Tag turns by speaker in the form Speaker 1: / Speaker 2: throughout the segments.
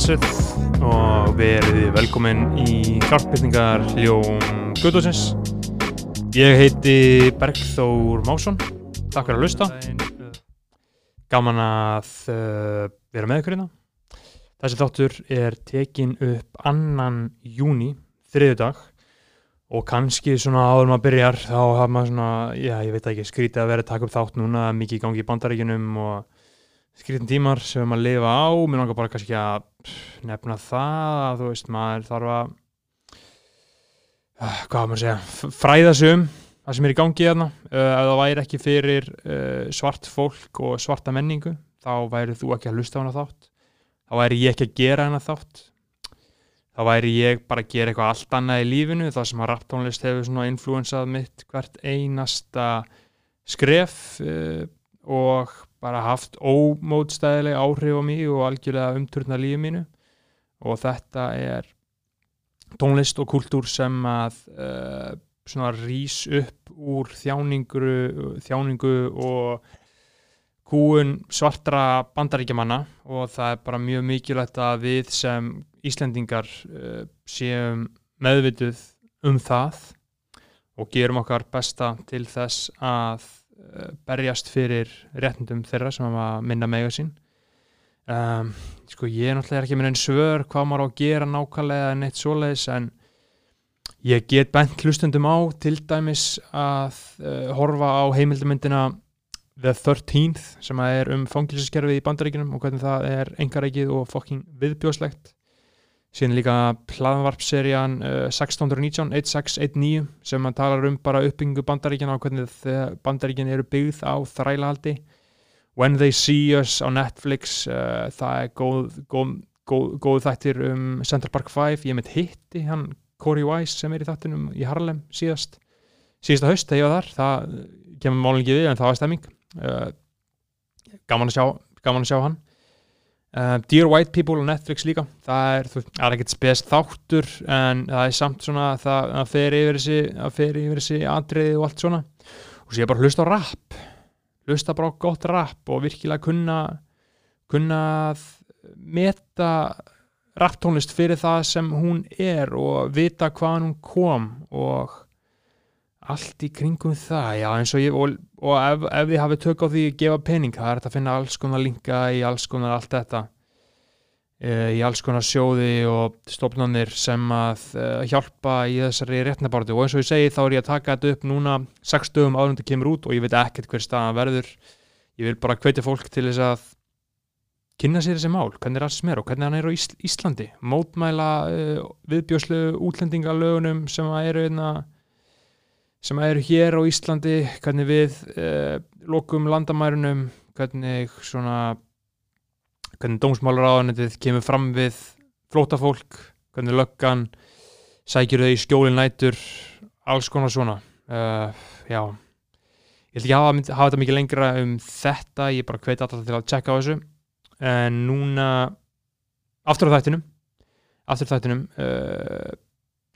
Speaker 1: blessuð og verið velkomin í hjálpbyrningar hljóm Guðdósins. Ég heiti Bergþór Másson. Takk fyrir að hlusta. Gaman að uh, vera með ykkur hérna. Þessi þáttur er tekin upp annan júni, þriðu dag og kannski svona áður maður byrjar þá hafa maður svona, já ég veit ekki skrítið að vera að taka upp þátt núna mikið í gangi í bandaríkinum og skrítin tímar sem maður lifa á, mér langar bara kannski að nefna það að þú veist maður þarf að uh, hvað maður að segja, fræða sig um það sem er í gangi hérna. Uh, ef það væri ekki fyrir uh, svart fólk og svarta menningu þá væri þú ekki að hlusta á hana þátt. Þá væri ég ekki að gera hana þátt. Þá væri ég bara að gera eitthvað allt annað í lífinu. Það sem að rapptónlist hefur svona influensað mitt hvert einasta skref uh, og bara haft ómótstæðileg áhrif á mig og algjörlega umturna lífi mínu. Og þetta er tónlist og kultúr sem að uh, svona rís upp úr þjáningu, þjáningu og kúun svartra bandaríkjamanna. Og það er bara mjög mikilvægt að við sem Íslendingar uh, séum meðvituð um það og gerum okkar besta til þess að berjast fyrir réttindum þeirra sem að minna mega sín. Um, sko ég er náttúrulega ekki með einn svör hvað maður á að gera nákvæmlega en eitt svoleiðis en ég get bent hlustundum á til dæmis að uh, horfa á heimildamindina The 13th sem að er um fangilsiskerfið í bandaríkinum og hvernig það er engarækið og fokking viðbjóðslegt síðan líka plaðanvarpserían uh, 1619, 1619 sem að talar um bara uppbyggingu bandaríkina og hvernig bandaríkin eru byggð á þrælahaldi. When They See Us á Netflix uh, það er góð, góð, góð, góð þættir um Central Park 5 ég mitt hitti hann Corey Weiss sem er í þættinum í Harlem síðast. Síðasta haust þegar ég var þar það kemur málun ekki við en það var stemming. Uh, gaman að sjá gaman að sjá hann uh, Dear White People á Netflix líka. Það er, þú, það er ekkert spes þáttur en það er samt svona það, það fer yfir þessi, það fer yfir þessi atriði og allt svona. Og svo ég bara hlusta á rap. Hlusta bara á gott rap og virkilega kunna kunna meta rapptónlist fyrir það sem hún er og vita hvaðan hún kom og allt í kringum það já eins og ég og, og ef, ef þið hafið tök á því að gefa pening það er þetta að finna alls konar linka í alls konar allt þetta e, í alls konar sjóði og stofnanir sem að e, hjálpa í þessari réttnabáratu og eins og ég segi þá er ég að taka þetta upp núna 6 dögum áður en þetta kemur út og ég veit ekkert hver staðan verður. Ég vil bara hvetja fólk til þess að kynna sér þessi mál, hvernig er alls mér og hvernig hann er á Ís Íslandi. Mótmæla uh, viðbjóslu útlendingalögunum sem að eru einna, sem eru hér á Íslandi hvernig við uh, lokum landamærunum hvernig svona hvernig dómsmálaráðanetið kemur fram við flótafólk hvernig löggan sækjur þau í skjólin nætur alls konar svona. Uh, já. Ég ætla ekki að hafa, hafa þetta mikið lengra um þetta ég bara hveti alltaf til að tjekka á þessu. En núna aftur á þættinum aftur á þættinum uh,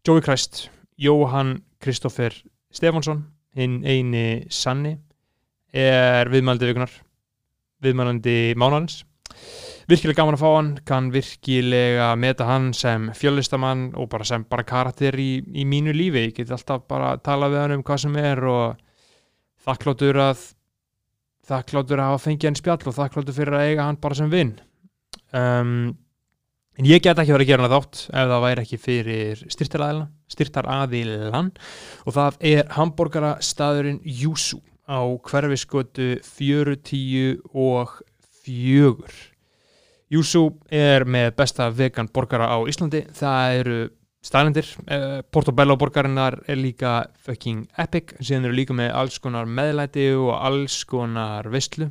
Speaker 1: Joey Christ, Jóhann Kristoffer Stefánsson hinn eini sanni er viðmælandi vikunar viðmælandi mánarins virkilega gaman að fá hann kann virkilega meta hann sem fjöllistamann og bara sem bara karakter í, í mínu lífi, ég get alltaf bara að tala við hann um hvað sem er og þakkláttur að þakkláttur að hafa fengið hann spjall og þakkláttur fyrir að eiga hann bara sem vinn um, en ég get ekki verið að gera hann þátt ef það væri ekki fyrir styrtaraðilan og það er hambúrgara staðurinn Júsú á hverfiskötu 40 og fjögur. Júsú er með besta vegan borgara á Íslandi. Það eru staðlendir uh, Portobello borgarinnar er líka fucking epic, síðan eru líka með alls konar meðlæti og alls konar veistlu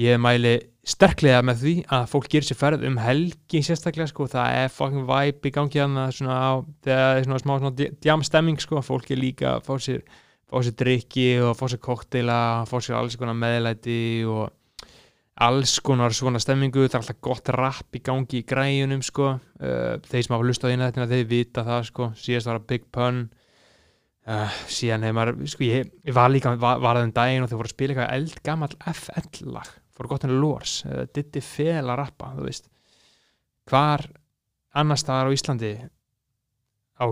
Speaker 1: ég mæli sterklega með því að fólk gerir sér ferð um helgi sérstaklega sko, það er fucking vibe í gangi hann svona á, það er svona smá svona djam stemming sko, fólk er líka að fá sér sér drikki og fá sér koktela fá sér alls konar meðlæti og alls konar svona stemmingu. Það er alltaf gott rapp í gangi í græjunum sko. uh, þeir sem hafa lust á eina þetta þeir vita það sko. síðast var að Big Pun. Uh, síðan hefur maður, sko ég, ég var líka var, var það um daginn og þau voru að spila eitthvað eldgamall FL lag, fór gott henni lórs uh, Diddi fel að rappa, þú veist. Hvar annar staðar á Íslandi á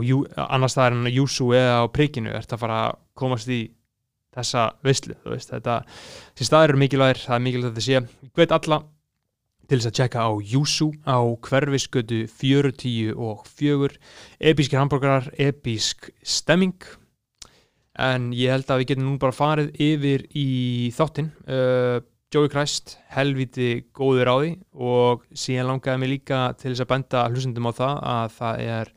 Speaker 1: annar staðar en á Júsú eða á Prikinu ert að fara að komast í þessa veislu, þú veist. Þetta, þessi staðar eru mikilvægir, það er mikilvægt að þetta sé. Ég veit alla til þess að tjekka á Júsú á hverfisgötu 40 og 4 episkir hambúrgarar, episk stemming. En ég held að við getum nú bara farið yfir í þáttinn. Uh, Joey Christ, helviti góður á því og síðan langaði mig líka til þess að benda hlustundum á það að það er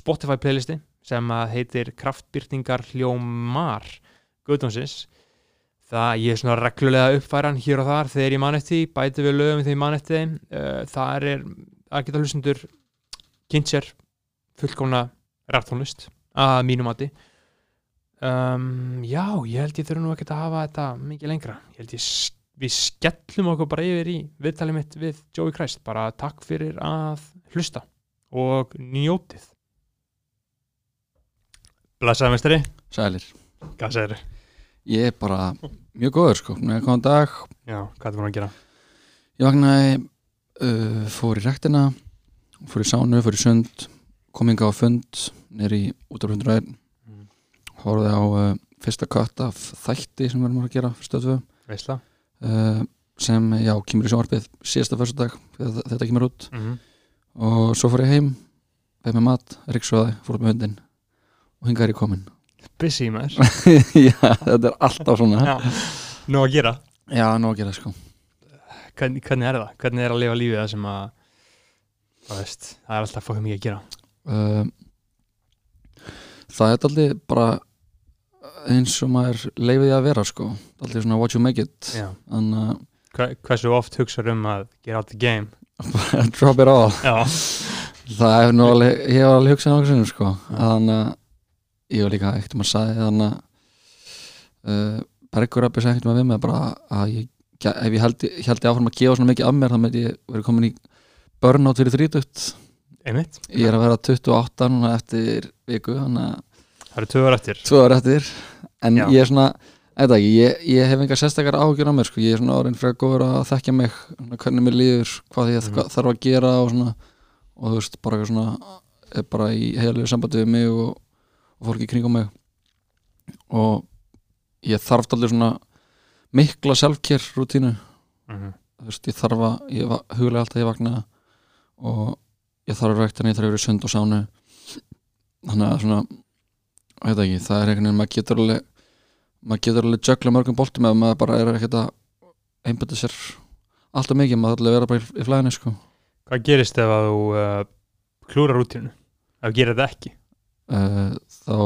Speaker 1: Spotify playlisti sem heitir Kraftbyrtingar hljómar Guðdónsins það ég er svona reglulega uppfæran hér og þar þegar ég manetti, bæti við lögum þegar ég manetti uh, það er að geta hlustundur kynnt sér fullkomna ræftónlist að mínum mati. Um, já, ég held ég þurfa nú ekki að hafa þetta mikið lengra. Ég held ég sk- við skellum okkur bara yfir í viðtalið mitt við Joey Christ bara takk fyrir að hlusta og njótið Blessaði mestari,
Speaker 2: Sælir,
Speaker 1: hvað segir þið?
Speaker 2: ég er bara mjög góður sko, með góðan dag
Speaker 1: Já, hvað er búin að gera?
Speaker 2: Ég vaknaði, uh, fór í rektina fór í sánu, fór í sund kom inga á fund, nýri út af hundræðin
Speaker 1: Mm.
Speaker 2: horfði á uh, fyrsta kött af þætti sem við erum að gera fyrir stöðfu
Speaker 1: Veistla?
Speaker 2: Uh, sem, já, kemur í sjónvarpið síðasta fyrsta dag, þegar þetta kemur út.
Speaker 1: Mm -hmm.
Speaker 2: og svo fór ég heim beð með mat, ríksóði, fór upp með hundin og hingað er ég komin
Speaker 1: Busy maður.
Speaker 2: Já, þetta er alltaf svona.
Speaker 1: Nú að gera.
Speaker 2: Já, nóg að gera sko.
Speaker 1: Hvernig, hvernig er það? Hvernig er að lifa lífið það sem að veist, það er alltaf fókum mikið að gera?
Speaker 2: Uh, Það er allir bara eins og maður leifið því að vera sko. Allir svona what you make it.
Speaker 1: Já.
Speaker 2: þannig
Speaker 1: Hver, Hversu oft hugsaður um að get out the game?
Speaker 2: Að drop it all. Það er nú alveg, ég hef alveg hugsað nokkuð sinnum sko. Þannig að ég var líka ekkert um að sagði þannig að uh, Bergur Rappi sagði ekkert um að við með bara að ég, ef ég held, ég áfram að gefa svona mikið af mér þá með ég verið komin í burnout fyrir 30
Speaker 1: einmitt.
Speaker 2: Ég er að vera 28 núna eftir viku þannig að
Speaker 1: Það eru tvöður eftir.
Speaker 2: Tvö ára eftir. En
Speaker 1: Já.
Speaker 2: ég er svona, eitthvað ekki, ég, ég hef engar sérstakar ágjur á mér, sko, ég er svona orðin fyrir að góður að þekkja mig, hvernig mér líður hvað ég mm. þarf að gera og svona. Og þú veist, bara eitthvað svona er bara í heilu sambandi við mig og, og fólki í kringum mig. Og ég þarf allir svona mikla selfcare rútínu
Speaker 1: mm -hmm.
Speaker 2: þú veist, ég þarf að, ég huglega alltaf ég vakna og ég þarf að rækta ég þarf að vera sund og sánu þannig að svona það er einhvern veginn, maður getur alveg maður getur alveg jökla mörgum boltum ef maður bara er ekkert að einbæta sér alltaf mikið, maður alveg að vera bara í, í flæðinu sko
Speaker 1: Hvað gerist ef að þú uh, klúrar útínu? Ef þú gerir þetta ekki?
Speaker 2: uh, þá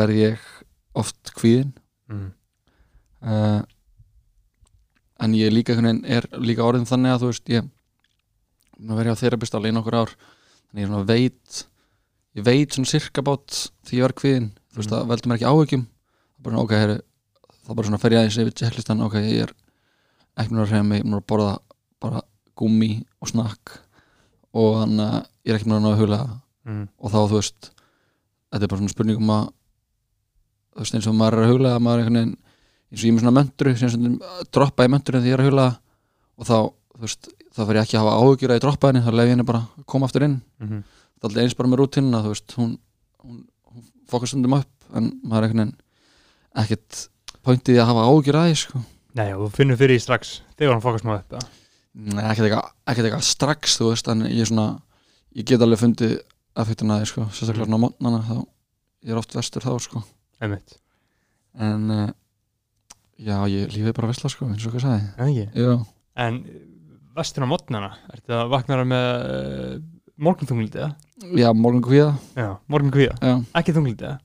Speaker 2: verð ég oft kvíðin
Speaker 1: Mm.
Speaker 2: uh, en ég líka er líka orðin þannig að þú veist ég verja á þerapist alveg í nokkur ár þannig ég veit ég veit svona sirka bát því ég var kviðin þú veist
Speaker 1: Mm.
Speaker 2: það veldur mér ekki áhyggjum það bara ok, heyri, það bara svona fer ég aðeins yfir checklistan, ok, ég er ekki mér að reyna mig, ég er mér að borða bara gúmi og snakk og þannig að ég er ekki mér að ná að hula
Speaker 1: Mm.
Speaker 2: og þá þú veist þetta er bara svona spurning um að þú veist eins og maður er að huglega maður er einhvern veginn eins og ég er með svona möndru sem stundum droppa í möndru þegar ég er að huglega og þá, þú veist, þá fer ég ekki að hafa áhugjur að ég droppa henni, þá leif ég henni bara koma aftur inn
Speaker 1: Mm -hmm.
Speaker 2: Það er alltaf eins bara með rútinuna, þú veist hún, hún, hún fokar stundum upp en maður er veginn ekkert pointið að hafa áhugjur að því sko.
Speaker 1: Nei, og þú finnur fyrir því strax þegar hann fokast maður upp eða?
Speaker 2: Nei, ekkert eitthvað ekkert strax, þú veist en ég er svona, ég get alveg fundið að því, sko, sérstaklega svona á mótnana þá, ég er oft vestur þá, sko.
Speaker 1: Einmitt.
Speaker 2: En uh, já, ég lífið bara vesla sko, eins og hvað sagði.
Speaker 1: En En vestur á mótnana, ertu að vakna með uh, morgunþungliti eða?
Speaker 2: já morgun kvíða
Speaker 1: Já, morgun kvíða,
Speaker 2: já.
Speaker 1: ekki þungliti eða?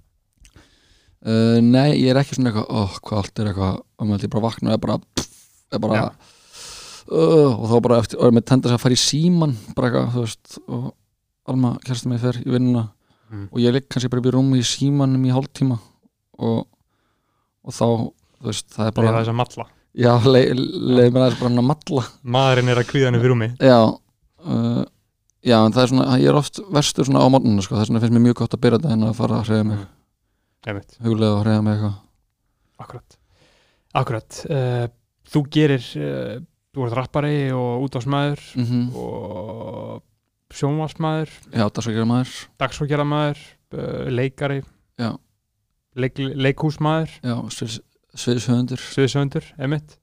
Speaker 2: Uh, nei, ég er ekki svona eitthvað oh, hvað allt er eitthvað, um ég bara vakna og er bara, pff, er bara uh, og þá bara eftir, og er með tendast að fara í síman bara eitthvað, þú veist og Alma kærstum mig fer í vinnuna
Speaker 1: Mm.
Speaker 2: og ég ligg kannski bara upp í rúmi í símanum í hálftíma og, og þá, þú veist, það er
Speaker 1: Bara
Speaker 2: bara
Speaker 1: þess að matla
Speaker 2: já, leið leið mér aðeins bara hann að matla
Speaker 1: Maðurinn er að kvíðanu fyrir rúmi
Speaker 2: Já uh, Já, en það er svona, ég er oft verstur svona á mótnuna sko, þess vegna finnst mér mjög gott að byrja þetta en að fara að hreyða mig.
Speaker 1: Einmitt,
Speaker 2: huglega og hreyða mig eitthvað.
Speaker 1: Akkurat. Akkurat, uh, þú gerir uh, þú ert rappari og útásmaður
Speaker 2: mm
Speaker 1: og sjónvarsmaður
Speaker 2: Já, maður
Speaker 1: dagsfókjaraðmaður, uh, leikari.
Speaker 2: Já.
Speaker 1: leik, leikhúsmaður.
Speaker 2: Já, sviðs, sviðshöfundur.
Speaker 1: Sviðsöndur, einmitt.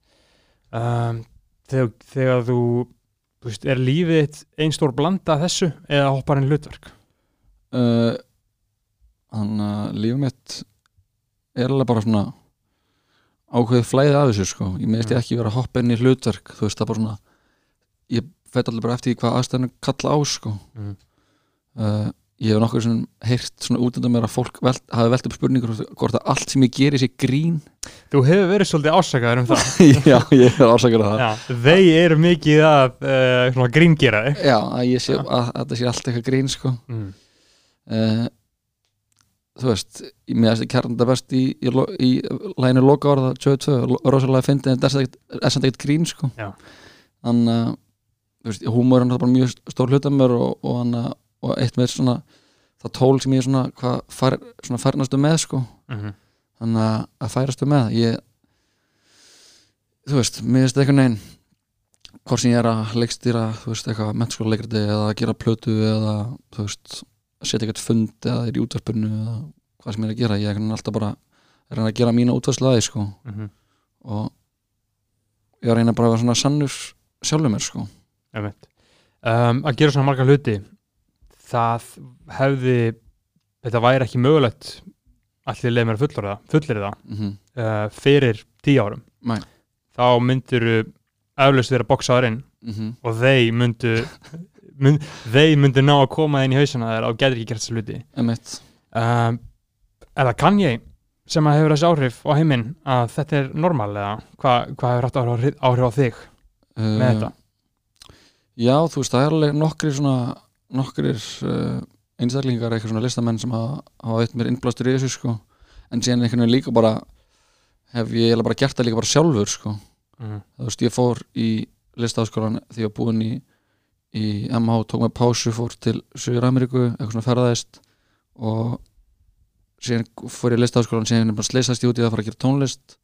Speaker 1: Um, þegar, þegar þú veist, er lífið þitt ein stór blanda þessu eða hoppar einn hlutverk
Speaker 2: uh, Þannig að lífið mitt er alveg bara svona ákveðið flæði af þessu sko ég meðist ég
Speaker 1: Mm.
Speaker 2: ekki vera að hoppa inn í hlutverk þú veist það bara svona ég fætt alveg bara eftir hvað aðstæðan kalla á sko
Speaker 1: mm.
Speaker 2: uh, ég hef nokkur sem heyrt svona út undan mér að fólk velt, hafi velt upp spurningur hvort- að allt sem ég geri sé grín.
Speaker 1: Þú hefur verið svolítið ásakaður um það.
Speaker 2: Já, ég er ásakar að það.
Speaker 1: Þeir eru mikið að uh, gríngera þig.
Speaker 2: Já, að ég sé
Speaker 1: Já.
Speaker 2: að, að þetta sé allt eitthvað grín sko.
Speaker 1: Mm.
Speaker 2: uh, þú veist ég meðast ekki kærnda best í, í, í læginu loka orða 22, rosalega fyndið en það er samt ekkert grín sko. Þannig að veist, húmor er bara mjög stór hluta mér og, og, hana, og eitt með svona það tól sem ég er svona, hvað fær, svona færnastu með sko.
Speaker 1: Mm
Speaker 2: þannig að, að færastu með. Ég þú veist, mér finnst eitthvað neginn hvort sem ég er að leikstýra þú veist, eitthvað mennskóla leikriti eða að gera plötu eða, þú veist að setja eitthvað fund eða er í útvarpinu eða hvað sem ég er að gera, ég er alltaf bara að reyna að gera mína útvarslu að því sko.
Speaker 1: -hmm.
Speaker 2: og ég er að reyna bara að vera svona sannur sjálfur mér sko.
Speaker 1: Um, að gera svona marga hluti það hefði þetta væri ekki mögulegt allir leið mér að fullir það
Speaker 2: mm
Speaker 1: uh, fyrir tíu árum.
Speaker 2: Nei.
Speaker 1: þá myndir eflaust vera boksaður inn
Speaker 2: -hmm.
Speaker 1: og þeir myndu mynd, þeir myndu ná að koma inn í hausina þér og getur ekki gert þessu
Speaker 2: emitt
Speaker 1: um, er það kann ég sem að hefur þessi áhrif á heiminn að þetta er normal eða hvað hva hefur haft áhrif, áhrif á þig með þetta?
Speaker 2: Já, þú veist, það er alveg nokkri svona nokkrir uh, einstaklingar eitthvað svona listamenn sem hafa, veitt mér innblástur í þessu sko. En síðan einhvern veginn líka bara hef ég eiginlega bara gert það líka bara sjálfur sko.
Speaker 1: Mm.
Speaker 2: þú veist, ég fór í listaháskólan því ég var búinn í, í MH, tók með pásu, fór til Suður Ameríku, eitthvað svona ferðaðist. Og síðan fór ég í listaháskólan, síðan bara sleisast ég út í það að fara að gera tónlist.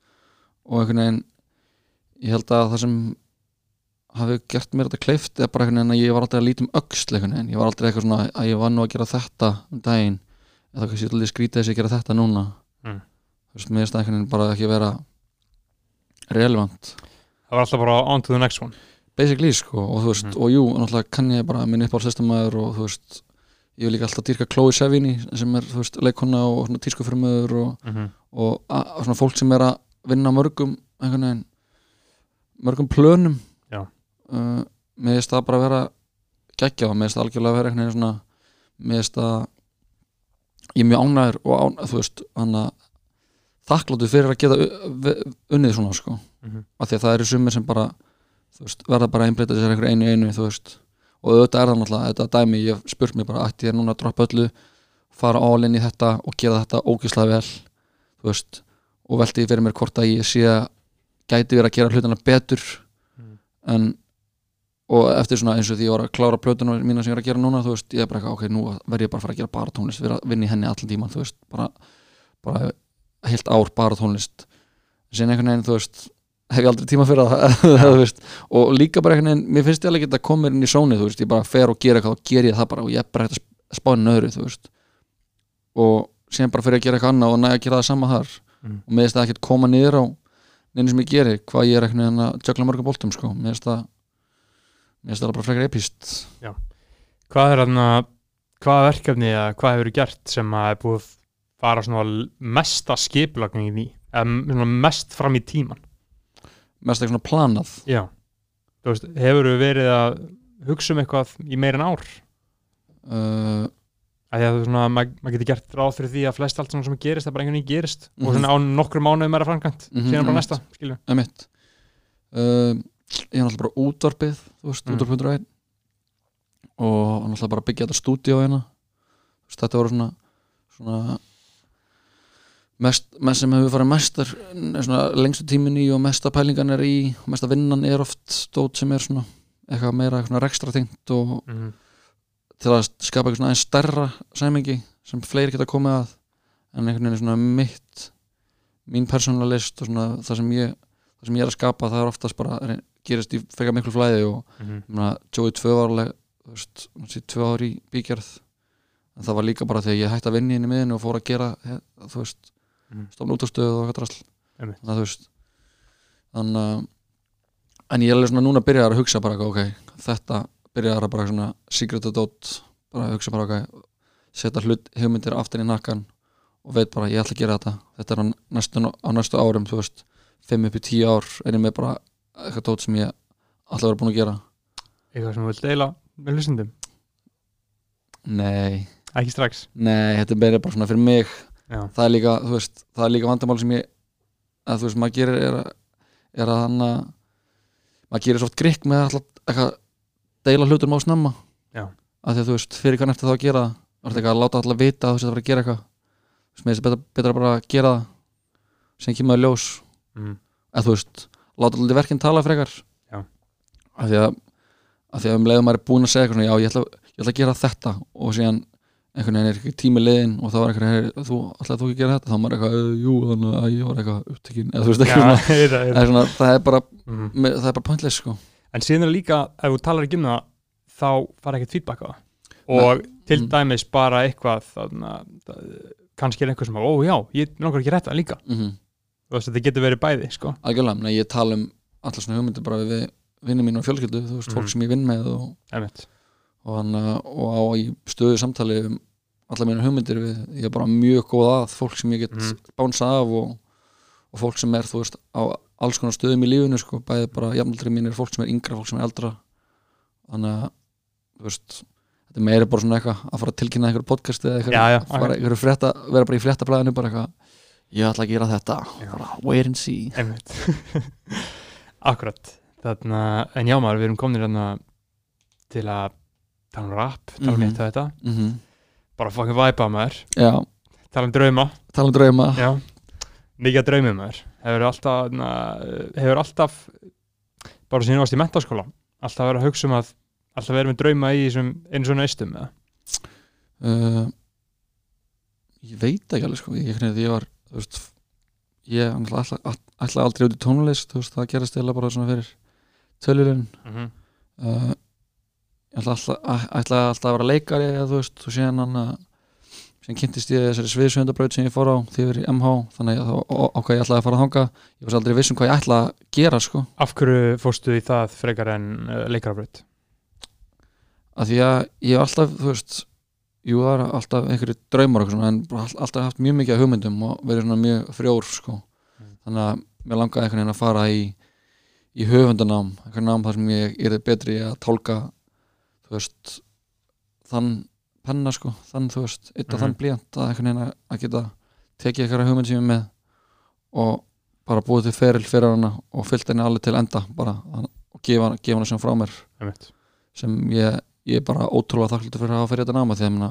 Speaker 2: Og einhvern veginn ég held að það sem hafi gert mér þetta kleift er bara einhvern veginn að ég var aldrei að lítum öxl einhvern veginn, ég var aldrei eitthvað svona að ég var nú að gera þetta um daginn eða kannski alltaf skrítið þess að gera þetta núna
Speaker 1: Mm.
Speaker 2: þú veist, mér finnst það einhvern veginn bara ekki vera relevant
Speaker 1: það var alltaf bara on to the next one
Speaker 2: basically sko og þú veist,
Speaker 1: Mhm.
Speaker 2: og jú, náttúrulega kann ég bara minn upp á sestamæður og þú veist ég vil líka alltaf dýrka Chloe Sevigny sem er, þú veist, leikona og svona tískufrömmuður og,
Speaker 1: mm -hmm.
Speaker 2: og, og svona fólk sem er að vinna mörgum einhvern veginn mörgum plönum. Uh, mér finnst það bara að vera geggja og mér finnst það algjörlega að vera einhvern veginn svona mér finnst það ég er mjög ánæður og ánæður, þú veist hann að þakkláttu fyrir að geta unnið svona sko
Speaker 1: Mm -hmm.
Speaker 2: af því að það eru sumir sem bara veist, verða bara að einbreyta sér einhver einu einu þú veist, og auðvitað er það náttúrulega þetta dæmi, ég spurt mér bara ætti ég núna að droppa öllu, fara in í þetta og gera þetta ógislega vel þú veist, og velti fyrir mér hvort að ég sé að gæti verið að gera hlutina betur
Speaker 1: Mm.
Speaker 2: en og eftir svona eins og því ég var að klára plötuna mína sem ég er að gera núna, þú veist, ég er bara eitthvað, ok, nú verð ég bara að fara að gera bara tónlist, vera að vinna í henni allan tíman, þú veist, bara, bara heilt ár bara tónlist síðan einhvern veginn, þú veist hef ég aldrei tíma fyrir það þú veist, og líka bara einhvern veginn, mér finnst ég alveg ekki að koma inn í sónið, þú veist, ég bara fer og gera eitthvað og ger ég það bara og ég er bara hægt að spána öðru, þú veist. Og síðan bara fyrir að gera eitthvað annað og næja að gera það sama þar.
Speaker 1: Mm.
Speaker 2: og mér finnst það ekkert koma niður á neina sem ég geri, hvað ég er einhvern veginn að jökla mörgum boltum, sko, mér finnst það mér finnst það bara frekar epist
Speaker 1: hvað er þarna hvaða verkefni eða hvað hefur gert sem að er búið að fara svona mesta skipulagningin í eða mest fram í tíman
Speaker 2: mest eitthvað planað.
Speaker 1: Já. Þú veist, hefur verið að hugsa um eitthvað í meir en ár?
Speaker 2: Uh,
Speaker 1: að því að þú svona, maður mað getur gert ráð fyrir því að flest allt sem gerist, það bara einhvern veginn gerist. Og
Speaker 2: Mhm.
Speaker 1: svona á nokkrum mánuðum er að framkvæmt.
Speaker 2: Mhm,
Speaker 1: síðan bara næsta, skilju
Speaker 2: emitt uh, ég er náttúrulega bara útvarpið þú veist,
Speaker 1: Mm.
Speaker 2: mm. útvarp.1 og náttúrulega bara byggja þetta stúdíó hérna Þú veist, þetta voru svona svona mest, mest sem hefur farið mestar svona lengstu tímin í og mesta pælingan er í og mesta vinnan er oft stótt sem er svona eitthvað meira svona rekstra tengt og
Speaker 1: mm.
Speaker 2: til að skapa eitthvað svona aðeins stærra sæmingi sem fleiri geta komið að en einhvern veginn er svona mitt mín persónulega list og svona það sem ég það sem ég er að skapa það er oftast bara er, gerist í frekar miklu flæði og ég meina, Joey tvö var alveg tvö ár í bígerð en það var líka bara þegar ég hætti að vinna inn í miðinu og fór að gera þú veist,
Speaker 1: Mhm.
Speaker 2: stofn útastöðu og eitthvað drasl. Þannig að þú veist þannig að en ég er alveg svona núna byrjar að hugsa bara ok, þetta byrjar að bara svona secret adult, bara að hugsa bara ok setja hlut hugmyndir aftur í nakkan og veit bara ég ætla að gera þetta. Þetta er á næstu, á næstu árum þú veist, 5 upp í 10 ár er ég með bara eitthvað dót sem ég að vera búin að gera.
Speaker 1: Eitthvað sem þú vilt deila með hlustundum
Speaker 2: nei,
Speaker 1: ekki strax?
Speaker 2: Nei, þetta er bara svona fyrir mig.
Speaker 1: Já,
Speaker 2: það er líka, þú veist, það er líka vandamál sem ég að þú veist, maður gerir er, að- er að hann að maður gerir svo oft grikk með að alltaf eitthvað deila hlutum á snemma.
Speaker 1: Já.
Speaker 2: að því að þú veist, fyrir hvað eftir þá að gera það? Það er eitthvað að láta alltaf vita að þú veist að fara að gera eitthvað? Þú veist, mér finnst betra, betra bara að gera það sem kemur að ljós.
Speaker 1: Mm.
Speaker 2: að þú veist, láta alltaf verkinn tala frekar.
Speaker 1: Já.
Speaker 2: að því að að því að um leiðum maður er búin að segja eitthvað svona, já, ég ætla, ég ætla að gera þetta og síðan einhvern veginn er ekki tími liðin og var einhvern veginn, þú ætlaði þú ekki að gera þetta? Þá var maður eitthvað, "Uh, jú, þannig að ég var eitthvað upptekinn eða þú veist
Speaker 1: já,
Speaker 2: ekki svona,
Speaker 1: það, ég veit
Speaker 2: það er svona það er bara, það er bara pointless sko.
Speaker 1: En síðan er líka, ef þú talar ekki um það þá fara ekkert feedback á það. Og til
Speaker 2: Mm.
Speaker 1: dæmis bara eitthvað þarna, það- kannski er einhver sem ó já, ég er nokkur ekki rétt það líka.
Speaker 2: Mm -hmm.
Speaker 1: Þetta getur verið bæði, sko
Speaker 2: algjörlega, nei, ég tala um allar svona hugmyndir bara við vinnum mín og fjölskyldu, þú veist,
Speaker 1: Mhm.
Speaker 2: fólk sem ég vinn með og, og, hann, og á í stöðu samtali um allar mínu hugmyndir við, ég er bara mjög góð að fólk sem ég get
Speaker 1: Mhm.
Speaker 2: bánsað af og, og fólk sem er, þú veist, á alls konar stöðum í lífinu, sko, bæði bara jafnaldri mínir, fólk sem er yngra, fólk sem er eldra þannig að, þú veist þetta er meira bara svona eitthvað að fara að tilkynna einhverju podcasti eða fara,
Speaker 1: ok.
Speaker 2: einhverju frétta, vera bara í fréttablaðinu bara eitthvað, ég ætla að gera þetta. Wait and see.
Speaker 1: Akkurat. Þarna, en já maður, við erum komin hérna til að tala um rap, tala um
Speaker 2: Mhm.
Speaker 1: hitt og þetta.
Speaker 2: Mm
Speaker 1: bara fucking væpa maður,
Speaker 2: Já,
Speaker 1: tala um drauma.
Speaker 2: Tala um drauma.
Speaker 1: Já, mikið að draumum maður. Hefur alltaf na, hefur alltaf bara síðan ást í mentaskóla alltaf verið að hugsa um að alltaf verið með drauma í einu svona eistum eða?
Speaker 2: Uh, Ég veit ekki alveg sko. Ég, ég var, þú veist ég ætla, ætla aldrei út í tónlist veist, það gerast eða bara svona fyrir töljulegin
Speaker 1: mm -hmm.
Speaker 2: uh, ég ætla alltaf, ætla alltaf að vera leikari eða þú veist, og síðan hann að síðan kynntist ég þessari sviðsöndabraut sem ég fór á því við í MH, þannig að ákvað ég ætlaði að fara að hanga, ég var aldrei viss um hvað ég ætla að gera sko,
Speaker 1: af hverju fórstu í það frekar en uh, leikarafröð
Speaker 2: að því að ég alltaf, þú veist jú, það er alltaf einhverju draumar svona, en alltaf haft mjög mikið hugmyndum og verið svona mjög frjór sko.
Speaker 1: Mm.
Speaker 2: þannig að mér langaði einhvern veginn að fara í í höfundanám, einhvern nám þar sem ég er betri að tálka þú veist þann penna sko, þann þú veist eitt af
Speaker 1: Mhm.
Speaker 2: þann blíjant að einhvern veginn að- geta tekið einhverja hugmynd sem ég er með og bara búið til feril fyrir hana og fyllt henni alveg til enda bara, og gefa, gefa hana sem frá mér
Speaker 1: Einmitt.
Speaker 2: sem ég, ég er bara ótrúlega þakklútur fyrir að hafa fyrir þetta náma að minna,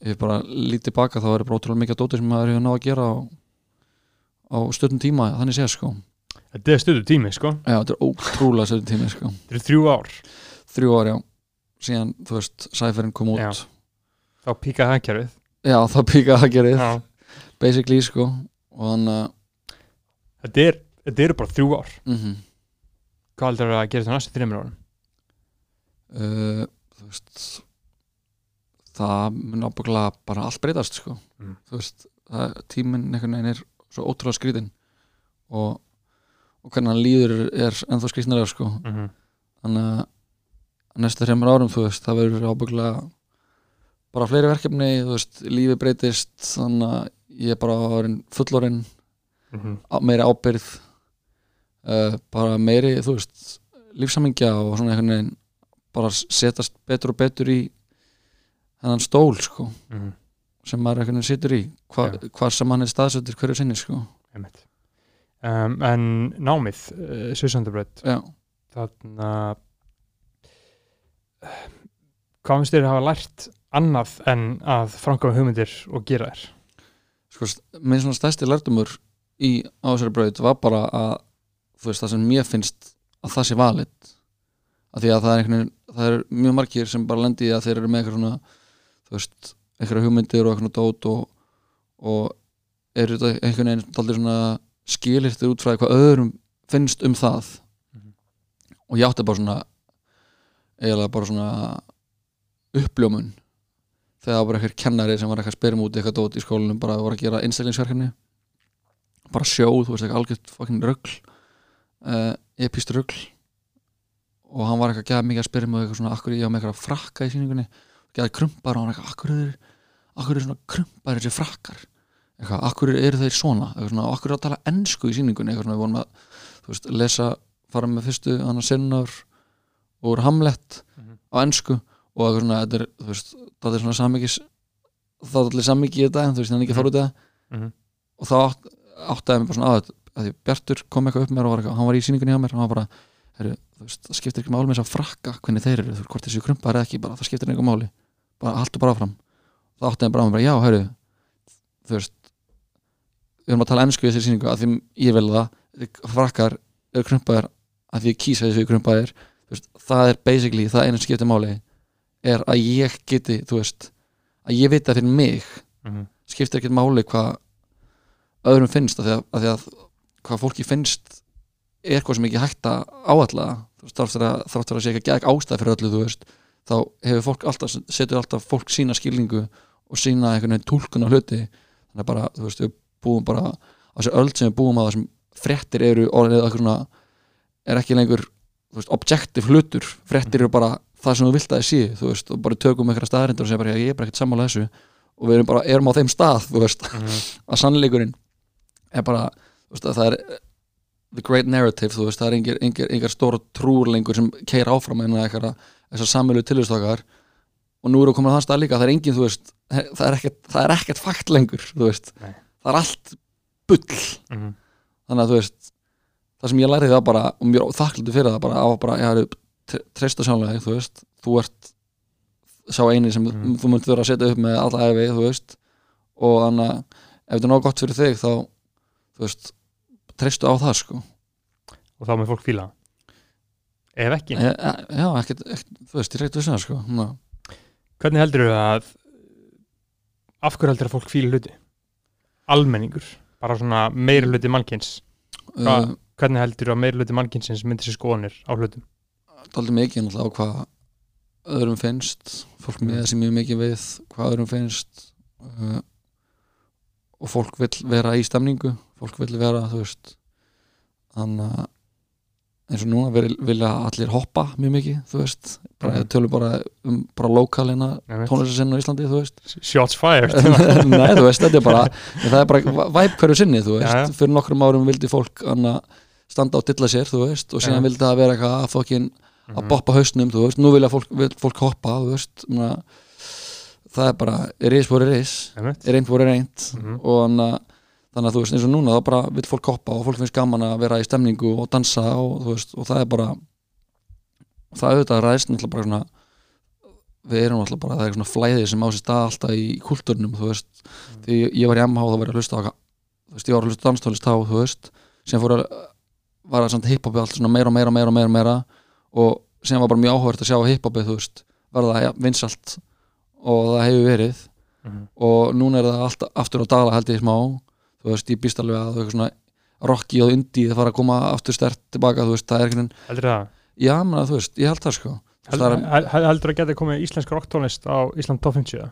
Speaker 2: ef ég bara lítið baka þá er bara ótrúlega mikið dótið sem maður hefur náð að gera á, á stundum tíma þannig sé sko.
Speaker 1: Þetta er stöðu tími sko.
Speaker 2: Já, þetta er ótrúlega stundum tími sko.
Speaker 1: Þetta er þrjú ár.
Speaker 2: Þrjú ár já, síðan þú veist sæferinn kom út.
Speaker 1: Já.
Speaker 2: já,
Speaker 1: þá píkaði hagkerfið.
Speaker 2: Það píkaði að gerið
Speaker 1: Já.
Speaker 2: basically sko. Og þannig að
Speaker 1: þetta, er, eru bara þrjú ár.
Speaker 2: Mm
Speaker 1: hvað heldur að gera þetta næstu þreymur árum
Speaker 2: uh, þú veist það mun ábygglega bara allt breytast sko
Speaker 1: Mm.
Speaker 2: þú veist, það, tíminn einhvern veginn er svo ótrúlega skrítin og, og hvernig hann líður er ennþá skrítnara sko
Speaker 1: mm -hmm.
Speaker 2: þannig að næstu þreymur árum þú veist, það verður ábygglega bara fleiri verkefni þú veist, lífi breytist þannig að ég er bara fullorinn á- meiri ábyrð uh, bara meiri, þú veist lífsamingja og svona einhvern veginn bara setast betur og betur í þennan stól sko
Speaker 1: Mhm.
Speaker 2: sem maður veginn situr í hva,
Speaker 1: Já.
Speaker 2: hvað sem hann er staðsöldur hverju sinni sko.
Speaker 1: Um, en námið uh, Suðsandabröð
Speaker 2: já,
Speaker 1: þannig að hvað finnst þér að hafa lært annað en að framkvæma hugmyndir og gera þér
Speaker 2: sko, minn svona stærsti lærtumur í á þessari braut var bara að þú veist, það sem mér finnst að það sé valið. Að því að það er einhvern veginn það er mjög margir sem bara lendi í að þeir eru með eitthvað svona þú veist, einhverja hugmyndir og eitthvað dót og, og eru þetta einhvern veginn aldrei svona skilirtir út frá því hvað öðrum finnst um það.
Speaker 1: Mhm.
Speaker 2: og ég átti bara svona eiginlega bara svona uppljómun þegar það var bara eitthvað kennari sem var eitthvað að spyrja mig út eitthvað dót í skólanum bara voru að gera einstaklingsverkefni. Bara sjóð, þú veist eitthvað algjört fucking rugl uh, epist rugl og hann var eitthvað að gefa mikið að spyrja mig eitthvað svona, akkur ég á með eitthvað frakka í sýningunni. Geða krumpar og hann eitthvað, akkur er akkur er svona krumpar þessi frakkar? Eitthvað, akkur eru þeir svona? Eitthvað svona, akkur er að tala ensku í sýningunni? Eitthvað svona, við vorum að, þú veist, lesa fara með fyrstu, hann að sinnar úr Hamlet
Speaker 1: Mhm.
Speaker 2: á ensku og eitthvað svona, þetta er, þú veist það er svona samikis það er allir samikið í þetta, en þú veist, hann er ekki fara út að, að veist, það skiptir ekki máli með þess að frakka hvernig þeir eru, þú veist, hvort þessi krumpar eða ekki bara, það skiptir eitthvað máli, bara haltu bara áfram. Þá áttaði mér bara á mér, bara, já, heru þú veist við erum að tala ennsku í þessi sýningu að því ég vil það, frakkar eru krumpaðir, að því ég kýsa þessu krumpaðir veist, það er basically, það einu sem skiptir máli er að ég geti, þú veist að ég veit það fyrir mig
Speaker 1: Mhm.
Speaker 2: skiptir ekkert máli hvað öðrum finnst af því að, að, því að hvað fólki finnst er eitthvað sem ekki hægt að áalla fyrir að, þrátt fyrir að sé ekki ástæð fyrir öllu, þú veist þá hefur fólk alltaf, setur alltaf fólk sína skilningu og sína einhvern veginn túlkun á hluti. Þannig að bara, þú veist, við búum bara á þessu öld sem við búum á þessum fréttir eru orðið eitthvað svona er ekki lengur, þú veist, objective hlutur. Fréttir eru bara það sem þú vilt að það sé þú veist, og bara tökum einhverja staðarindur og segja bara, ég er bara ekkert sammála þessu. Og við erum bara, erum á þeim stað, þú veist.
Speaker 1: Mhm.
Speaker 2: að sannleikurinn er bara, þú veist, að það er the great narrative, þú veist, það er engir, engir, engir stóra trúr lengur sem keira áfram en eitthvað þessar samvelu tilhustakar og nú eru komin að það stað líka það er engin, þú veist, það er ekkert, það er ekkert fakt lengur, þú veist
Speaker 1: Nei.
Speaker 2: það er allt bull
Speaker 1: Mhm.
Speaker 2: þannig að þú veist það sem ég læriði það bara, og mér þakklandi fyrir það bara, bara, ég hafi treysta sjálflega þú veist, þú ert sá eini sem
Speaker 1: Mhm.
Speaker 2: þú munt vera að setja upp með alla æfi, þú veist og þannig að ef þetta er nóg gott fyrir þig þá, þú veist treystu á það, sko.
Speaker 1: Og þá með fólk fíla það. ef ekki,
Speaker 2: e, e, já, ekkert, þú veist, ég reyktu þess að, sko Ná.
Speaker 1: hvernig heldur þau að af hverju heldur að fólk fíla hluti? Almenningur, bara svona meira hluti mannkins, Hvað-
Speaker 2: uh,
Speaker 1: hvernig heldur að meira hluti mannkinsins myndir sér skoðanir á hlutum?
Speaker 2: Dálítið mikið náttúrulega á hvað öðrum finnst fólk með þessi mjög mikið við hvað öðrum finnst uh, og fólk vill vera í stemningu fólk vill vera, þú veist þannig að eins og núna vil, vilja allir hoppa mjög mikið, þú veist bara, mm. tölum bara um bara lokalina tónlistasinn á Íslandi, þú veist
Speaker 1: shots fired
Speaker 2: Nei, þú veist, þetta er bara það er bara væp hverju sinni, þú veist
Speaker 1: Já, já.
Speaker 2: fyrir nokkrum árum vildi fólk anna, standa á dilla sér, þú veist og síðan
Speaker 1: Já.
Speaker 2: vildi það vera eitthvað að fokkin að
Speaker 1: Mhm.
Speaker 2: boppa hausnum, þú veist, nú vilja fólk, vil fólk hoppa, þú veist það er bara, er is voru
Speaker 1: Einmitt.
Speaker 2: er reynd voru reynd og anna, þannig að þú veist, eins og núna þá bara vil fólk hoppa og fólk finnst gaman að vera í stemningu og dansa og þú veist, og það er bara það auðvitað ræðst náttúrulega bara svona við erum náttúrulega bara, það er svona flæði sem á sér stað alltaf í kultúrnum, þú veist. Því ég var í MH og það var ég að hlusta á þú veist, ég var að hlusta á danstólist þá, þú veist sem fór að var að samt hiphopi allt svona meira og meira og meira og meira, meira. Og sem var bara mjög áhugavert að sjá hiphopi, þú veist verða ja, vinsalt og það hefur verið.
Speaker 1: Mhm.
Speaker 2: og núna er það allt aftur á dala held ég smá þú veist, ég býst alveg að eitthvað svona Rocky og Indy það fara að koma aftur stert tilbaka, þú veist, það er einhvern veginn
Speaker 1: heldur það?
Speaker 2: Já, menn þú veist, ég held það sko. Það
Speaker 1: heldur,
Speaker 2: er,
Speaker 1: hel- heldur að geta komið íslensk rocktónlist á Ísland Top 50 eða?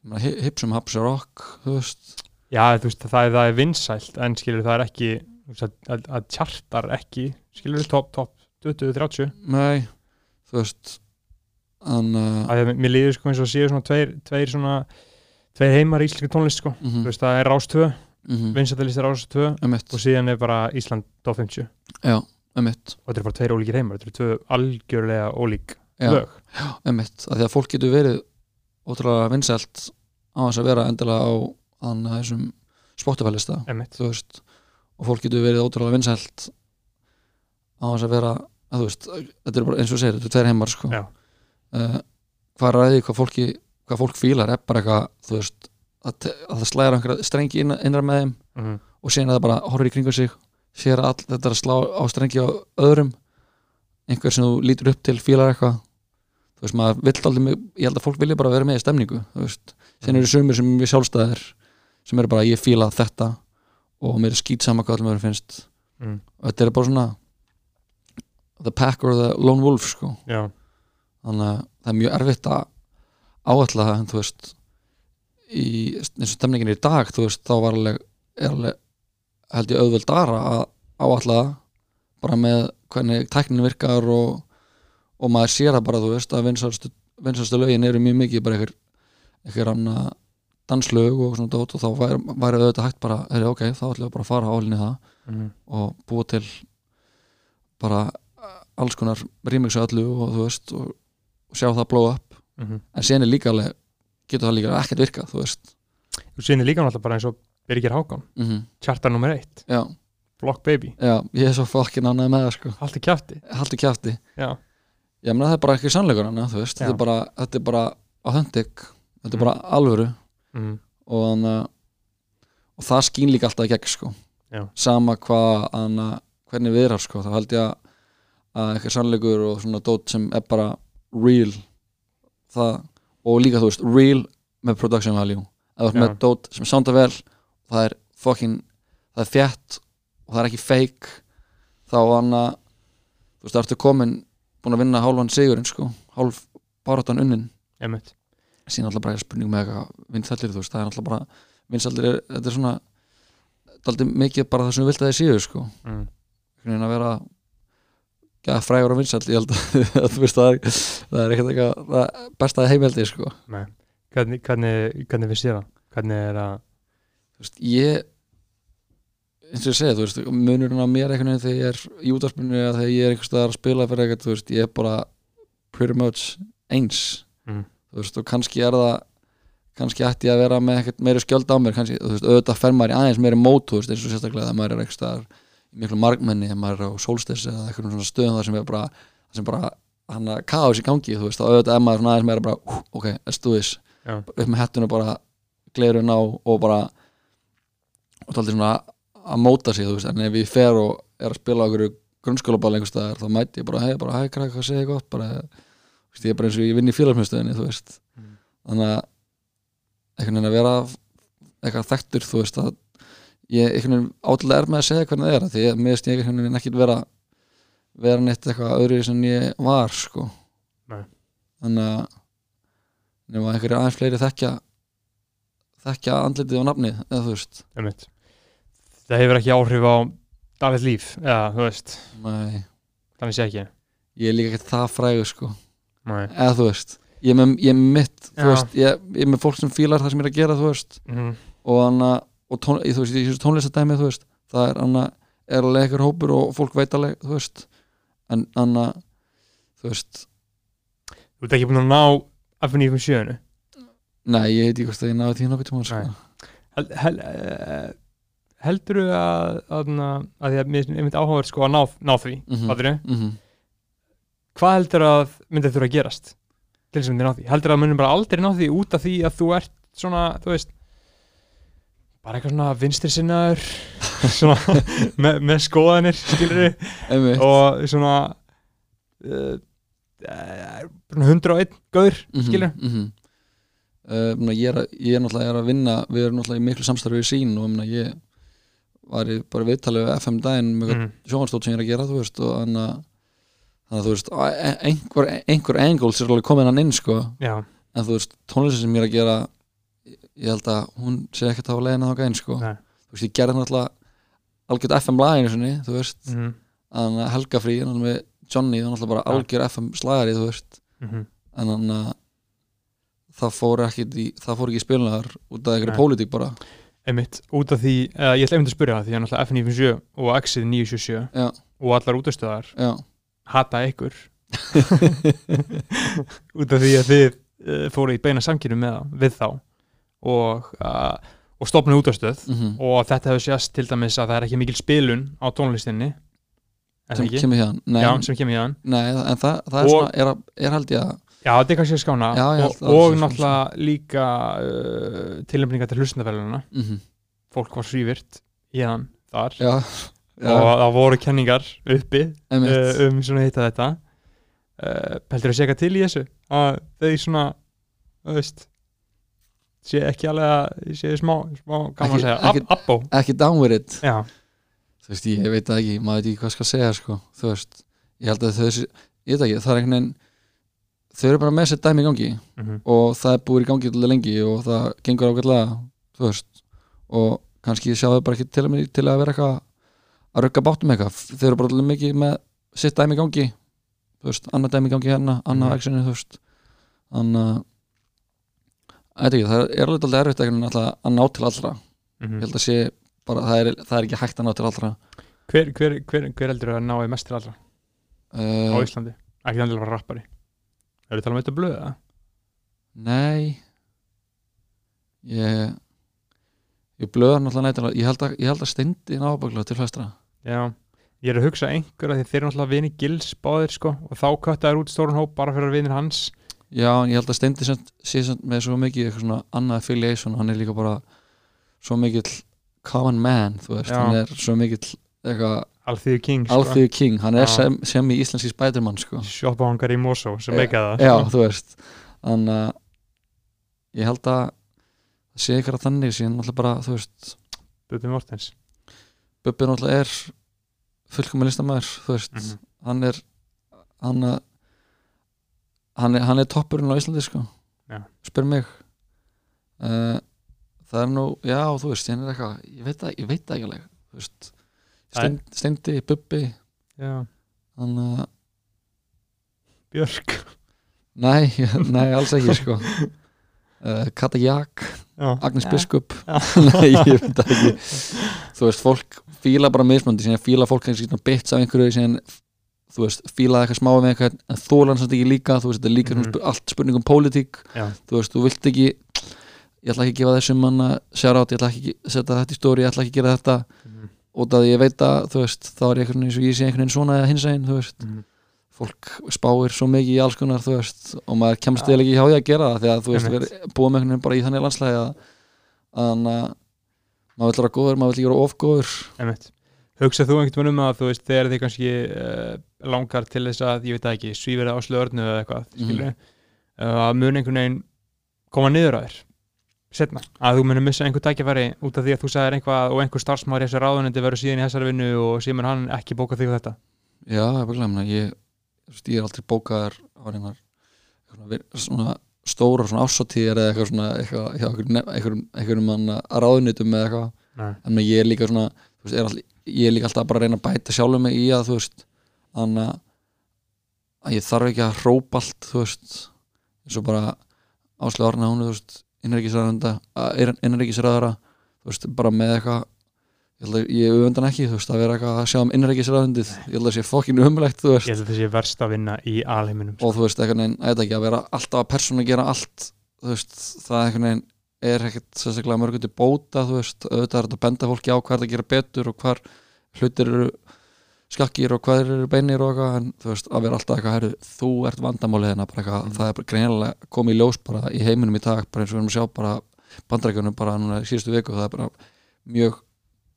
Speaker 2: ég meina, hi- hipsum haps rock, þú veist.
Speaker 1: Já, þú veist, það er, það er vinsælt en skilur það er ekki að, að, að tjartar ekki skilur top, top 20-30
Speaker 2: nei, þú veist en uh,
Speaker 1: að mér líður sko eins og séu svona tveir, tveir svona tveir heimar í íslenski tónlist sko.
Speaker 2: Mm
Speaker 1: þú veist, það er Rás 2,
Speaker 2: -hmm.
Speaker 1: vinsættilistir Rás 2
Speaker 2: emitt,
Speaker 1: og síðan er bara Ísland Top 50
Speaker 2: já, emitt
Speaker 1: og þetta er bara tveir ólíkir heimar, þetta eru tvö algjörlega ólík
Speaker 2: já,
Speaker 1: lög.
Speaker 2: Emitt, að því að fólk getur verið ótrúlega vinsælt á þess að vera endilega á þannig að þessum veist, og fólk getur verið ótrúlega vinsælt á þess að vera að veist, þetta er bara eins og segir, þetta er tveir heimar sko.
Speaker 1: Já.
Speaker 2: uh, hvað ræði hvað fólki hvað fólk fílar er bara eitthvað þú veist, að, að það slæðir einhverja strengi inn, innra með þeim
Speaker 1: Mhm.
Speaker 2: og síðan að það bara horfir í kringu sig sér all, þetta er að slá á strengi á öðrum. Einhver sem þú lítur upp til fílar eitthvað. Þú veist, maður vill aldrei, ég held að fólk vilja bara vera með í stemningu þú veist, síðan eru sumir sem við sjálfstæðir sem eru bara ég fíla þetta og mér er skýt sama hvað allir mér finnst.
Speaker 1: Mm.
Speaker 2: og þetta er bara svona the pack or the lone wolf sko.
Speaker 1: Já,
Speaker 2: þannig að það er mjög erfitt að það en þú veist í eins og stemningin í dag þú veist þá var alveg, alveg held ég auðvöld aðra að það bara með hvernig tæknin virkar og, og maður sér það bara þú veist að vinsarstu, vinsarstu lögin eru mjög mikið bara einhver einhver anna danslög og svona dót og þá væri, væri auðvitað hægt bara, er ok, þá ætlum við bara að fara álinni það
Speaker 1: mm.
Speaker 2: og búa til bara alls konar remixu öllu og þú veist og, og sjá það blow up
Speaker 1: Mm
Speaker 2: en sen er líka alveg getur það líka ekkert virkað þú veist.
Speaker 1: Þú sýnir líka náttúrulega bara eins og Birgir Hákon.
Speaker 2: Mm -hmm.
Speaker 1: chartar nummer eitt,
Speaker 2: já,
Speaker 1: Block Baby.
Speaker 2: Já, ég er svo fokkin ánægð með það sko.
Speaker 1: Í kjafti.
Speaker 2: Haldi kjafti,
Speaker 1: já,
Speaker 2: ég meina það er bara ekki sannleikur hana, þú veist, þetta er bara þetta er bara authentic, þetta er bara alvöru.
Speaker 1: Mm.
Speaker 2: og þannig og það skín líka alltaf gegn sko.
Speaker 1: Já.
Speaker 2: sama hvað hana, hvernig við erum sko, þá held ég að eitthvað sannleikur og svona dót sem er bara real það, og líka þú veist, real með production value, eða þú
Speaker 1: Já.
Speaker 2: með dót sem soundar vel, það er fucking, það er fjett og það er ekki fake þá hann að þú veist, það ertu komin búin að vinna hálfan sigurinn sko, hálf baráttan unnin síðan alltaf bara er spurning með eitthvað vinsællir, þú veist, það er alltaf bara vinsællir, er, þetta er svona daldi mikið bara það sem við vilt að þið séu sko,
Speaker 1: mm.
Speaker 2: einhvern veginn að vera frægur og vinsæll ég held að, að þú veist, það er, það er ekkert eitthvað það besta heimeldi sko
Speaker 1: Nei. hvernig, hvernig, hvernig við séð það hvernig er að
Speaker 2: þú veist, ég eins og ég segja, þú veist, munurinn á mér einhvern veginn þegar ég er í útvarpinu eða þegar ég er einhvers staðar að spila fyrir eitthvað, þú veist, ég er bara pretty much eins
Speaker 1: Mm.
Speaker 2: þú veist, og kannski er það kannski ætti ég að vera með eitthvað meiri skjöld á mér kannski, þú veist, auðvitað fer maður í aðeins meiri mót, þú veist, eins og sérstaklega þegar maður er einhvers staðar í miklu margmenni, ef maður er á solstis eða eitthvað svona stöðum þar sem er bara sem bara, hann að kaos í gangi, þú veist, og auðvitað er maður svona aðeins meira bara, uh, ok, let's do this
Speaker 1: Já.
Speaker 2: upp með hettuna bara glerun á og bara og taldi svona að móta sig þú veist, en ef ég fer og er að spila okkur grunnskólaball einhvers staðar þá mæti ég bara, hei, bara, hei, krakka, hvað segir gott? Bara, þú veist, ég er bara eins og ég vinn í félagsmyndstöðinni þú veist,
Speaker 1: Mm.
Speaker 2: þannig að einhvern veginn að vera eitthvað þekktur, þú veist, að ég átilega er með að segja hvernig það er því ég meðist ég einhvern veginn ekkit vera vera neitt eitthvað öðru sem ég var, sko.
Speaker 1: Nei.
Speaker 2: þannig að nema einhverju aðeins fleiri þekkja þekkja andlitið og nafnið eða þú veist.
Speaker 1: Einmitt. Það hefur ekki áhrif á David líf eða þú veist,
Speaker 2: Nei,
Speaker 1: þannig sé ekki.
Speaker 2: Ég er líka ekkert það frægur sko.
Speaker 1: Nei.
Speaker 2: eða þú veist, ég er með, mitt
Speaker 1: Já.
Speaker 2: veist, ég, ég er með fólk sem fílar það sem ég er að gera þú veist.
Speaker 1: Mm.
Speaker 2: og hann og tón, þú veist, í þessu tónlistadæmi þú veist, það er hann er alveg einhver hópur og fólk veit alveg þú veist, en hann þú veist,
Speaker 1: þú ert ekki búin að ná F957
Speaker 2: nei, ég veit ekki hvort að ég náði tíma sko.
Speaker 1: Nei. hel, hel, uh, heldur þú að, að, að því að mér er einmitt áhugaverð sko að ná, ná því
Speaker 2: Mhm.
Speaker 1: fattarðu?
Speaker 2: mm
Speaker 1: hvað heldur að myndið þurfa að gerast til þess að myndið ná því heldur að myndið bara aldrei ná því út af því að þú ert svona, þú veist bara eitthvað svona vinstri sinnaður. Svona með, með skoðanir skilur
Speaker 2: einmitt.
Speaker 1: Og svona uh, uh, 101 gaur skilur
Speaker 2: mm -hmm. uh, mena, ég, er, ég er náttúrulega ég er að vinna við erum náttúrulega í miklu samstarfi við sín og mena, ég var í bara viðtalið við FM daginn með mm.
Speaker 1: mm,
Speaker 2: sjónvarstótt sem ég er að gera þú veist og þannig að þannig að þú veist e- einhver, einhver angles er alveg komin hann inn sko.
Speaker 1: Já,
Speaker 2: en þú veist tónlistin sem ég er að gera ég held að hún sé ekkert á leiðina þá gæn sko. Þú veist ég gerði náttúrulega algjörð FM laginu sinni þú veist.
Speaker 1: Mm,
Speaker 2: þannig að helgafrí þannig með Johnny þannig náttúrulega bara
Speaker 1: Ja.
Speaker 2: algjör FM slagari þú veist.
Speaker 1: Mm,
Speaker 2: en þannig að það fór ekki í, það fór ekki í spilunar út af einhverju pólitík bara.
Speaker 1: Einmitt, út af því uh, ég ætla einmitt að spyrja það því að náttúrulega F957 og Exit 977
Speaker 2: Já.
Speaker 1: og allar útastöðar hata ykkur. Út af því að þið uh, fóru í beina samkynum með það, við þá og, uh, og stopnu útastöð
Speaker 2: mm
Speaker 1: og þetta hefur sést til dæmis að það er ekki mikil spilun á tónlistinni.
Speaker 2: Sem kemur hérna
Speaker 1: Já, sem kemur
Speaker 2: nei, en það, það er
Speaker 1: Og-
Speaker 2: svona er, er held ég að
Speaker 1: Já, þetta er kannski skána.
Speaker 2: Já,
Speaker 1: og, og náttúrulega líka uh, tilnefninga til hlustendafælununa
Speaker 2: mm
Speaker 1: fólk var svívirt hann þar.
Speaker 2: Já, já,
Speaker 1: og það voru kenningar uppi uh, um svona hitta þetta. Uh, heldur að segja til í þessu? Að þau svona þú veist sé ekki alveg að sé smá, smá gaman að segja,
Speaker 2: ekki-
Speaker 1: Ab-
Speaker 2: ekki down with it.
Speaker 1: Já,
Speaker 2: þú veist, ég veit það ekki, maður veit ekki hvað skal segja sko, þú veist, ég held að þau ég veit ekki, það er einhvern veginn þau eru bara með sér dæmi í gangi
Speaker 1: mm
Speaker 2: og það er búið í gangi til lengi og það gengur ágætlega þú veist, og kannski sjá þau bara ekki til að, til að vera eitthvað að rugga báttum eitthvað, þau eru bara alveg mikið með sitt dæmi í gangi þú veist, annað dæmi í gangi hérna, annað mm. actionu þú veist, þannig að ég veit ekki, það er alveg aldrei erfitt alltaf að ná til allra.
Speaker 1: Mhm.
Speaker 2: ég held að sé, bara, það er, það er ekki hægt að ná til allra.
Speaker 1: Hver, hver, hver, hver heldur að náði mest til allra? Á
Speaker 2: uh,
Speaker 1: Íslandi? Ekki þannig að vera rappari. Eru þið talað um þetta blöð eða?
Speaker 2: Nei. Ég Ég blöða náttúrulega nættilega Ég held að, ég held að steindi nábækla til flestra.
Speaker 1: Já, ég er að hugsa einhver að því þeir eru náttúrulega vini Gils báðir sko og þá köttaður út stórun hóp bara fyrir vinir hans
Speaker 2: Já, en ég held að steindi sé með svo mikið eitthvað svona annað affiliation hann er líka bara svo mikill common man, þú veist,
Speaker 1: Já.
Speaker 2: hann er svo mikill eitthvað
Speaker 1: Alþýðu King sko.
Speaker 2: alþjóðu king, hann er
Speaker 1: Já.
Speaker 2: sem, sem í íslenski spædermann sko.
Speaker 1: shoppahangar í Mosó sem meika það
Speaker 2: Já,
Speaker 1: sko.
Speaker 2: þú veist þannig að ég held að það sé ykkur að þannig síðan náttúrulega bara, þú veist
Speaker 1: Bubbi Mortens
Speaker 2: Bubbi náttúrulega er fullkomið listamæður þú veist,
Speaker 1: Mhm.
Speaker 2: hann er hann að hann er, hann er toppurinn á Íslandi sko.
Speaker 1: Já.
Speaker 2: spyr mig. Uh, það er nú, já þú veist hann er eitthvað, ég veit það, ég veit það ekki alveg Steind, Steindi, Bubbi.
Speaker 1: Já,
Speaker 2: hann að,
Speaker 1: Björk.
Speaker 2: Nei, nei alls ekki sko. Uh, Kata Jak
Speaker 1: já.
Speaker 2: Agnes
Speaker 1: Já.
Speaker 2: Biskup. Nei, ég veit það ekki. Þú veist, fólk fíla bara mismöndi fíla fólk kannski svona bits af einhverju síðan, þú veist, fíla eitthvað smá með eitthvað en þólan samt ekki líka, þú veist, þetta er líka mm -hmm. allt spurning um pólitík, þú veist, þú vilt ekki ég ætla ekki að gefa þessum manna sér átt, ég ætla ekki að setja þetta í stóri ég ætla ekki að gera þetta,
Speaker 1: Mhm.
Speaker 2: út af því ég veit að þú veist, þá er ég einhvern veginn, svo ég sé einhvern veginn svona eða hins einn, þú veist,
Speaker 1: Mhm.
Speaker 2: fólk spáir svo mikið í alls konar, þú veist og maður kemst eða ekki hjá því að gera það því að þú veist, við
Speaker 1: Einmitt.
Speaker 2: búum einhvern veginn bara í þannig landslægi að að maður vill vera góður, maður vill vera ofgóður.
Speaker 1: Hugsað þú einhvern veginn um að þú veist þegar þið kannski uh, langar til þess að, ég veit það ekki, svífið á slöðurnu eða eitthvað,
Speaker 2: Mhm.
Speaker 1: skilur mm. að mun einhvern veginn koma niður að þér setna, að þú munir missa einhver tækifæri út af því að þú sagðir einhvað og einhver starfsmáður í þessu ráðunendi verður síðan í þessari vinnu og síðan mun hann ekki bóka þig á þetta
Speaker 2: Já, ég er bara ég, ég er aldrei bókaðar á reynar svona, svona stóra svona ásóttíðir eða eitthvað svona eitthvað, hjá einhverjum- einhverjum einhverjum mann að ráðunitum eða eitthvað
Speaker 1: Nei.
Speaker 2: en ég er líka svona þú veist, er all, ég er líka alltaf bara að reyna að bæta sjálfum mig í að þú veist þannig að- ég þarf ekki að hrópa allt þú veist eins og bara áslega orna hún þú veist innrækisræðara þú veist bara með eitthvað ég auðvendan ekki þú veist að vera eitthvað að sjá um innrækisræðandið ég held að það sé fokkin umlegt þú veist.
Speaker 1: Ég held að það sé verst að vinna í alheiminum
Speaker 2: og þú veist eitthvað neginn, eitthvað ekki að vera alltaf að persónu gera allt þú veist, það eitthvað neginn er ekkert sérstaklega mörgum til bóta þú veist, auðvitað er þetta að benda fólki á hvað er að gera betur og hvar hlutir eru skakkir og hvað eru beinir og eitthvað, en þú veist, að vera alltaf eitthvað herru, þú ert vandamálið hérna, bara eitthvað
Speaker 1: Mm.
Speaker 2: það er bara greinilega komið í ljós bara í heiminum í dag bara eins og við erum að sjá bara bandrækjunum bara núna í síðustu viku, það er bara mjög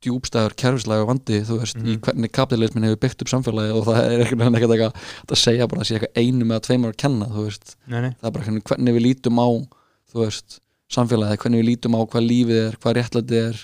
Speaker 2: djúbstæður kerfislega vandi, þú veist, í
Speaker 1: Mhm.
Speaker 2: hvernig kapitalismin hefur byggt upp samfélagi og það er ekkert eitthvað að segja bara að sé eitthvað einum eða tveimur að kenna, þú veist
Speaker 1: nei, nei.
Speaker 2: það er bara hvernig við lítum á þú veist, samfélagið, hvernig við lítum á hvað lífið er, hvað réttlætið er.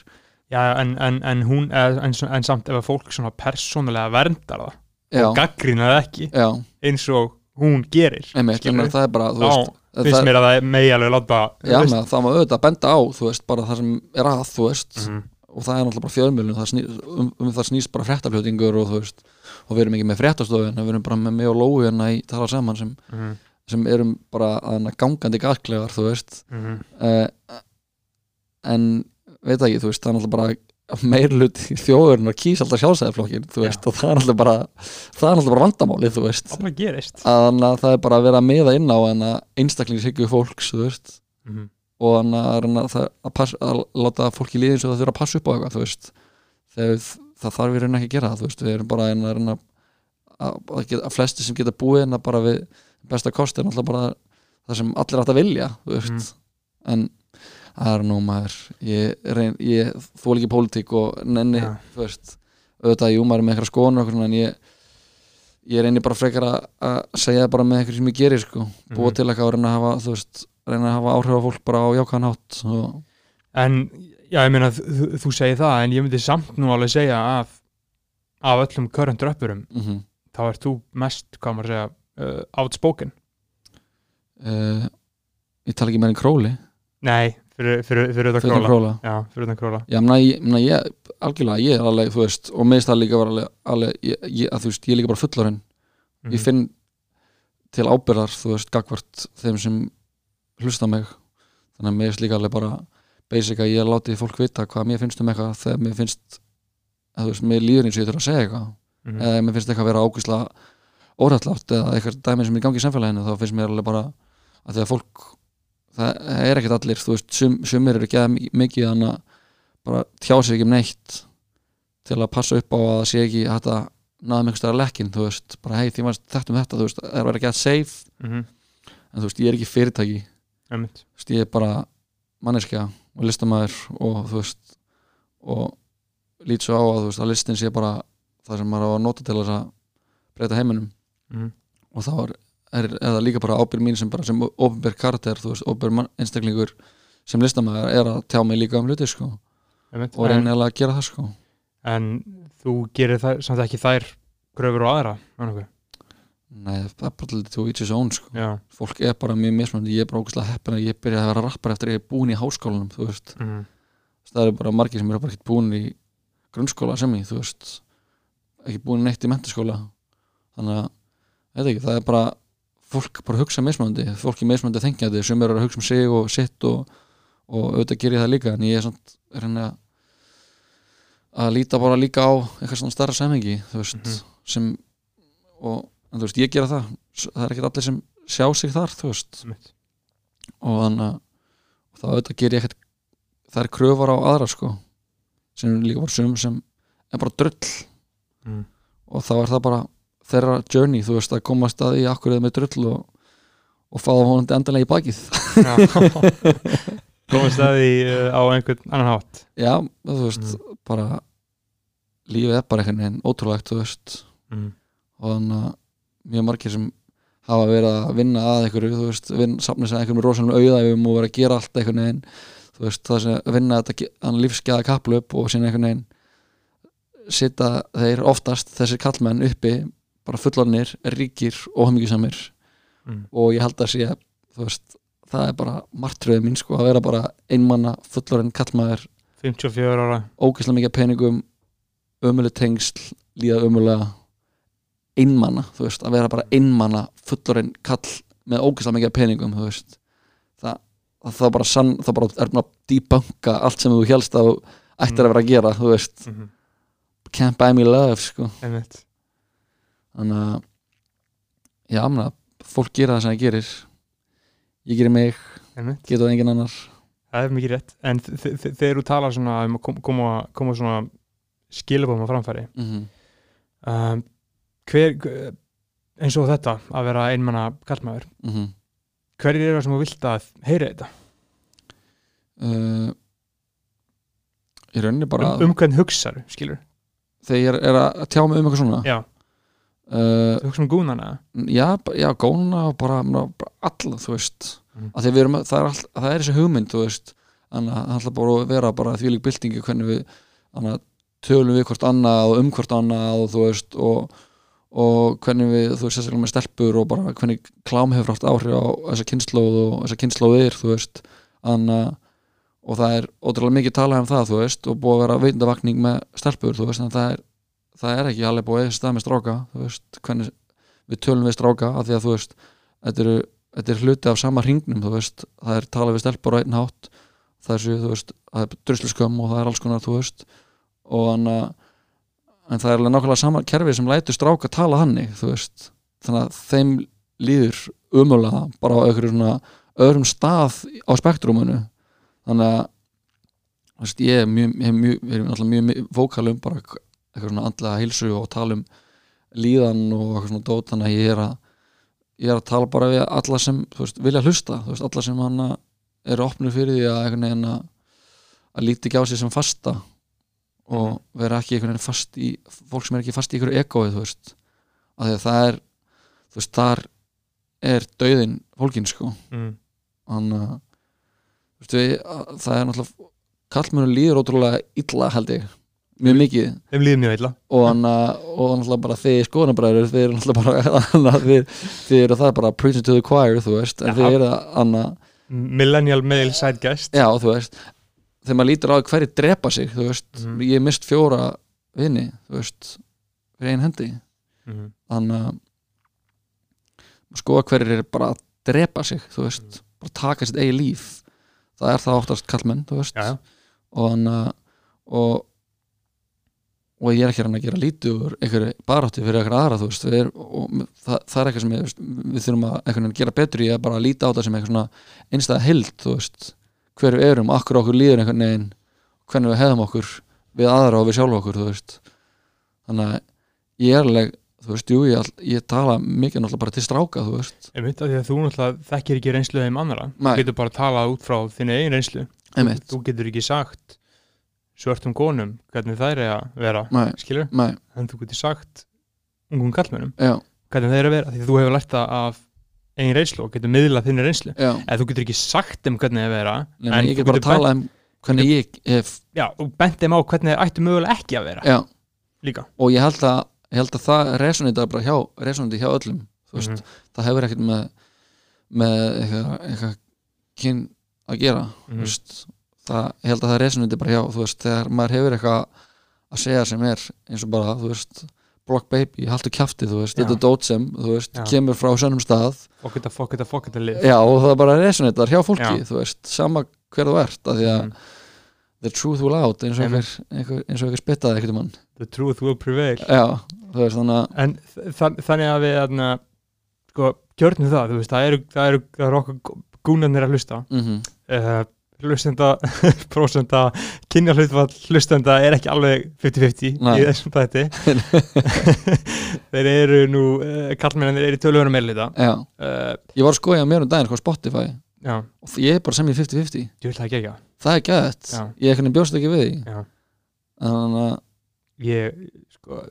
Speaker 1: Já, en, en, en hún en, en, en samt ef að fólk svona persónulega verndar það
Speaker 2: já,
Speaker 1: og gaggrínað ekki
Speaker 2: já,
Speaker 1: eins og hún gerir
Speaker 2: einmitt, en það er bara þú veist,
Speaker 1: finnst
Speaker 2: það,
Speaker 1: mér að það megi alveg láta
Speaker 2: já, með, það má auðvitað benda á þú veist, bara það sem er að, þú veist.
Speaker 1: Mhm.
Speaker 2: og það er náttúrulega bara fjölmjölun það um, um það snýst bara fréttafljótingur og þú veist, og við erum ekki með fréttastofun við erum bara með mig og Lói hérna í tala saman sem,
Speaker 1: Mhm.
Speaker 2: Sem erum bara að gangandi gasklegar, þú veist.
Speaker 1: Mhm.
Speaker 2: uh, en veit ekki, þú veist, það er náttúrulega bara meirlut í þjóðurinn að kýsa alltaf sjálfsæðarflokkin, þú veist, og það er náttúrulega bara það er náttúrulega bara vandamálið, þú veist.
Speaker 1: Það
Speaker 2: þannig að það er bara að vera að miða inn á einstaklingshyggju fólks, þú veist.
Speaker 1: Mhm.
Speaker 2: og þannig að, reyna að, pass, að láta fólki líði eins og það þurfa að passa upp á eitthvað, þú veist. Þegar það þarf við reyna ekki að gera það, þú veist, við erum bara að að, að, flesti sem geta búið en að bara við besta kosti er náttúrulega bara það sem allir átt að vilja,
Speaker 1: Mhm.
Speaker 2: en það er nú maður ég, reyn, ég þól ekki pólitík og nenni, þú veist. Auðvitað, jú, maður er með eitthvað og svona, en ég ég reynir bara frekar að, segja bara með eitthvað sem ég gerir sko, búa
Speaker 1: Mhm.
Speaker 2: til eitthvað að reyna að hafa veist, reyna að hafa áhrif á fólk bara á jákvæðan hátt og,
Speaker 1: En, já, ég meina, þú, segir það en ég myndi samt nú alveg segja að af öllum current rappurum
Speaker 2: mm
Speaker 1: þá ert þú mest, hvað maður að segja uh, outspoken?
Speaker 2: Uh, ég tala ekki með enn króli.
Speaker 1: Nei, fyrir, fyrir, fyrir þetta króla.
Speaker 2: króla.
Speaker 1: Já, fyrir þetta króla.
Speaker 2: Já, mena, ég, mena, ég, algjörlega, ég er alveg, þú veist og meðist það líka var alveg, alveg ég, ég, að veist, ég er líka bara fullorinn
Speaker 1: Mhm.
Speaker 2: ég finn til ábyrðar, þú veist, gagvart þeim sem hlusta mig. Þannig að finnst líka alveg bara basic að ég láti fólk vita hvað mér finnst um eitthvað þegar mér finnst að þú veist, mér líður eins og ég þurfa að segja eitthvað.
Speaker 1: Mhm.
Speaker 2: eða ef mér finnst eitthvað að vera ákvísla órættlátt eða eitthvað dæmi sem er í gangi í samfélaginu þá finnst mér alveg bara að þegar fólk það er ekkert allir, þú veist sum, sumir eru ekki að mikið þannig að bara tjá sig ekki um neitt til að passa upp á að sé ekki hægt að naðum einhvers staðar lekkin, þú veist bara hei því maður þetta um þetta, þú veist það er verið ekki að safe,
Speaker 1: Mhm.
Speaker 2: en þú veist ég er ekki fyrirtæki
Speaker 1: Einmitt.
Speaker 2: þú veist ég er bara manneskja og listamæður og þú veist og lít svo á að þú veist að listin sé bara það sem maður á að nota til þess að breyta heiminum
Speaker 1: Mhm.
Speaker 2: og þá er, er eða líka bara ábyrð mín sem bara sem ofinber karakter, þú veist, ofinber einstaklingur sem listamæður er að tjá mig líka um hluti sko
Speaker 1: Einmitt.
Speaker 2: og eiginlega að gera það sko
Speaker 1: en þú gerir það samt ekki þær gröfur og aðra annarku.
Speaker 2: Nei, það er bara til to each his own sko
Speaker 1: Já
Speaker 2: fólk er bara mjög mismöndi, ég er bara ógæslega heppin að ég byrja að vera rappar eftir að ég er búin í háskólanum þú veist,
Speaker 1: Mhm.
Speaker 2: það eru bara margir sem eru bara ekkert búin í grunnskóla sem ég, þú veist ekki búin neitt í mentaskóla þannig að, ekki, það er bara fólk bara hugsa mismöndi fólk er mismöndi þengjandi, sem eru að hugsa um sig og sitt og, og auðvitað ger ég það líka en ég er samt reyna að líta bara líka á eitthvað svona starra samhengi, þú veist
Speaker 1: Mhm.
Speaker 2: sem, og en þú veist, ég gera það það er ekkert allir sem sjá sig þar, þú veist
Speaker 1: Einmitt.
Speaker 2: og þannig að þá auðvitað ger ég ekkert það er kröfar á aðra sko sem líka bara sum sem er bara drull
Speaker 1: Mhm.
Speaker 2: og þá er það bara þeirra journey, þú veist, að komast að því akkur eða með drull og, og fá honandi endanlega í bakið.
Speaker 1: Já. Komast það í uh, á einhvern annan hátt.
Speaker 2: Já, þú veist, bara lífið er bara einhvern veginn ótrúlegt, þú veist.
Speaker 1: Mm.
Speaker 2: og þannig að mjög margir sem hafa verið að vinna að einhverju, þú veist, sig að einhverjum rosalegum auðæfum og vera að gera allt einhvern veginn, þú veist, það sem að vinna þannig lífsgæða kaplöp og síðan einhvern veginn sita þeir oftast þessir kallmenn uppi bara fullarnir, ríkir og homingjusamir
Speaker 1: Mm.
Speaker 2: og ég held að sé veist, það er bara martröðu mín sko, að vera bara einmanna fullarinn kallmaður,
Speaker 1: 54 ára.
Speaker 2: Ógeðslega mikið peningum ömuleg tengsl, líða ömulega einmanna, þú veist, að vera bara einmanna fullorinn kall með ógeðslega mikið peningum, það, það, það bara sann, það bara er bara að debunka allt sem þú helst að ættir að vera að gera, þú veist.
Speaker 1: Mm -hmm.
Speaker 2: can't buy me love, sko.
Speaker 1: Einmitt.
Speaker 2: Þannig að já, mena, fólk gera það sem það gerir. Ég gerir mig, getur engin annar.
Speaker 1: Það er mikið rétt. En þegar þú talar svona um að kom- koma, koma svona skilabóðum á framfæri
Speaker 2: mm -hmm.
Speaker 1: um, hver eins og þetta að vera einmanna kallmaður
Speaker 2: Mm -hmm.
Speaker 1: hverjir eru það sem þú vilt að heyra þetta?
Speaker 2: Uh, í rauninni bara
Speaker 1: um, um hvern hugsaðu, skilur
Speaker 2: þegar ég er að tjá mig um eitthvað svona?
Speaker 1: Já,
Speaker 2: uh,
Speaker 1: þú hugsa um gúnana?
Speaker 2: já, já, góna og bara, bara alla, þú veist. Við erum, það er, all, það er þessi hugmynd þú veist, þannig að það ætla bara að vera bara því lík byltingi hvernig við þannig að tölum við hvort annað og um hvort annað og þú veist og, og hvernig við, þú veist, sérstaklega með stelpur og bara hvernig klám hefur haft áhrif á þessa kynnslóð og þessa kynnslóðir þú veist, þannig að og það er ótrúlega mikið talað um það, þú veist og búið að vera veitundavakning með stelpur þú veist, en það er, það er ekki alveg búið að stað með stráka, veist, hvernig við tölum við stráka, af því að þú veist þetta eru þetta er hluti af sama hringnum veist, það er talað við stelpur á einn hátt það er, svo, veist, það er drusluskömm og það er alls konar, og hann en það er alveg nákvæmlega sama kerfi sem lætur stráka tala hannig, þannig að þeim líður umulega bara á öðrum stað á spektrumunu þannig að ég er mjög, mjög, mjög, mjög vókal um bara eitthvað svona andlega heilsu og tala um líðan og eitthvað svona dót þannig að ég er að ég er að tala bara við alla sem veist, vilja hlusta, veist, alla sem hann eru opnir fyrir því að einhvern veginn að, að líti ekki á sig sem fasta og vera ekki einhvern veginn fast í fólk sem er ekki fast í einhverju ekoi þú veist, af því að það er þú veist, þar er dauðin fólkin sko.
Speaker 1: Mm.
Speaker 2: hann að að- það er náttúrulega kallmennur líður ótrúlega illa held ég mjög mikið.
Speaker 1: Þeim líður mjög illa.
Speaker 2: Og náttúrulega bara þið skoðanabræður þið eru náttúrulega bara þið eru það bara preaching to the choir þú veist. En þið eru hann að
Speaker 1: millennial male sideguest.
Speaker 2: Já þú veist. Þegar maður lítur á hverju drepa sig þú veist.
Speaker 1: Mhm.
Speaker 2: ég mist fjóra vini þú veist fyrir einn hendi.
Speaker 1: Mhm.
Speaker 2: þannig að skoða hverjir er bara að drepa sig þú veist, bara taka sitt eigi líf. Það er það oftast kallmenn þú veist.
Speaker 1: Já, já.
Speaker 2: og hann að og, og ég er ekki hann að gera lítið úr einhverju barátti fyrir einhverju aðra þú veist, er, og það, það er eitthvað sem ég, þú við þurfum að gera betur í að bara líta á það sem eitthvað svona einstæða hild, þú veist hverju erum, akkur okkur líður einhvern veginn hvernig við hefðum okkur við aðra og við sjálf okkur, þú veist þannig að ég er alveg þú veist, jú, ég, all- ég tala mikið náttúrulega bara til stráka, þú veist
Speaker 1: Einmitt, af því að þú náttúrulega þekkir ekki reynslu þeim annara
Speaker 2: Nei.
Speaker 1: þú getur bara talað út frá þinni eigin reynslu
Speaker 2: Einmitt.
Speaker 1: þú getur ekki sagt svörtum konum hvernig þær er að vera
Speaker 2: Nei,
Speaker 1: skilur,
Speaker 2: nei,
Speaker 1: en þú getur sagt ungum kallmönnum
Speaker 2: já,
Speaker 1: hvernig þeir eru að vera, því að þú hefur lært það af eigin reynslu og getur miðlað þinni reynslu. Eða þú getur ekki sagt þeim hvernig þeir vera
Speaker 2: Nei, ég
Speaker 1: þú
Speaker 2: get bara að tala um hvernig ég hef,
Speaker 1: já, og bent þeim á hvernig þeir ættu mögulega ekki að vera.
Speaker 2: Já.
Speaker 1: Líka.
Speaker 2: Og ég held að, ég held að það resonita bara hjá, resonita hjá öllum veist,
Speaker 1: Mhm.
Speaker 2: það hefur ekkert með með eitthvað, eitthvað kyn að gera
Speaker 1: Mhm.
Speaker 2: þú veist, það, ég held að það resonita bara hjá þú veist, þegar maður hefur eitthvað að segja sem er eins og bara, þú veist block baby, haltu kjafti, þú veist,
Speaker 1: Já.
Speaker 2: þetta er dót sem þú veist,
Speaker 1: Já.
Speaker 2: kemur frá sönnum stað
Speaker 1: fokk þetta, fokk þetta, fokk þetta lið
Speaker 2: já, og það bara resonatar hjá fólki,
Speaker 1: Já.
Speaker 2: þú veist, sama hver þú ert, af því að
Speaker 1: Mhm.
Speaker 2: the truth will out, eins og einhver, einhver, einhver spittaði ekkert um hann
Speaker 1: the truth will prevail
Speaker 2: já, þú veist, þannig að
Speaker 1: en þa þannig að við þarna, sko, kjörnum það, þú veist, það eru, það eru, það eru okkur gúnarnir að hlusta
Speaker 2: mm
Speaker 1: uh, hlustenda prósenda, kynja hlutfall hlustenda er ekki alveg 50-50
Speaker 2: Nei.
Speaker 1: í þessum þætti. Þeir eru nú uh, kallmennir eru í tölugunum meðlita uh,
Speaker 2: ég var að skoja mér um daginn hvað Spotify
Speaker 1: já,
Speaker 2: og ég er bara sem ég 50-50
Speaker 1: ég vil það ekki ekki?
Speaker 2: Það er gæðt, ég ekkert bjóst ekki við því. Þannig að
Speaker 1: ég, sko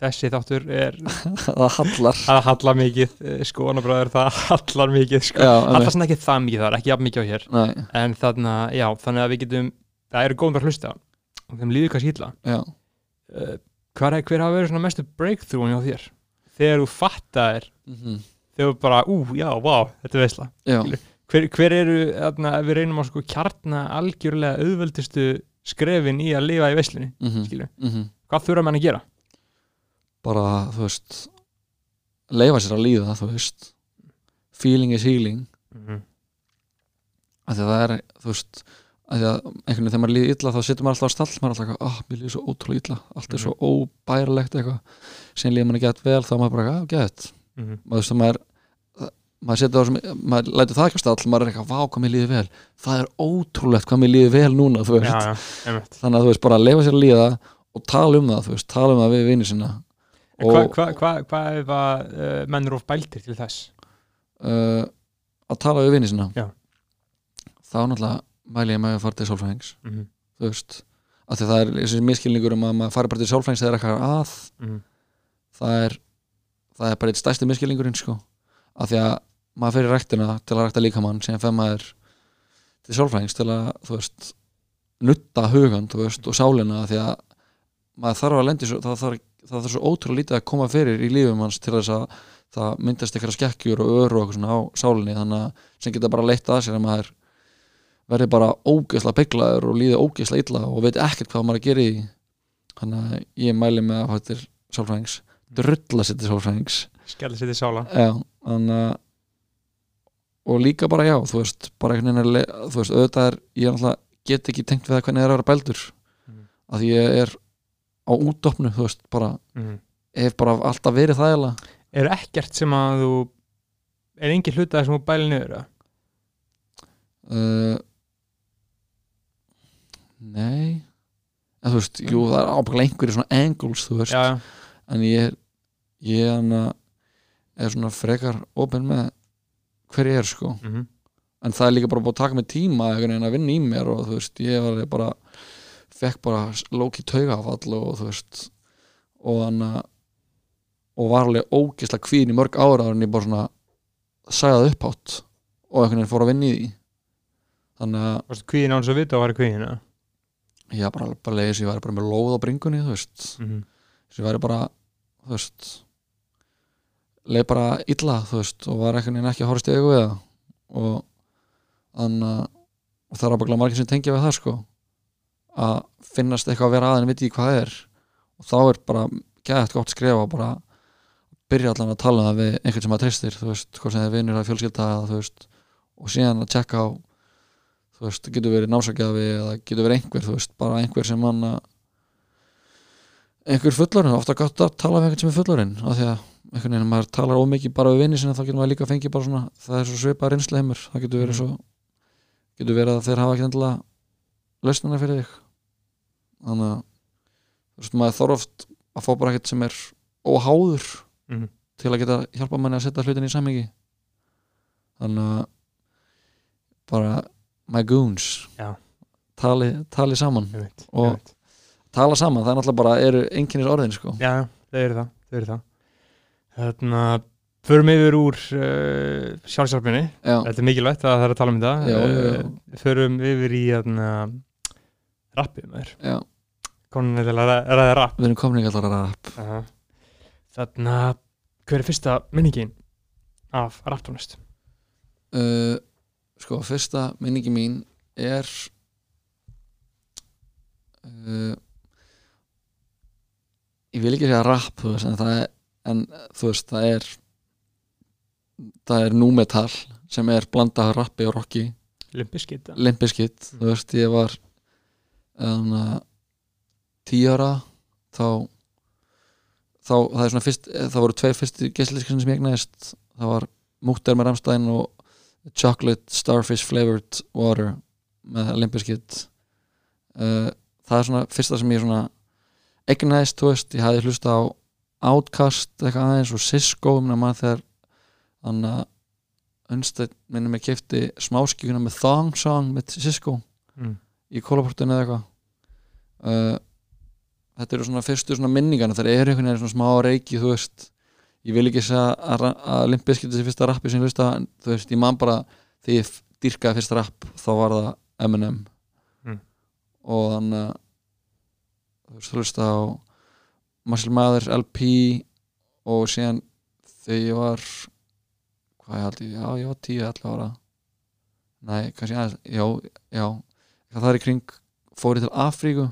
Speaker 1: þessi þáttur er
Speaker 2: það hallar.
Speaker 1: Það hallar mikið, eh, sko, anarbræður það hallar mikið, sko.
Speaker 2: Já,
Speaker 1: hallar svona ekki það mikið þar, ekki jafn mikið á hér.
Speaker 2: Nei,
Speaker 1: en þarna, já, þannig að við getum það eru góðum að hlusta og þeim líður kannski illa. Uh, hver, hver hafa verið svona mestu breakthrough hjá þér? Þegar þú fattar
Speaker 2: mm
Speaker 1: þegar þú bara, ú, já, vá, þetta er veisla.
Speaker 2: Já,
Speaker 1: hver, hver eru, þarna, við reynum að sko kjarna algjörlega auðveldustu skrefin í að lifa í veislunni
Speaker 2: mm
Speaker 1: skilju,
Speaker 2: -hmm.
Speaker 1: hvað þurfa mann að gera?
Speaker 2: Bara, þú veist leifa sér að líða, þú veist. Feeling is healing.
Speaker 1: Mm -hmm.
Speaker 2: af því að það er, þú veist af því að einhvern veginn þegar maður líður illa þá situr maður alltaf á stall maður er alltaf, ah, mér líður svo ótrúlega illa. Allt er svo óbærilegt eitthvað. Síðan líður manni gett vel þá maður bara, ah, gett.
Speaker 1: Mm
Speaker 2: maður veist að maður maður setur það sem, maður lætur það ekki á stall maður er eitthvað, vá hvað mér líður vel. Það er ótrúlegt hvað mér líður vel núna
Speaker 1: já, já,
Speaker 2: þannig að þú veist, bara að leifa sér að líða og tala um það, þú veist, tala um það við vinni sinna
Speaker 1: Hvað
Speaker 2: og
Speaker 1: hva, hva, hva ef að uh, menn eru of bæltir til þess?
Speaker 2: uh, að tala við vinni sinna
Speaker 1: Já.
Speaker 2: þá náttúrulega mæli ég með að fara til sálfræðings
Speaker 1: Mm -hmm.
Speaker 2: þú veist, af því að það er þessi miskilningur um að maður fari bara til sálfræðings þegar eitthvað er að
Speaker 1: Mm
Speaker 2: það er það er bara eitt stærsti miskilningurinn sko af því að maður fyrir ræktina til að rækta líkamann sem fer maður til sálfræðings til að þú veist nutta hugan þú veist og sálina af því að maður þarf að lendi það þarf, það þarf svo ótrúlega lítið að koma fyrir í lífum hans til þess að það myndast eitthvað skekkjur og öru og eitthvað svona á sálinni þannig að sem geta bara leitt að sér að maður verði bara ógeðslega bygglaður og líði ógeðslega illa og veit ekkert hvað maður er að gera í. Þannig að ég mæli með að sálfræðings drulla sér til sálfræðings.
Speaker 1: Skellir sér til sála.
Speaker 2: Já, þannig að og líka bara já, þú veist bara einhvern veginn er, þú veist, auðvitað er ég náttúrulega get ekki tengt við það hvernig það er að vera bældur.
Speaker 1: Mhm.
Speaker 2: að ég er á útdopnu, þú veist, bara
Speaker 1: mm.
Speaker 2: hef bara alltaf verið það
Speaker 1: Er ekkert sem að þú er engin hluta sem þú bælir niður
Speaker 2: uh, nei. En þú veist, jú, það er ábygglega einhverju svona angles, þú veist,
Speaker 1: Já,
Speaker 2: en ég ég hana, er svona frekar opinn með hver ég er sko.
Speaker 1: Mm -hmm.
Speaker 2: en það er líka bara búið að taka mig tíma að vinna í mér og þú veist, ég var bara fekk bara lóki taugafall og þú veist og hann að og var alveg ógislega kvíðin í mörg ára en ég bara svona sagði það upphátt og einhvern veginn fór að vinna í því. Þannig að
Speaker 1: Varstu kvíðin án að vita að væri kvíðin
Speaker 2: ég bara, bara leiðis ég væri bara með lóð á bringunni þú veist,
Speaker 1: Mhm.
Speaker 2: þess ég væri bara þú veist leið bara illa, þú veist og var einhvern veginn ekki að horfast í augu við það. Og þannig að það er bara margir sem tengja við það sko að finnast eitthvað að vera aðeins viti í hvað er. Og þá er bara gæðið gott skrifa og bara byrja allan að tala um við einhvern sem að treystir þú veist, hvort sem það er vinur að fjölskylda eða veist, og síðan að tjekka á þú veist, getur verið násakjafi eða getur verið einhver, þú veist, bara einhver sem hann að einhver fullorinn, ofta gott að tala við einhvern sem er fullorinn af því að einhvern veginn, maður talar ómikið bara við vinni sinna, þá getur maður líka fengið bara svona það er svo svipað reynslu heimur, það getur verið svo getur verið að þeir hafa ekki endilega lausnana fyrir þig þannig að þú veist, maður þarf oft að fá bara ekkert sem er óháður
Speaker 1: Mhm.
Speaker 2: til að geta hjálpa manni að setja hlutin í samhengi. Þannig að bara my goons.
Speaker 1: Já.
Speaker 2: tali, tali saman
Speaker 1: veit,
Speaker 2: Og- tala saman, það er náttúrulega bara eru einkennis orðin sko.
Speaker 1: Já, það eru það, það eru það. Þarna Förum yfir úr uh, sjálfsjálfinni
Speaker 2: já,
Speaker 1: Þetta er mikilvægt að það er að tala um þetta. Eh, Förum yfir í þarna, rappið með þér.
Speaker 2: Já,
Speaker 1: Konin er að ræða rapp
Speaker 2: við erum komin að rap
Speaker 1: Aha. Þarna Hver er fyrsta minningin af rapptónlist?
Speaker 2: uh, sko, fyrsta minningi mín er uh, ég vil ekki segja rap þú veist, en það er en þú veist, það er það er númetal sem er blandað af rappi og rocki
Speaker 1: Limpiskit
Speaker 2: limpiskitt, þú veist, ég var um, tíu ára þá þá, það er svona fyrst það voru tveir fyrstu gæsliskinn sem ég egnaðist það var Múkter með Ramstein og Chocolate Starfish Flavored Water með limpiskitt uh, það er svona fyrsta sem ég svona egnaðist, þú veist, ég hafði hlusta á Outcast eitthvað aðeins og Cisco, minna maður þegar þannig að Unstead minnum ég kefti smáskíkuna með Thong Song með Cisco
Speaker 1: mm.
Speaker 2: í kólaportinu eða eitthvað. Uh, þetta eru svona fyrstu svona minningana það eru einhvern veginn svona smá reiki þú veist, ég vil ekki segja að, Limp Bizkit þessi fyrsta rappi sem ég hlusta þú veist, ég man bara þegar ég dýrkaði fyrsta rapp þá var það Eminem.
Speaker 1: Mm.
Speaker 2: og þannig að þú veist, þú hlusta á Marcel Mathers LP og síðan þegar ég var hvað ég haldi, já ég var 10-11 ára. Nei, kannski aðeins já, já, það er í kring fór ég til Afríku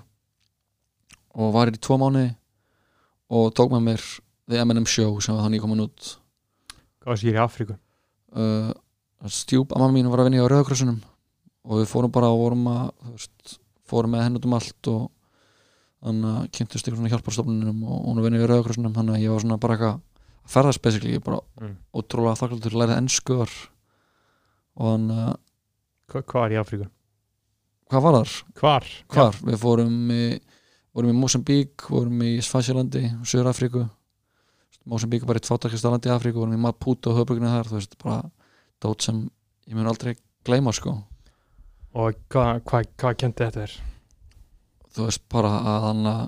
Speaker 2: og var í tvo mánuði og tók með mér The Eminem Show sem var þannig komin út
Speaker 1: Hvað var sér í Afríku?
Speaker 2: uh, stjúp, amma mín var að vinna í Rauðakrossunum og við fórum bara og vorum að veist, fórum með henn út um allt og þannig að kynntust ykkur svona hjálparstofnunum og hún var að vinna í Rauðakrossunum þannig að ég var svona bara eitthvað að ferðast basically, ég bara
Speaker 1: Mm.
Speaker 2: ótrúlega þakkláttur læra ennskuðar og þannig að
Speaker 1: Hva, hvað var í Afríku?
Speaker 2: hvað var þar?
Speaker 1: Hvar?
Speaker 2: Hvar? Við fórum í, vorum í Mosambík, vorum í Svasjalandi, Söður Afríku Mosambík er bara eitt fátakast landi í Afríku, vorum í Maputo og höfbruginu þar, þú veist, bara dót sem ég mun aldrei gleyma sko
Speaker 1: Og hvað hva, hva kendi þetta þér?
Speaker 2: þú veist, bara að hann að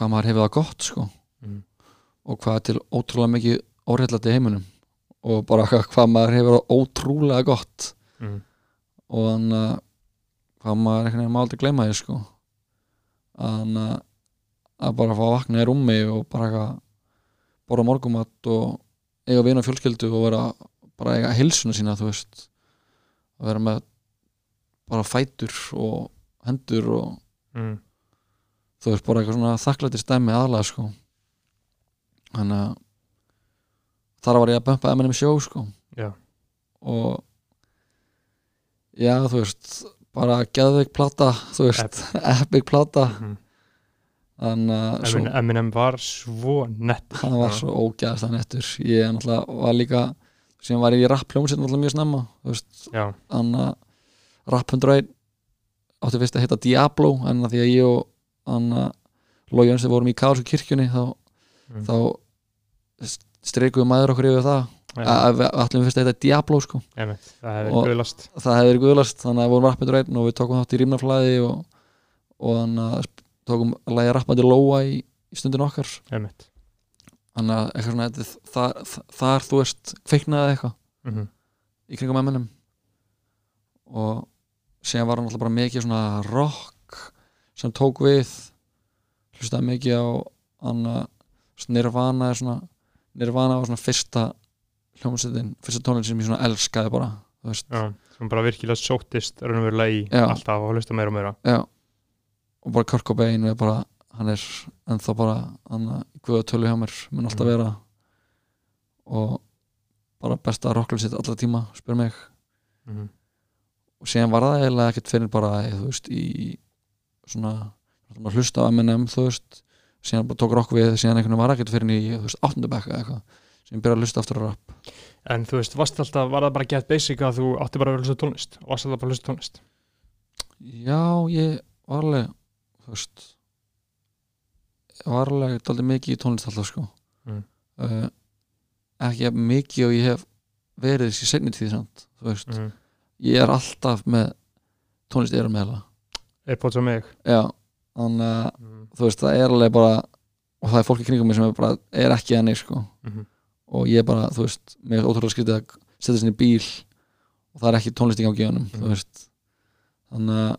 Speaker 2: hvað maður hefur það gott sko
Speaker 1: Mm.
Speaker 2: og hvað til ótrúlega mikið óreillandi heiminum og bara hvað, maður hefur það ótrúlega gott
Speaker 1: Mm.
Speaker 2: og hann að hvað maður einhvern veginn má aldrei gleyma því sko hann að að bara fá að vakna í rúmi og bara borða morgumat og eiga vina fjölskyldu og vera bara eiga hilsuna sína þú veist að vera með bara fætur og hendur og
Speaker 1: Mm.
Speaker 2: þú veist bara eitthvað svona þakklæti stæmi aðlega sko þannig að þar var ég að bumpa Eminem sjó sko
Speaker 1: Já.
Speaker 2: og já þú veist bara geðveik plata þú veist, epic plata
Speaker 1: Mm.
Speaker 2: Þannig að svo,
Speaker 1: Eminem, var svo nett
Speaker 2: hann var svo ógæðast nettur. Ég var líka sem var ég í rap hljómsveit náttúrulega mjög snemma þannig að rap 101 átti fyrst að heita Diablo en að því að ég og hann að Lói Jönsson vorum í Kálsku kirkjunni þá,
Speaker 1: Mm.
Speaker 2: þá streikuðu maður okkur yfir það. Að við ætlum fyrst að heita Diablo sko.
Speaker 1: Einmitt, það hefði verið guðlast
Speaker 2: það hefði verið guðlast þannig að við vorum rappið einn og við tókum þátt í rýmnaflæði og, og þannig að sp- tókum að lægja rappandi Lóa í, í stundin okkar.
Speaker 1: Einmitt.
Speaker 2: Þannig að eitthvað svona þetta, þar, þar þú veist kveiknaði eitthvað
Speaker 1: mm
Speaker 2: í kringum emminum og síðan var hann alltaf bara mikið svona rock sem tók við hlustaði mikið á hann Nirvana er svona Nirvana var svona fyrsta hljómsveitin, fyrsta tónlinn sem ég svona elskaði bara þú veist,
Speaker 1: Já, sem bara virkilega sóttist raunverulega í
Speaker 2: Já.
Speaker 1: alltaf og hlusta meira og meira.
Speaker 2: Já og bara Kurt Cobain er bara hann er ennþá bara hann í guða tölu hjá mér mun alltaf
Speaker 1: Mhm.
Speaker 2: vera. Og bara besta rocklun sitt allra tíma, spyr mig.
Speaker 1: Mm
Speaker 2: og síðan var það eiginlega ekkert fyrir bara þú veist, í svona svona hlusta á M&M, þú veist. Síðan bara tók rock við, síðan einhvern veginn var ekkert fyrir í, þú veist, áttundabekka eða eitthvað ég byrjaði að hlusta aftur á rap.
Speaker 1: En þú veist, varst alltaf, var það bara gett basic að þú átti bara að hlusta tónlist? Varst alltaf bara að hlusta tónlist?
Speaker 2: Já, ég var alveg þú veist ég var alveg daldið mikið í tónlist alltaf sko
Speaker 1: Mm.
Speaker 2: uh, ekki mikið og ég hef verið þessi seinni tíð samt, þú veist
Speaker 1: mm.
Speaker 2: ég er alltaf með tónlist erum meðla
Speaker 1: Airpods á mig
Speaker 2: Já, þannig að
Speaker 1: mm.
Speaker 2: þú veist, það er alveg bara og það er fólk í kringum mig sem er, bara, er ekki enni sko.
Speaker 1: Mm
Speaker 2: og ég bara, þú veist, mér er ótrúlega skrítið að setja sinni í bíl og það er ekki tónlist í gangi í honum,
Speaker 1: Mhm.
Speaker 2: þú veist þannig að,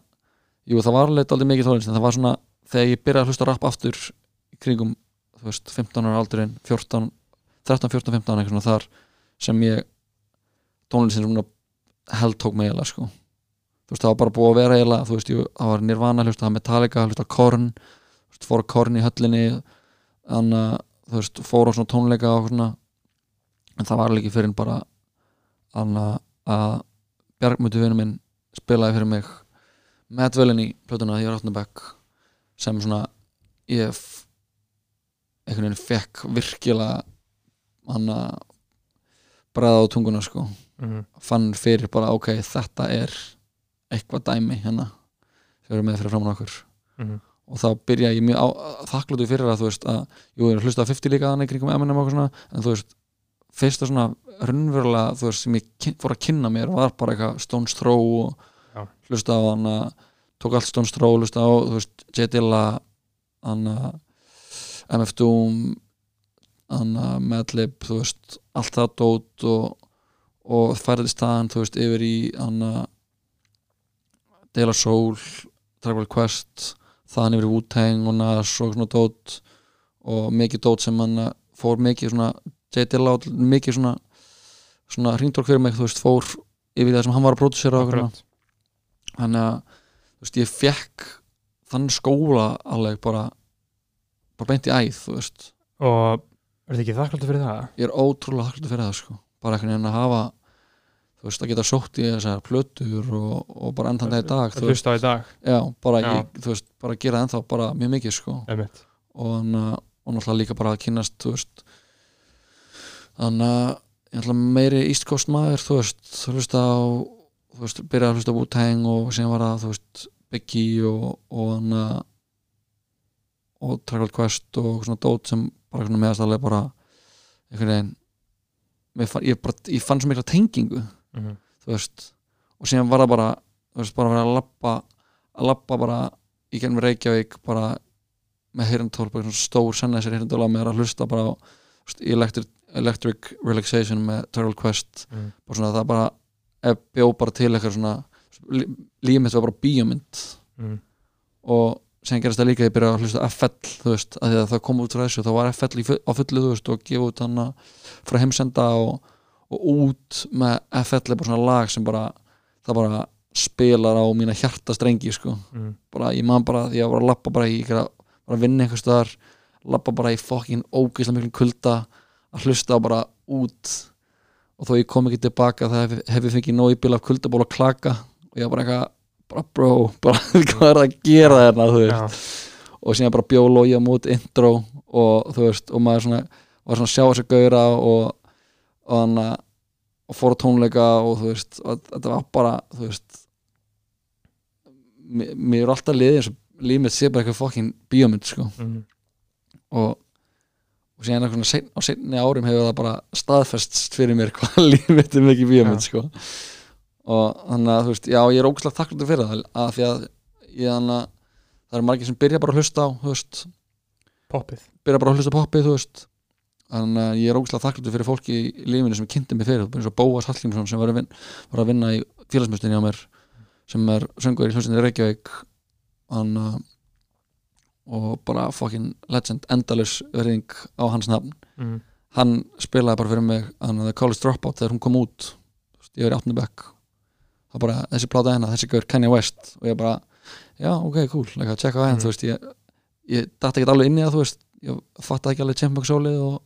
Speaker 2: jú, það var alveg aldrei mikið tónlist, en það var svona þegar ég byrjaði að hlusta rapp aftur kringum veist, 15 ára aldurinn 14, 13, 14, 15 eitthvað svona þar sem ég tónlistin svona held tók mig eiginlega sko. Þú veist, það var bara búið að vera eiginlega þú veist, ég, það var Nirvana, hlusta það Metallica hlusta Korn, þú veist, fór Korn í höllinni þannig að þú veist, fór á svona tónleika og svona en það var líki fyrir bara að Bjargmyndu vinur minn spilaði fyrir mig meðvölin í plötuna því ég var áttunabæk sem svona ég einhvern veginn fekk virkilega hann að bræða á tunguna sko
Speaker 1: Mm
Speaker 2: fann fyrir bara ok, þetta er eitthvað dæmi hérna sem eru með fyrir framann okkur
Speaker 1: -hmm.
Speaker 2: og þá byrja ég mjög á, þakklútu fyrir að þú veist að, jú, ég er að hlusta á 50 líka þannig kringum M&M og eitthvað svona, en þú veist fyrsta svona raunverulega þú veist, sem ég fór að kynna mér var bara eitthvað Stones Throw og. Hlusta á hann að tók allt Stones Throw, hlusta á, þú veist J. Dilla hann að MF Doom hann Madlib, allt það dót og, og færði staðan, þú veist, yfir í hann Dela Soul, Tribal Quest þaðan yfir Wu-Tang og Nas og svona dót og mikið dót sem hann að fór mikið svona J. Dilla og mikið svona svona hringdork fyrir mig, þú veist, fór yfir það sem hann var að eitthvað svona. Þannig að þú veist, ég fekk þann skóla alveg bara bara beint í æð, þú veist.
Speaker 1: Og er þetta ekki þakkláttu fyrir það?
Speaker 2: ég er ótrúlega þakklútið fyrir það sko. Bara einhvern veginn að hafa þú veist, að geta sótt í þessar plötur og, og bara endan það í dag þú veist,
Speaker 1: á í dag.
Speaker 2: Já, bara,
Speaker 1: Já.
Speaker 2: Ég, þú veist, bara gera ennþá bara mjög mikið sko.
Speaker 1: Einmitt.
Speaker 2: og, hana, og náttúrulega líka bara að kynast þú veist. Þannig að meiri East Coast maður þú veist, þú hlusta á þú veist, byrjaði að hlusta Wu-Tang og síðan var það, þú veist, Biggie og, og hann og Tribal Quest og svona dót sem bara svona meðastalega bara einhvern veginn fann, ég, bara, ég fann svo mikla tengingu
Speaker 1: Mm -hmm.
Speaker 2: þú veist og síðan var það bara, þú veist, bara að vera að lappa að lappa bara í gennum Reykjavík bara með heyrndól, bara svona stór sennæsir heyrndól að mér að hlusta bara á veist, electric, electric Relaxation með Turtle Quest
Speaker 1: Mm.
Speaker 2: og svona það bara bjó bara til eitthvað svona lí- lífið mitt var bara bíómynd
Speaker 1: Mm.
Speaker 2: og sem gerast það líka ég byrjaði að hlusta FL þú veist, að að það kom út frá þessu þá var FL á fullu þú veist og gefa út hann frá heimsenda og, og út með FL er bara svona lag sem bara það bara spilar á mína hjartastrengi sko,
Speaker 1: Mm.
Speaker 2: bara ég man bara því að bara að lappa bara í, bara að vinna einhvers staðar lappa bara í fokkin ógeðslega miklu kulda að hlusta á bara út og þó ég kom ekki tilbaka það hef, hef ég fengið nóg í bíl af kuldaból og klaka. Og ég var bara eitthvað bara bro, bara hvað er það að gera þérna þú veist.
Speaker 1: Já.
Speaker 2: og síðan bara bjó logja mút intro og þú veist, og maður svona var svona að sjá þessi gauðra og og hann að og fór tónleika og þú veist og þetta var bara, þú veist mér, er alltaf liðið eins og líf mitt sé bara eitthvað fokkin bíómynd sko.
Speaker 1: Mm.
Speaker 2: og, og síðan eitthvað sein, á seinni árum hefur það bara staðfest fyrir mér hvað líf mitt er mikið bíómynd sko. Og þannig að þú veist, já ég er ógæslega þakkláttur fyrir það að því að ég þannig að það eru margir sem byrja bara að hlusta á veist,
Speaker 1: Poppið.
Speaker 2: Byrja bara að hlusta á poppið þannig að ég er ógæslega þakkláttur fyrir fólki í lífinu sem kynnti mig fyrir, eins og Bóas Hallgrímsson sem var að, vin, var að vinna í félagsmyndstinni á mér sem er söngur í hljómsveitinni Reykjavík. Hann uh, og bara fucking legend endalus verðing á hans nafn
Speaker 1: mm.
Speaker 2: hann spilaði bara fyrir mig hann The College Dropout þegar hún kom út ég var í 8. bekk það bara þessi pláta hennar, þessi gaur Kanye West og ég bara, já ok, cool like, að checka á henn,
Speaker 1: Mhm.
Speaker 2: þú veist, ég, ég datt ekki alveg inn í það, þú veist, ég fatt ekki alveg Champions sólið og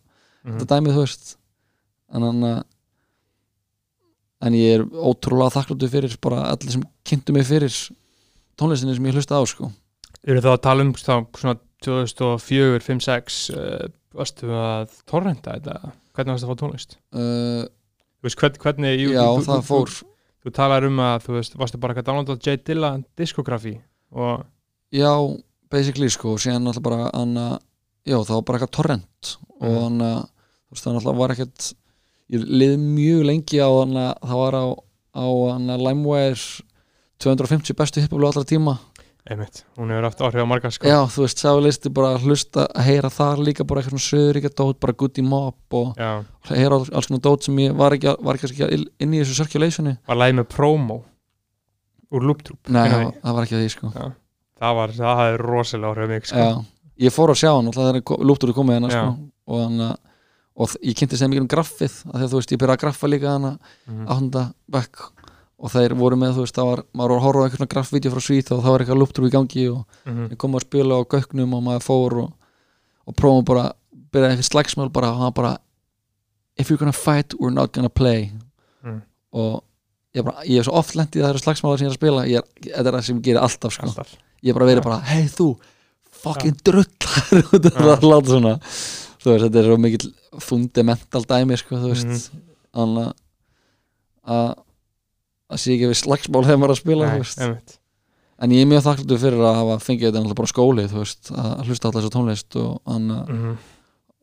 Speaker 1: Mm.
Speaker 2: þetta dæmið, þú veist en hann uh, en ég er ótrúlega þakkláttu fyrir bara allir sem kynntu mig fyrir tónlistinni sem ég hlusta á, sko
Speaker 1: Eru þá að tala um þá, svona 2004, 5, 6 uh, varstu að torrenta þetta? Hvernig varstu að fá tónlist?
Speaker 2: uh,
Speaker 1: Þú veist, hvern, hvernig jú,
Speaker 2: já,
Speaker 1: þú,
Speaker 2: það fór
Speaker 1: Þú, þú talar um að þú veist, varstu bara eitthvað download á J Dilla diskografi og
Speaker 2: Já, basically sko og síðan alltaf bara hann að já, það var bara eitthvað torrent og
Speaker 1: Mhm.
Speaker 2: hann að þú veist, hann alltaf var ekkert ég liði mjög lengi á hann að það var á, á að LimeWire 250 bestu hiphoplu allra tíma
Speaker 1: einmitt, hún hefur haft áhrif á marga sko.
Speaker 2: Já, þú veist, sá listi bara að hlusta að heyra þar líka bara eitthvað svona söðuríkja dót bara Goody Mob og
Speaker 1: Já,
Speaker 2: heyra alls konar dót sem ég var ekki, var ekki, inn í þessu circulationi.
Speaker 1: Var lægi með promo úr Loop Troop
Speaker 2: Nei, það, það var ekki því sko.
Speaker 1: Það var, það hafði rosalega áhrif mig sko.
Speaker 2: Já, ég fór að sjá hann og það er lúptur að koma hérna
Speaker 1: Já.
Speaker 2: sko. og, hann, að- og ég kynnti sem mikið um graffið að þú veist, ég byrjaði að graffa líka hana
Speaker 1: Mhm.
Speaker 2: áttunda bekk og þeir voru með, þú veist, það var maður var að horfa á einhvern graffvídeó frá Svít og það var eitthvað lúptur í gangi og
Speaker 1: Mhm.
Speaker 2: ég kom að spila á göknum og maður fór og, og prófum bara, byrjaði eitthvað slagsmál bara og hann bara if you're gonna fight, we're not gonna play
Speaker 1: Mm.
Speaker 2: og ég, bara, ég er svo oft lendið það eru slagsmálar sem ég er að spila ég er, þetta er það sem gerir alltaf sko
Speaker 1: alltaf
Speaker 2: ég hef bara verið
Speaker 1: Já.
Speaker 2: bara, hei þú fucking drullar að láta svona þú veist, þetta er svo mikill fundamental dæmi, sko, þú veist
Speaker 1: Mhm.
Speaker 2: þannig að að sé ekki við slagsmál þegar maður að spila,
Speaker 1: Nei,
Speaker 2: en ég er mjög þakkláttur fyrir að hafa fengið þetta náttúrulega bara skóli, veist að hlusta alltaf þessu tónlist og þannig að
Speaker 1: Mhm.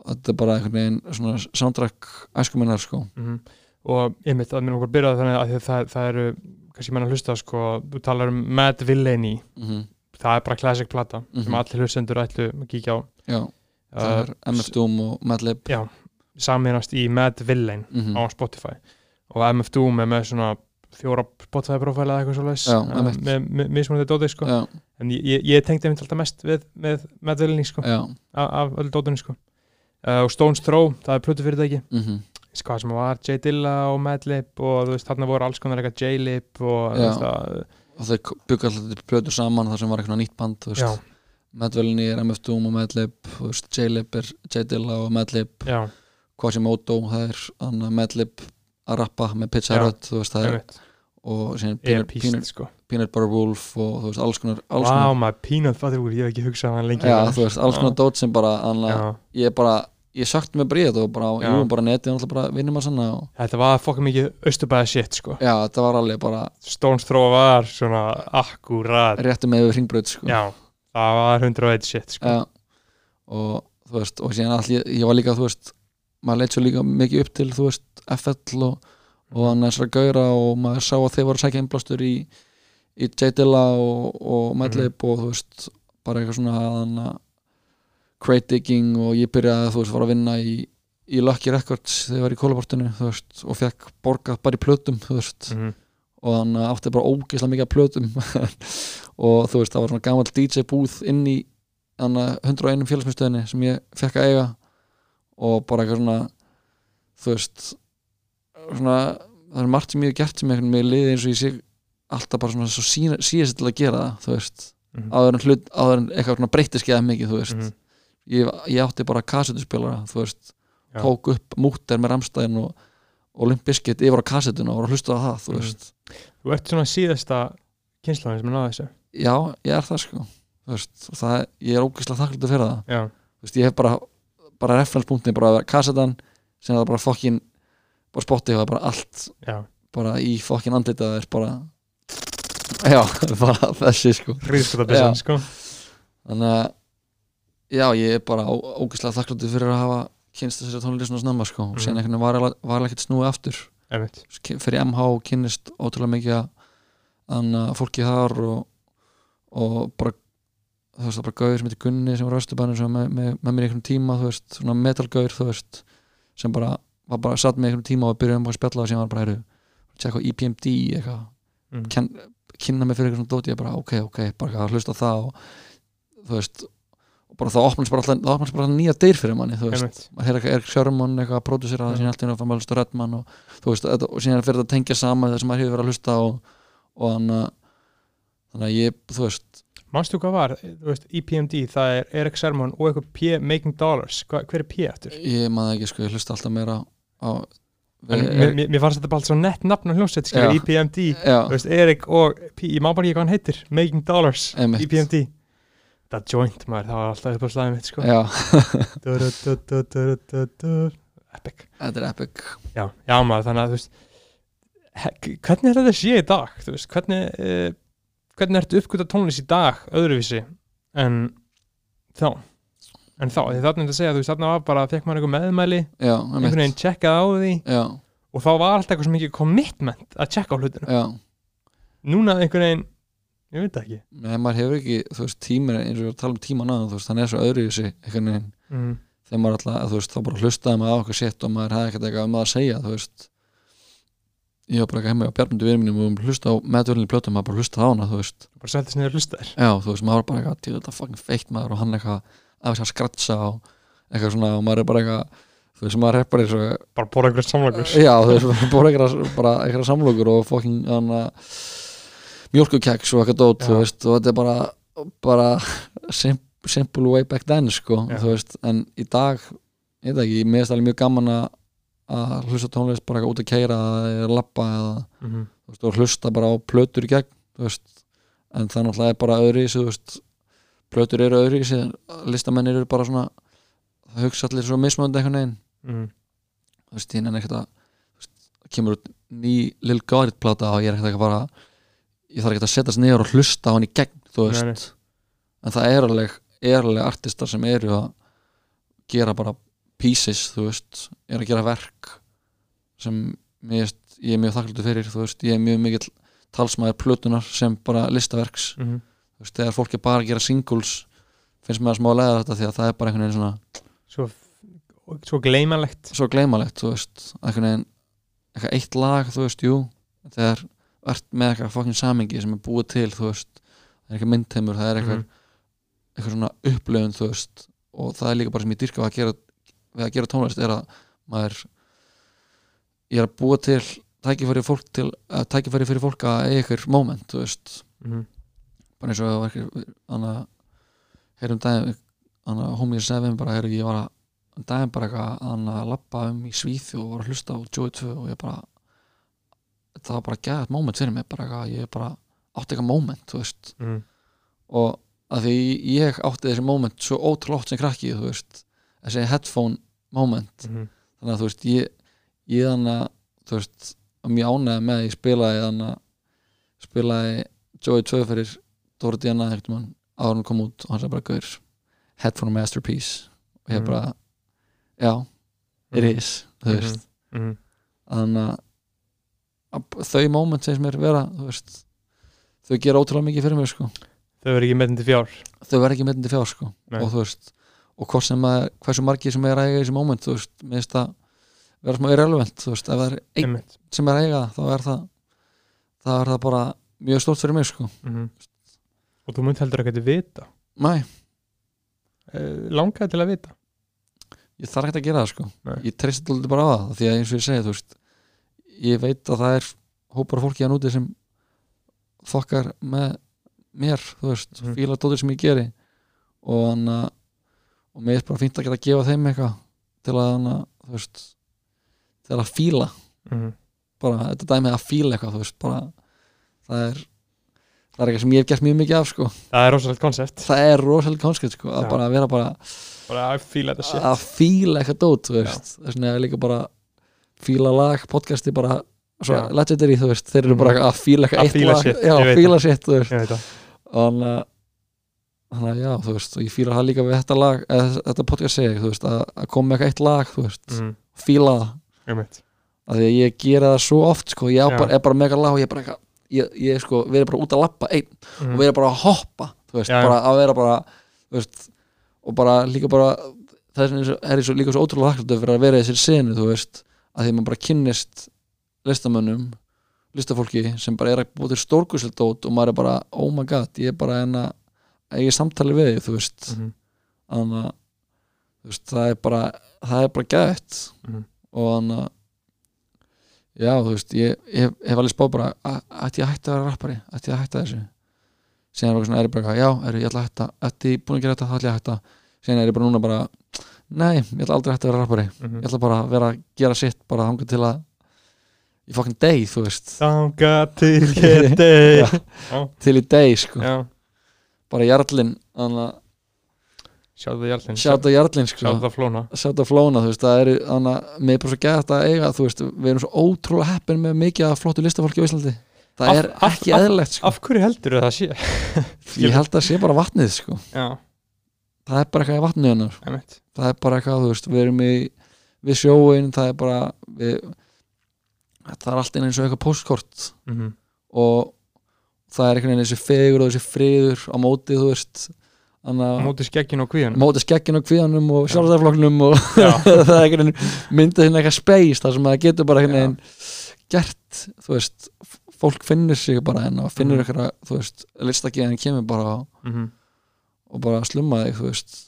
Speaker 2: þetta er bara einhvern veginn svona soundtrack æskuminnar, sko
Speaker 1: Mhm. og einmitt að mér okkur byrjaði þannig að það, það eru kannski menn að hlusta sko, þú talar um Mad Villainy
Speaker 2: mm -hmm.
Speaker 1: það er bara classic plata sem
Speaker 2: Mhm.
Speaker 1: allir hlustendur ætlu að kíkja á
Speaker 2: já, það
Speaker 1: uh,
Speaker 2: er MF Doom og Madlib
Speaker 1: já, saminast í Mad Villain
Speaker 2: mm
Speaker 1: á Spotify og MF Doom er með svona fjóra Spotify profæla eða eitthvað svo leis
Speaker 2: Já, einmitt.
Speaker 1: með, mismunandi dóti sko. En ég, ég, tengdi einmitt alltaf mest við, með Villainy sko. Af, öllu dótinu sko. Uh, og Stones Throw, það er plötu fyrirtæki
Speaker 2: mm
Speaker 1: hvað sem var J Dilla og Madlib og þú veist þarna voru alls konar eitthvað J-Lib og þú
Speaker 2: Já.
Speaker 1: veist að
Speaker 2: og þeir byggja alltaf plötur saman þar sem var eitthvað nýtt band, Madvelinni er MF Doom og Madlib J-Lib er J-Dilla og Madlib Quasimodo, það er Madlib að rappa með Pizza Rödd þú veist, það er, og síðan Peanut,
Speaker 1: epíst
Speaker 2: Peanut,
Speaker 1: sko.
Speaker 2: Peanut Butter Wolf og þú veist, alls konar, alls konar
Speaker 1: maður, Peanut Butter Wolf, ég hef ekki hugsað hann lengi
Speaker 2: já, þú veist, alls konar dót sem bara
Speaker 1: Já.
Speaker 2: ég bara, ég bara í þetta og bara,
Speaker 1: Já.
Speaker 2: jú, bara netið náttúrulega bara vinnum að sanna og
Speaker 1: Þetta var fokka mikið austurbæða shit sko.
Speaker 2: Já, þetta var alveg bara
Speaker 1: Stones Throw var svona akkurat
Speaker 2: réttu með við hringbröð, sko.
Speaker 1: Já, það var 101 shit sko.
Speaker 2: Já, og þú veist og síðan allir, ég var líka, þú veist maður leitt svo líka mikið upp til, þú veist FL og, og hann þessar gauðra og maður sá að þeir voru að sækja innblástur í, í J-Dilla og, og Madlib og þú veist, bara eitthvað svona að crate digging og ég byrjaði, þú veist, var að vinna í í Lucky Records þegar ég var í kólaportinu þú veist, og fekk borgað bara í plötum þú veist,
Speaker 1: Mhm.
Speaker 2: og hann átti bara ógeðslega mikið af plötum. Og þú veist, það var svona gammal DJ búð inn í hann 101 félagsmyndstöðinni sem ég fekk að eiga. Og bara eitthvað svona þú veist svona, það er margt sem ég hef gert sem einhvern veginn liði eins og ég sé alltaf bara svona svo síðast til að gera það þú veist,
Speaker 1: Mhm.
Speaker 2: áður en hlut áður en eitthvað svona breytti skeiða mikið þú veist
Speaker 1: Mhm.
Speaker 2: ég, ég átti bara kassetuspilara þú veist,
Speaker 1: Já.
Speaker 2: tók upp múter með ramstæðin og, og Limp Bizkit yfir á kassetuna og var að hlusta á það þú
Speaker 1: Mhm.
Speaker 2: veist,
Speaker 1: Þú ert svona síðasta kynslaðin sem er náða þessu
Speaker 2: já, ég er það sko veist, það, ég er ógeðslega þakklútið fyrir það veist, ég hef bara bara referenspunktin, bara kassetan sem það bara fokkin bara spotti og bara allt
Speaker 1: já,
Speaker 2: bara í fokkin andlitað er bara já, bara þessi sko.
Speaker 1: Hríðskotabissan
Speaker 2: Já.
Speaker 1: sko.
Speaker 2: Þannig að já, ég er bara ógeðslega þakklútið fyrir að hafa kynst þessari tónlist svona snemma sko. Og
Speaker 1: Mhm.
Speaker 2: síðan einhvern veginn var var ekkert snúið aftur. Fyrir MH og kynnist ótrúlega mikið að fólki þar og, og bara þú veist, það bara gauður sem heitir Gunni sem var vesturbænir sem var með, með, með mér í einhvern tíma þú veist, svona metalgauður, þú veist sem bara, var bara satt með einhvern tíma og byrjuðum að spjalla og síðan var bara, heyrðu, tjekka á EPMD eitthvað,
Speaker 1: Mm.
Speaker 2: Ken, kynna mig fyrir eitthvað svona dót ég bara ok, ok, bara að hlusta það og þú veist og bara það opnast bara alltaf, það opnast bara nýja deyr fyrir manni þú veist, maður heyr eitthvað Erik Sjörmon eitthvað að pródusera það,
Speaker 1: Já.
Speaker 2: síðan allt í að fá maður að hlusta Redman og þú veist, og síðan fyrir þetta að tengja saman það sem maður hefur verið að hlusta og að þannig að ég, þú veist
Speaker 1: Manstu hvað var, þú veist, EPMD, það er Erik Sermon og eitthvað P Making Dollars, Hva, hver er P eftir?
Speaker 2: ég maður ekki, sko, ég hlusta alltaf meira á
Speaker 1: En mér, mér, mér fannst þetta bara allt svo nett nafn á hljómsveit, skilur,
Speaker 2: Já.
Speaker 1: EPMD,
Speaker 2: já,
Speaker 1: þú veist, Erik og P, ég má bara ekki hvað hann heitir, Making Dollars,
Speaker 2: Einmitt.
Speaker 1: EPMD. Það joint maður, það var alltaf upp á slæðum mitt, sko.
Speaker 2: já.
Speaker 1: Epic.
Speaker 2: þetta er epic
Speaker 1: Já, já maður, þannig að, þú veist, hvernig er þetta sé í dag, þú veist, hvernig, uh, hvernig ertu uppgöta tónlist í dag öðruvísi en þá? En þá, því þarna er þetta að segja, þú veist, þarna var bara, fekk maður eitthvað meðmæli,
Speaker 2: já,
Speaker 1: einhvern veginn tjekkað á því
Speaker 2: já,
Speaker 1: og þá var alltaf eitthvað svo mikið commitment að tjekka á hlutinu.
Speaker 2: já,
Speaker 1: Núna einhvern veginn, ég veit það ekki.
Speaker 2: Nei, maður hefur ekki, þú veist, tímir eins og við tala um tíma náðan, þú veist, hann er svo öðru í þessi einhvern veginn,
Speaker 1: Mm.
Speaker 2: þegar maður alltaf, þú veist, þá bara hlustaði maður á okkur sitt og maður hefði ekkert eitthvað um það að segja, þú veist ég var bara ekki heima á Bjarnmundu vinum mínum og við hlusta á meðvölinni plötum, maður bara hlusta á hana, þú veist
Speaker 1: Bara settist niður hlustaðir.
Speaker 2: já, þú veist, maður bara eitthvað, til þetta fucking feitt maður og hann eitthvað að þess að skratsa og eitthvað svona og maður er bara eitthvað þú veist, maður er bara eins og
Speaker 1: Bara bóra einhverjum samlokur.
Speaker 2: já, þú veist, eitthvað, bara eitthvað samlokur og fucking hana, mjölkukeks og eitthvað dót, þú veist og þetta er bara, bara sim, simple way back then, sko
Speaker 1: Já.
Speaker 2: þú veist, en í dag ég veit ekki, mér er það mjög gaman að að hlusta tónlist bara eitthvað út að keira eða lappa eða
Speaker 1: Mm -hmm.
Speaker 2: veist, og hlusta bara á plötur í gegn veist, en það náttúrulega er bara öðru í sig, þú veist, plötur eru öðru í sig, listamennir eru bara svona það hugsa allir svo mismönd einhvern veginn
Speaker 1: Mm.
Speaker 2: þú veist, ég nenni ekkert að kemur út ný Lil Garit plata og ég er ekkert að fara ég þarf ekkert að setjast niður og hlusta á hann í gegn þú veist,
Speaker 1: nei.
Speaker 2: en það er alveg er alveg artistar sem eru að gera bara pieces þú veist, er að gera verk sem finnst- ég er mjög þakklútu fyrir, þú veist, ég er mjög mikill talsmaður plötunar sem bara listaverks
Speaker 1: Mm -hmm.
Speaker 2: þú veist, þegar fólk er bara að gera singles finnst mér að smá að lega þetta því að það er bara einhvern veginn svona
Speaker 1: Svo, svo gleymanlegt.
Speaker 2: svo gleymalegt, þú veist einhvern veginn, eitthvað eitt lag þú veist, jú, þegar ert með eitthvað fokkin samingi sem er búið til þú veist, það er eitthvað myndheimur það er eitthvað,
Speaker 1: Mhm.
Speaker 2: eitthvað svona upplöfun þú veist, og það er líka bara sem ég dyrka að gera, við að gera tónlist er að maður ég er að búa til tækifæri fólk til, að tækifæri fyrir fólk að eiga ykkur moment, þú veist.
Speaker 1: Mm
Speaker 2: bara eins og það var ekki þannig að heyrum daginn þannig að homið mig bara, heyru, ég var að daginn bara eitthvað þannig að lappa um í Svíþjóð og var að hlusta á Joey 2 og ég bara það var bara gæðat moment fyrir mig bara eitthvað, ég bara átti eitthvað moment, þú veist.
Speaker 1: -hmm.
Speaker 2: og að því ég átti þessi moment svo ótrúlega oft sem krakki, þú veist þessi headphone moment
Speaker 1: Mm -hmm.
Speaker 2: þannig að þú veist, ég, ég þannig að þú veist, var mjög ánægði með að ég spilaði þannig að spilaði Joey 2 fyrir Dóra Diana ekkert mann áður hún kom út og hann sagði bara gaur headphone masterpiece og ég
Speaker 1: Mhm.
Speaker 2: bara já, it is þú veist,
Speaker 1: Mm -hmm.
Speaker 2: þannig að að þau moment sem mér vera veist, þau gera ótrúlega mikið fyrir mér sko
Speaker 1: Þau verður ekki metin til fjár.
Speaker 2: þau verða ekki myndið fjár sko
Speaker 1: Nei.
Speaker 2: og þú veist, og hvort sem að hversu margir sem er að eiga í þessi moment þú veist, mér finnst það vera smá irrelevant þú veist, ef það er einn sem er að eiga þá er það þá er það bara mjög stórt fyrir mig sko
Speaker 1: Mm Og þú munt heldur að vita.
Speaker 2: Næ,
Speaker 1: Uh, langaði til að vita.
Speaker 2: ég þarf ekki að gera það sko
Speaker 1: Nei.
Speaker 2: ég treysti alltaf bara á það því að eins og ég segi þú veist ég veit að það er hópar fólki að núti sem þokkar með mér þú veist,
Speaker 1: Mhm.
Speaker 2: fíla dóttir sem ég geri og hann að og mér er bara fínt að geta að gefa þeim eitthvað til að hann að þú veist til að fíla.
Speaker 1: Mm
Speaker 2: bara þetta dæmi að fíla eitthvað þú veist bara það er það er eitthvað sem ég hef gert mjög mikið af sko.
Speaker 1: Það er rosalegt koncept.
Speaker 2: það er rosalega konskript sko að
Speaker 1: Já.
Speaker 2: bara vera bara
Speaker 1: Bara að fíla þetta shit.
Speaker 2: að fíla eitthvað dót þú veist, þess vegna er líka bara fíla lag, podcasti bara svo legendary, þú veist, þeir eru bara að fíla eitthvað
Speaker 1: Að
Speaker 2: eitt lag,
Speaker 1: shit, veit
Speaker 2: fíla
Speaker 1: það.
Speaker 2: og þannig að að já, þú veist, og ég fíla það líka við þetta lag, eða þetta podcast segi, þú veist að, að koma með eitthvað eitt lag, þú veist
Speaker 1: Mm
Speaker 2: fíla það, af því að ég gera það svo oft, sko, ég
Speaker 1: Já.
Speaker 2: bara, er bara með eitthvað lag og ég er bara eitthvað, ég, ég sko, erum bara út að lappa einn
Speaker 1: Mm
Speaker 2: og erum bara að hoppa þú veist,
Speaker 1: Já, já.
Speaker 2: bara að vera bara veist, og bara líka bara það er, er svo, líka svo ótrúlega þakkláttur fyrir að vera í þessir senu, þú veist, að því maður bara kynnist listamönnum listafólki sem bara er að búið til stórkursildót og maður er bara, oh my god, ég er bara en ég er samtali við þig, þú veist.
Speaker 1: Mhm.
Speaker 2: þannig að veist, það er bara, það er bara gætt.
Speaker 1: Mhm.
Speaker 2: og þannig að já, þú veist, ég, ég hef alveg spáð bara, "A- ætti ég að hætta að vera rappari? Ætti ég að hætta þessu? Síðan er bara svona, er ég bara, já, er ég ætla að hætta ætti ég búin að gera þetta, þá ætla ég að hætta. Síðan er ég bara núna bara, nei, ég ætla aldrei að hætta að vera rappari,
Speaker 1: Mhm.
Speaker 2: ég ætla bara að vera að gera sitt bara þangað til að ég fucking dey, þú veist.
Speaker 1: Þanga til geti
Speaker 2: Já. til í dey, sko,
Speaker 1: Já,
Speaker 2: bara jarlinn
Speaker 1: sjáðu Jarlinn
Speaker 2: sjáta jarlinn, sko
Speaker 1: Sjáðu það flóna
Speaker 2: sjátt á flóna, þú veist, það eru mér er bara svo gætt að eiga, þú veist við erum svo ótrúlega heppin með mikið af flottu listafólki á Íslandi, það
Speaker 1: Af-
Speaker 2: er
Speaker 1: af-
Speaker 2: ekki
Speaker 1: af-
Speaker 2: eðlilegt sko.
Speaker 1: Af hverju heldur það sé?
Speaker 2: ég held að það sé bara vatnið sko.
Speaker 1: Já,
Speaker 2: það er bara eitthvað í vatnið hennar
Speaker 1: emitt
Speaker 2: það er bara eitthvað, þú veist, við erum í við sjóin, það er bara við, það er allt inn eins og eitthvað postkort
Speaker 1: Mhm.
Speaker 2: og það er einhvern veginn þessi fegur og þessi friður á móti, þú veist.
Speaker 1: Móti skeggin og kvíðan
Speaker 2: móti skeggin og kvíðanum og sjálfstæðarflokknum og það er einhvern veginn myndið hérna eitthvað space þar sem það getur bara einhvern veginn gert, þú veist. Fólk finnur sig bara en og finnur
Speaker 1: Mhm.
Speaker 2: eitthvað, þú veist, listakiðan kemur bara og,
Speaker 1: Mhm.
Speaker 2: og bara slumma þig, þú veist.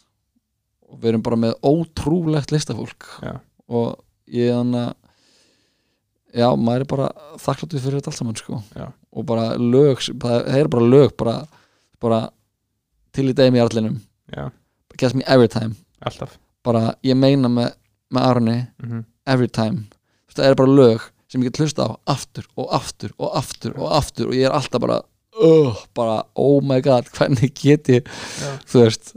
Speaker 2: Og við erum bara með ótrúlegt listafólk.
Speaker 1: Já.
Speaker 2: og ég þannig að já, maður er bara þakkláttur fyrir þetta allt saman sko
Speaker 1: Já.
Speaker 2: og bara lög, það það er bara lög bara, bara til í degum í allinum gets me every time
Speaker 1: alltaf
Speaker 2: bara ég meina með, með Arni
Speaker 1: Mhm.
Speaker 2: every time það er bara lög sem ég get hlusta á aftur og aftur og aftur og aftur og ég er alltaf bara uh, bara oh my god hvernig get ég
Speaker 1: Já.
Speaker 2: þú veist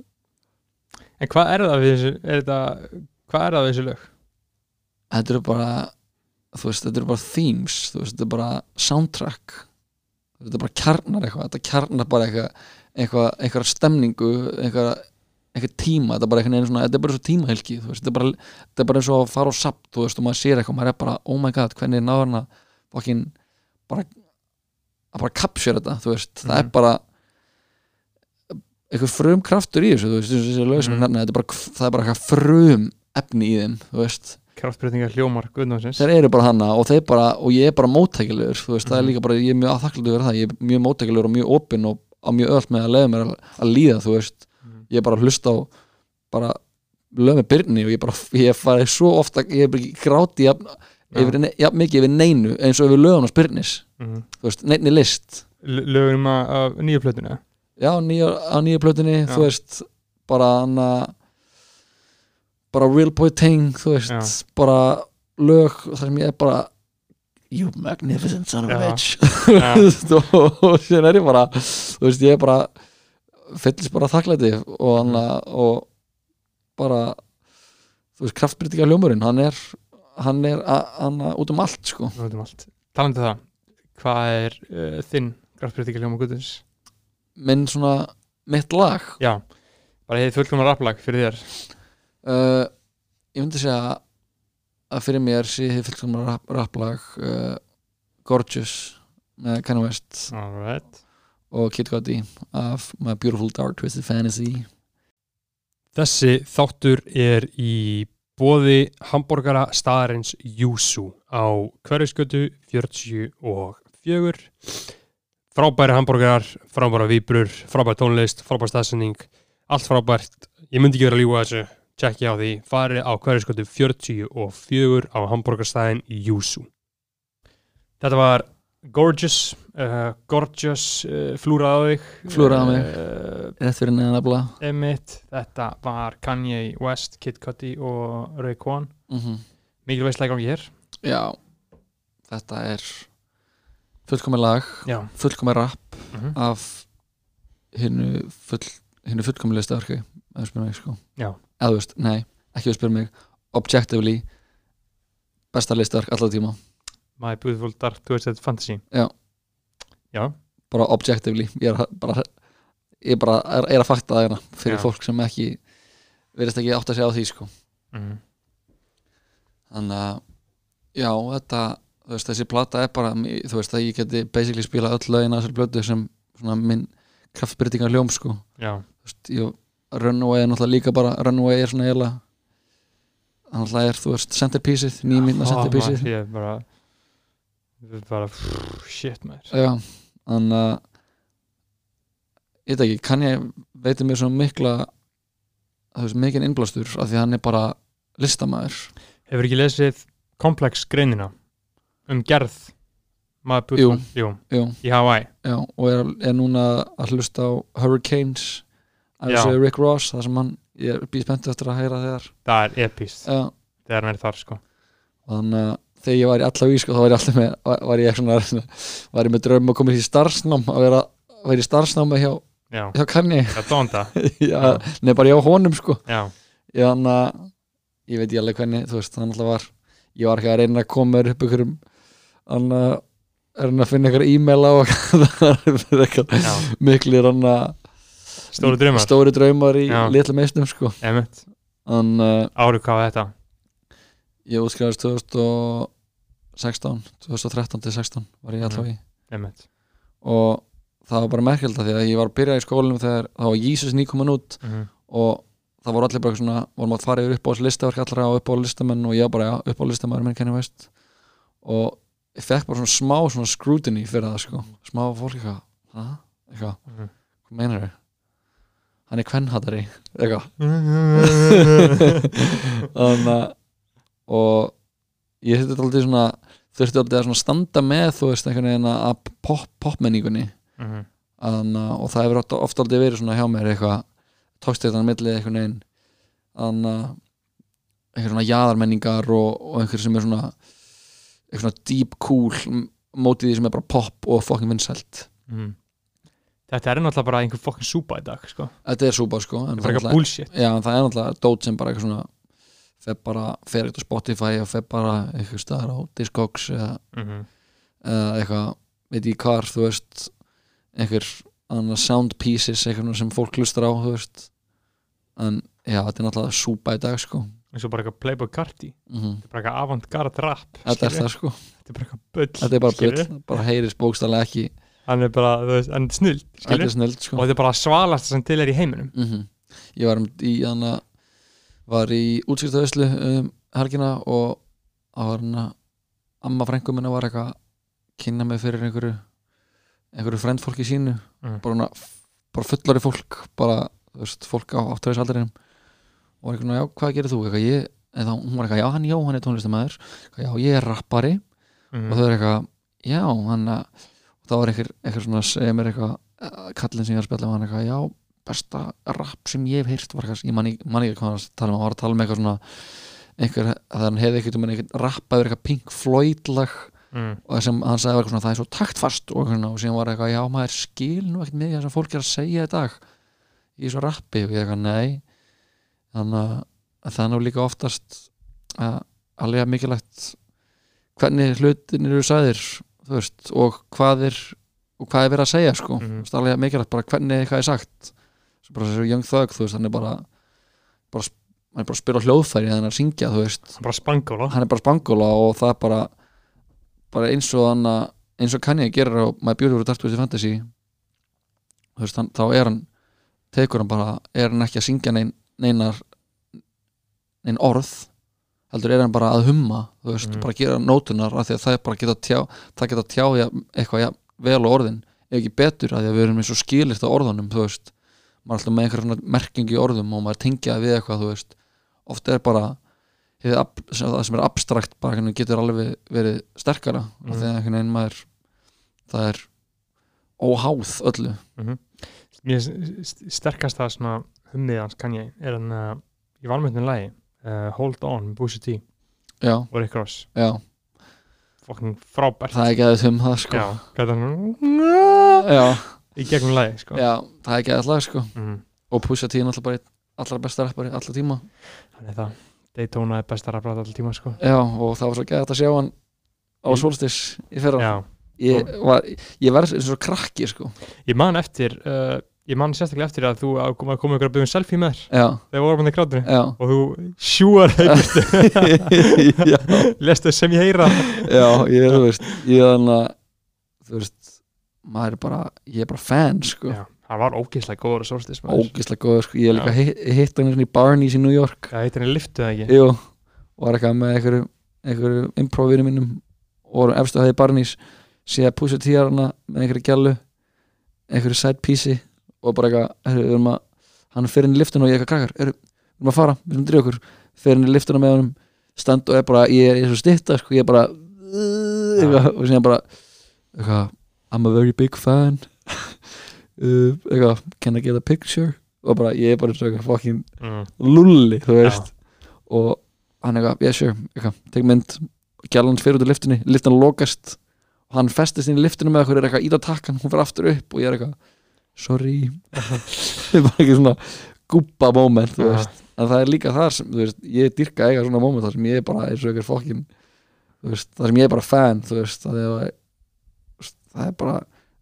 Speaker 1: En hvað er það við þessu, er þetta, hvað er það við þessu lög?
Speaker 2: þetta eru bara þú veist þetta eru bara themes þú veist þetta er bara soundtrack. Þetta er bara kjarnar eitthvað þetta kjarnar bara eitthvað eitthvað, eitthvað stemningu eitthvað, eitthvað tíma þetta er bara eitthvað svona þetta er bara svo tímahelgi þú veist þetta er bara, þetta er bara eins og að fara á sapt þú veist og maður sér eitthvað maður er bara oh my god hvernig er náðurna fokkin bara að bara kapsjör þetta þú veist það er bara eitthvað frum kraftur í þessu þú veist þessi lög sem mm. er bara, það er bara eitthvað frum efni í þeim þú veist
Speaker 1: Kraftbreytingar hljómar Guðnáðsins
Speaker 2: þeir eru bara hana og bara og ég er bara móttækilegur þú veist, það er
Speaker 1: Mhm.
Speaker 2: líka bara, ég er mjög aðþakklandi fyrir það, ég er mjög móttækilegur og mjög opinn og á mjög öll með að leiða mér að, að líða þú veist,
Speaker 1: Mhm.
Speaker 2: ég er bara að hlusta á bara lög með byrni og ég bara, ég farið svo ofta ég er bara ekki gráti jafn,
Speaker 1: Já.
Speaker 2: yfir, jafn mikið yfir neinu eins og yfir lögun og spyrnis,
Speaker 1: Mhm.
Speaker 2: þú veist, neinni list
Speaker 1: L- Lögum af nýju plötuna
Speaker 2: já, nýja, á nýja plötunni, þú veist bara hana bara real boy thing, þú veist
Speaker 1: Já.
Speaker 2: bara lög þar sem ég er bara you magnificent son of a
Speaker 1: Já.
Speaker 2: bitch. Þú veist, og, og síðan er ég bara þú veist, ég er bara fyllist bara þakklæti og hann og bara þú veist, kraftbyrtinga hljómurinn hann er, hann er a- hann út um allt sko
Speaker 1: Við veitum allt Talandi um það, hvað er uh, þinn kraftbreytingar hljómar Guðnáðsins?
Speaker 2: minn svona, mitt lag
Speaker 1: Já, bara hefði fullkomna rapplag fyrir þér
Speaker 2: uh, ég myndi segja að fyrir mér sé þið fullkomna rap, rapplag uh, Gorgeous með Kanye West
Speaker 1: Alright.
Speaker 2: og Kid Cudi af My Beautiful Dark Twisted Fantasy.
Speaker 1: Þessi þáttur er í bóði hambúrgara staðarins Júsú á hverjusgötu 44 frábæri hambúrgarar, frábæra víbrur frábæri tónlist, frábæri staðsending allt frábært, ég myndi ekki vera að ljúga þessu tjekki á því, farið á hverjusgötu 44 á hambúrgarstæðin Júsú. Þetta var Gorgeous uh, Gorgeous uh, flúrað á þig.
Speaker 2: Flúrað á mig.
Speaker 1: uh,
Speaker 2: fyrir neðan að bla
Speaker 1: Emmett, þetta var Kanye West, Kid Cudi og Raekwon
Speaker 2: mm -hmm.
Speaker 1: mikilvægt slæg gangi hér.
Speaker 2: Já, þetta er fullkomið lag,
Speaker 1: Já,
Speaker 2: fullkomið rap
Speaker 1: mm -hmm.
Speaker 2: af hinnu full, fullkomið listaverki eða spyrir mig sko.
Speaker 1: Já.
Speaker 2: eða þú veist, nei, ekki að spyrir mig. Objectively besta listaverk alltaf tíma,
Speaker 1: My Beautiful Dark Twisted Fantasy.
Speaker 2: Já.
Speaker 1: Já,
Speaker 2: bara objectively ég er að- bara, ég bara er, er að fakta það hérna fyrir
Speaker 1: Já.
Speaker 2: fólk sem ekki verðist ekki átt að segja á því sko.
Speaker 1: Mm
Speaker 2: þannig að já, þetta, þú veist, þessi plata er bara, þú veist, að ég geti basically spila öll lögin að þessari blötu sem svona minn kraftbyrtingar ljóm sko.
Speaker 1: Já,
Speaker 2: þú veist, ég, Runaway er náttúrulega líka bara Runaway er svona eiginlega hann náttúrulega er, þú veist, centerpieceið
Speaker 1: Ó,
Speaker 2: centerpieceið.
Speaker 1: Ég er bara er bara, pff, shit maður.
Speaker 2: Þannig að ég veit ekki, kann ég veitir mér svo mikla þú veist, mikinn innblástur af því að hann er bara listamæður
Speaker 1: Hefur ekki lesið komplex greinina um gerð maður
Speaker 2: Jú,
Speaker 1: í Hawaii?
Speaker 2: Já, og er, er núna að hlusta á Hurricanes að þessu Rick Ross, það sem hann ég er býð spenntið eftir að heyra þegar.
Speaker 1: Það er epíst
Speaker 2: já,
Speaker 1: þegar hann er þar sko.
Speaker 2: Og þannig að þegar ég var í allaveg sko, þá var ég alltaf með var, ég svona, var ég með draum að koma í starfsnám að vera, vera í starfsnámi hjá,
Speaker 1: Já,
Speaker 2: hjá já, nei bara ég á honum sko. Þannig að ég veit ég alveg hvernig þú veist, þannig að var ég var ekki að reyna að koma upp ykkur þannig að er hann að finna ykkur e-maila og það er miklir hann að
Speaker 1: stóru drömmar
Speaker 2: stóri draumar í litla meistum sko. Þannig að
Speaker 1: árið hvað var þetta?
Speaker 2: Ég útskrifast 2016 2013 til 16 var ég alltaf í.
Speaker 1: Emmett
Speaker 2: og það var bara merkjölda því að ég var að byrja í skólinum þegar það var Jesus nýkomin út
Speaker 1: mm
Speaker 2: og það voru allir bara svona vorum að fara yfir upp á þessu listaverk allra og upp á listamenn og ég bara já, upp á listamæður minn kenni veist og ég fekk bara svona smá svona scrutiny fyrir það sko, smá fólk eitthvað hæ, eitthvað,
Speaker 1: -hmm.
Speaker 2: hvað meinar þau hann er kvennhattari eitthvað. Þannig að og ég þurfti alltaf svona þurfti alltaf að standa með þú veist einhvern veginn að pop, popmenningunni.
Speaker 1: Mhm.
Speaker 2: Þannig, að- og það hefur oft, oft aldrei verið svona hjá mér eitthvað tókst þetta milli einhvern veginn. Þannig að einhver svona jaðarmenningar og, og einhver sem er svona einhver svona deep cool mótið því sem er bara pop og fucking vinsælt.
Speaker 1: Mhm. Þetta er náttúrulega bara einhver fokkin súpa í dag sko.
Speaker 2: þetta er súpa sko
Speaker 1: Það er eitthvað bullshit.
Speaker 2: Já, það er náttúrulega dót sem bara eitthvað svona fer bara, fer eitthvað á Spotify og fer bara eitthvað staðar á Discogs eða,
Speaker 1: Mhm.
Speaker 2: eða eitthvað, veit ég hvar þú veist, einhver annað sound pieces, eitthvað sem fólk hlustar á þú veist. En já, þetta er náttúrulega súpa í dag sko.
Speaker 1: Eins og bara eitthvað Playboy Carti.
Speaker 2: Mm
Speaker 1: Þetta er bara eitthvað avant-garde rap
Speaker 2: þetta er það sko,
Speaker 1: Þetta er bara eitthvað bull
Speaker 2: þetta er bara bull bara heyrist bókstæðlega ekki
Speaker 1: Hann er bara, þú veist, hann er
Speaker 2: þetta
Speaker 1: skilur
Speaker 2: er snild sko.
Speaker 1: Og þetta er bara svalast sem til er í heiminum.
Speaker 2: Mm ég var um, í hana, var í útskiptaðuslu um helgina og það var hana amma frængu minna var eitthvað að kynna mig fyrir einhverju einhverju frendfólki sínu.
Speaker 1: Mm.
Speaker 2: bara, hana, bara fullari fólk bara, þú veist, fólk á áttöðisaldrinum og var eitthvað, svona, já, hvað gerir þú? Eitthvað, ég, eða hún var eitthvað, já, hann Jóhann er tónlistamæður já, ég er rappari.
Speaker 1: Mhm.
Speaker 2: og þau er eitthvað, já, hann að var einhver, einhver svona að segja mér eitthvað eh, kallinn sem ég er að spjalla með hann eitthvað, já, besta rap sem ég hef heyrt var eitthvað, ég man ekki hvað að tala um, hann var að tala um eitthvað svona einhver, að hann hefði eitthvað um einhver rappa yfir eitthvað Pink Floyd lag
Speaker 1: mm.
Speaker 2: og sem hann sagði var eitthvað svona, það er svo taktfast og, eitthvað, svona, og síðan var eitthvað, já, maður skil nú ekkert mikið það sem fólk er að segja í dag í þessu rappi. Og ég eitthvað, nei. Þannig að- að er nú líka oftast að alveg mikilvægt hvernig hlutin eru sagðir þú veist, og hvað er og hvað er verið að segja, sko. Mm -hmm. alveg mikilvægt bara hvernig eitthvað er sagt. Svo bara þessu Young Thug, þú veist, hann er bara bara, hann er bara að spila hljóðfæri hann er að syngja, þú veist.
Speaker 1: Hann er bara spangóla.
Speaker 2: Hann er bara spangóla og það er bara bara eins og hann að eins og Kanye gerir á My Beautiful Dark Twisted Fantasy. Þú veist, hann, þá er hann tekur hann bara, er hann ekki að syngja nein, neinar nein orð heldur er hann bara að humma þú veist,
Speaker 1: Mhm.
Speaker 2: bara gera nótunar af því að það er bara að geta tjá það geta tjá ja, eitthvað ja, vel á orðin ef ekki betur af því að við erum eins og skilist á orðunum þú veist, maður er alltaf með einhver svona merking í orðum og maður tengja við eitthvað þú veist, ofta er bara sem, það sem er abstrakt bara hvernig getur alveg verið sterkara mm. Af því að einhvern veginn maður það er óháð öllu
Speaker 1: Mhm. Mér st- st- sterkasta svona hummið hans kann ég er hann uh, í valmöndin lagi uh, Hold On Boosie T.
Speaker 2: Já,
Speaker 1: og Rick Ross
Speaker 2: já,
Speaker 1: fokkin frábært.
Speaker 2: Það er ekki aðeins um það sko.
Speaker 1: Já, er hann
Speaker 2: já,
Speaker 1: í gegnum lagi sko.
Speaker 2: Já, það er ekki aðeins lag sko.
Speaker 1: Mhm.
Speaker 2: og Pusha T er náttúrulega bara einn allra besta rappari allra tíma.
Speaker 1: Þannig það. Daytona er besta rafræð alltaf tíma sko.
Speaker 2: Já, og það var svo gæðið að sjá hann á
Speaker 1: Í-
Speaker 2: Solstis í fyrra.
Speaker 1: Já,
Speaker 2: ég, var, ég verð eins og krakki sko.
Speaker 1: Ég man eftir uh, ég man sérstaklega eftir að þú að koma, koma ykkur að byggja um selfie með þér.
Speaker 2: Já,
Speaker 1: þegar vorum hann í krátinu
Speaker 2: já,
Speaker 1: og þú sjúar
Speaker 2: já,
Speaker 1: lestu sem ég heyra.
Speaker 2: Já ég, þú veist ég þannig að þú veist, maður er bara ég er bara fan sko.
Speaker 1: Já, það var ógeðslega góður að maður.
Speaker 2: Ógislega góður sko, ég hef líka hitt, hitt hann í Barneys í New York.
Speaker 1: Það heitir henni liftu það ekki?
Speaker 2: Jú, var eitthvað með einhverju, einhverju improvinu mínum. Og vorum efstu hæði barnís sé að púsa tíjarana með einhverju gælu einhverju side piece og bara eitthvað, hann fer inn í liftuna og ég eitthvað krakkar, við erum að fara við erum að drýja okkur, fer inn í liftuna með honum stand og er bara, ég er, ég er svo stitta sko, ég er bara eitthvað, og síðan bara eitthvað, I'm a very big fan. Eitthvað, can I get a picture? Og bara, ég er bara eitthvað fucking
Speaker 1: mm.
Speaker 2: lulli, þú veist. Og hann eitthvað, yeah sure, eitthvað, tek mynd gælan fyrir út í liftinni, liftin lokast. Hann festist inn í liftinu með okkur er eitthvað ít á takkan, hún fyrir aftur upp og ég er eitthvað sorry það er bara ekki svona gúpa moment, veist en það er líka þar sem, veist, ég dyrka eiga svona moment þar sem ég er bara eins og eitthvað fokkin veist, þar sem ég er bara fan veist, það er, veist, það er bara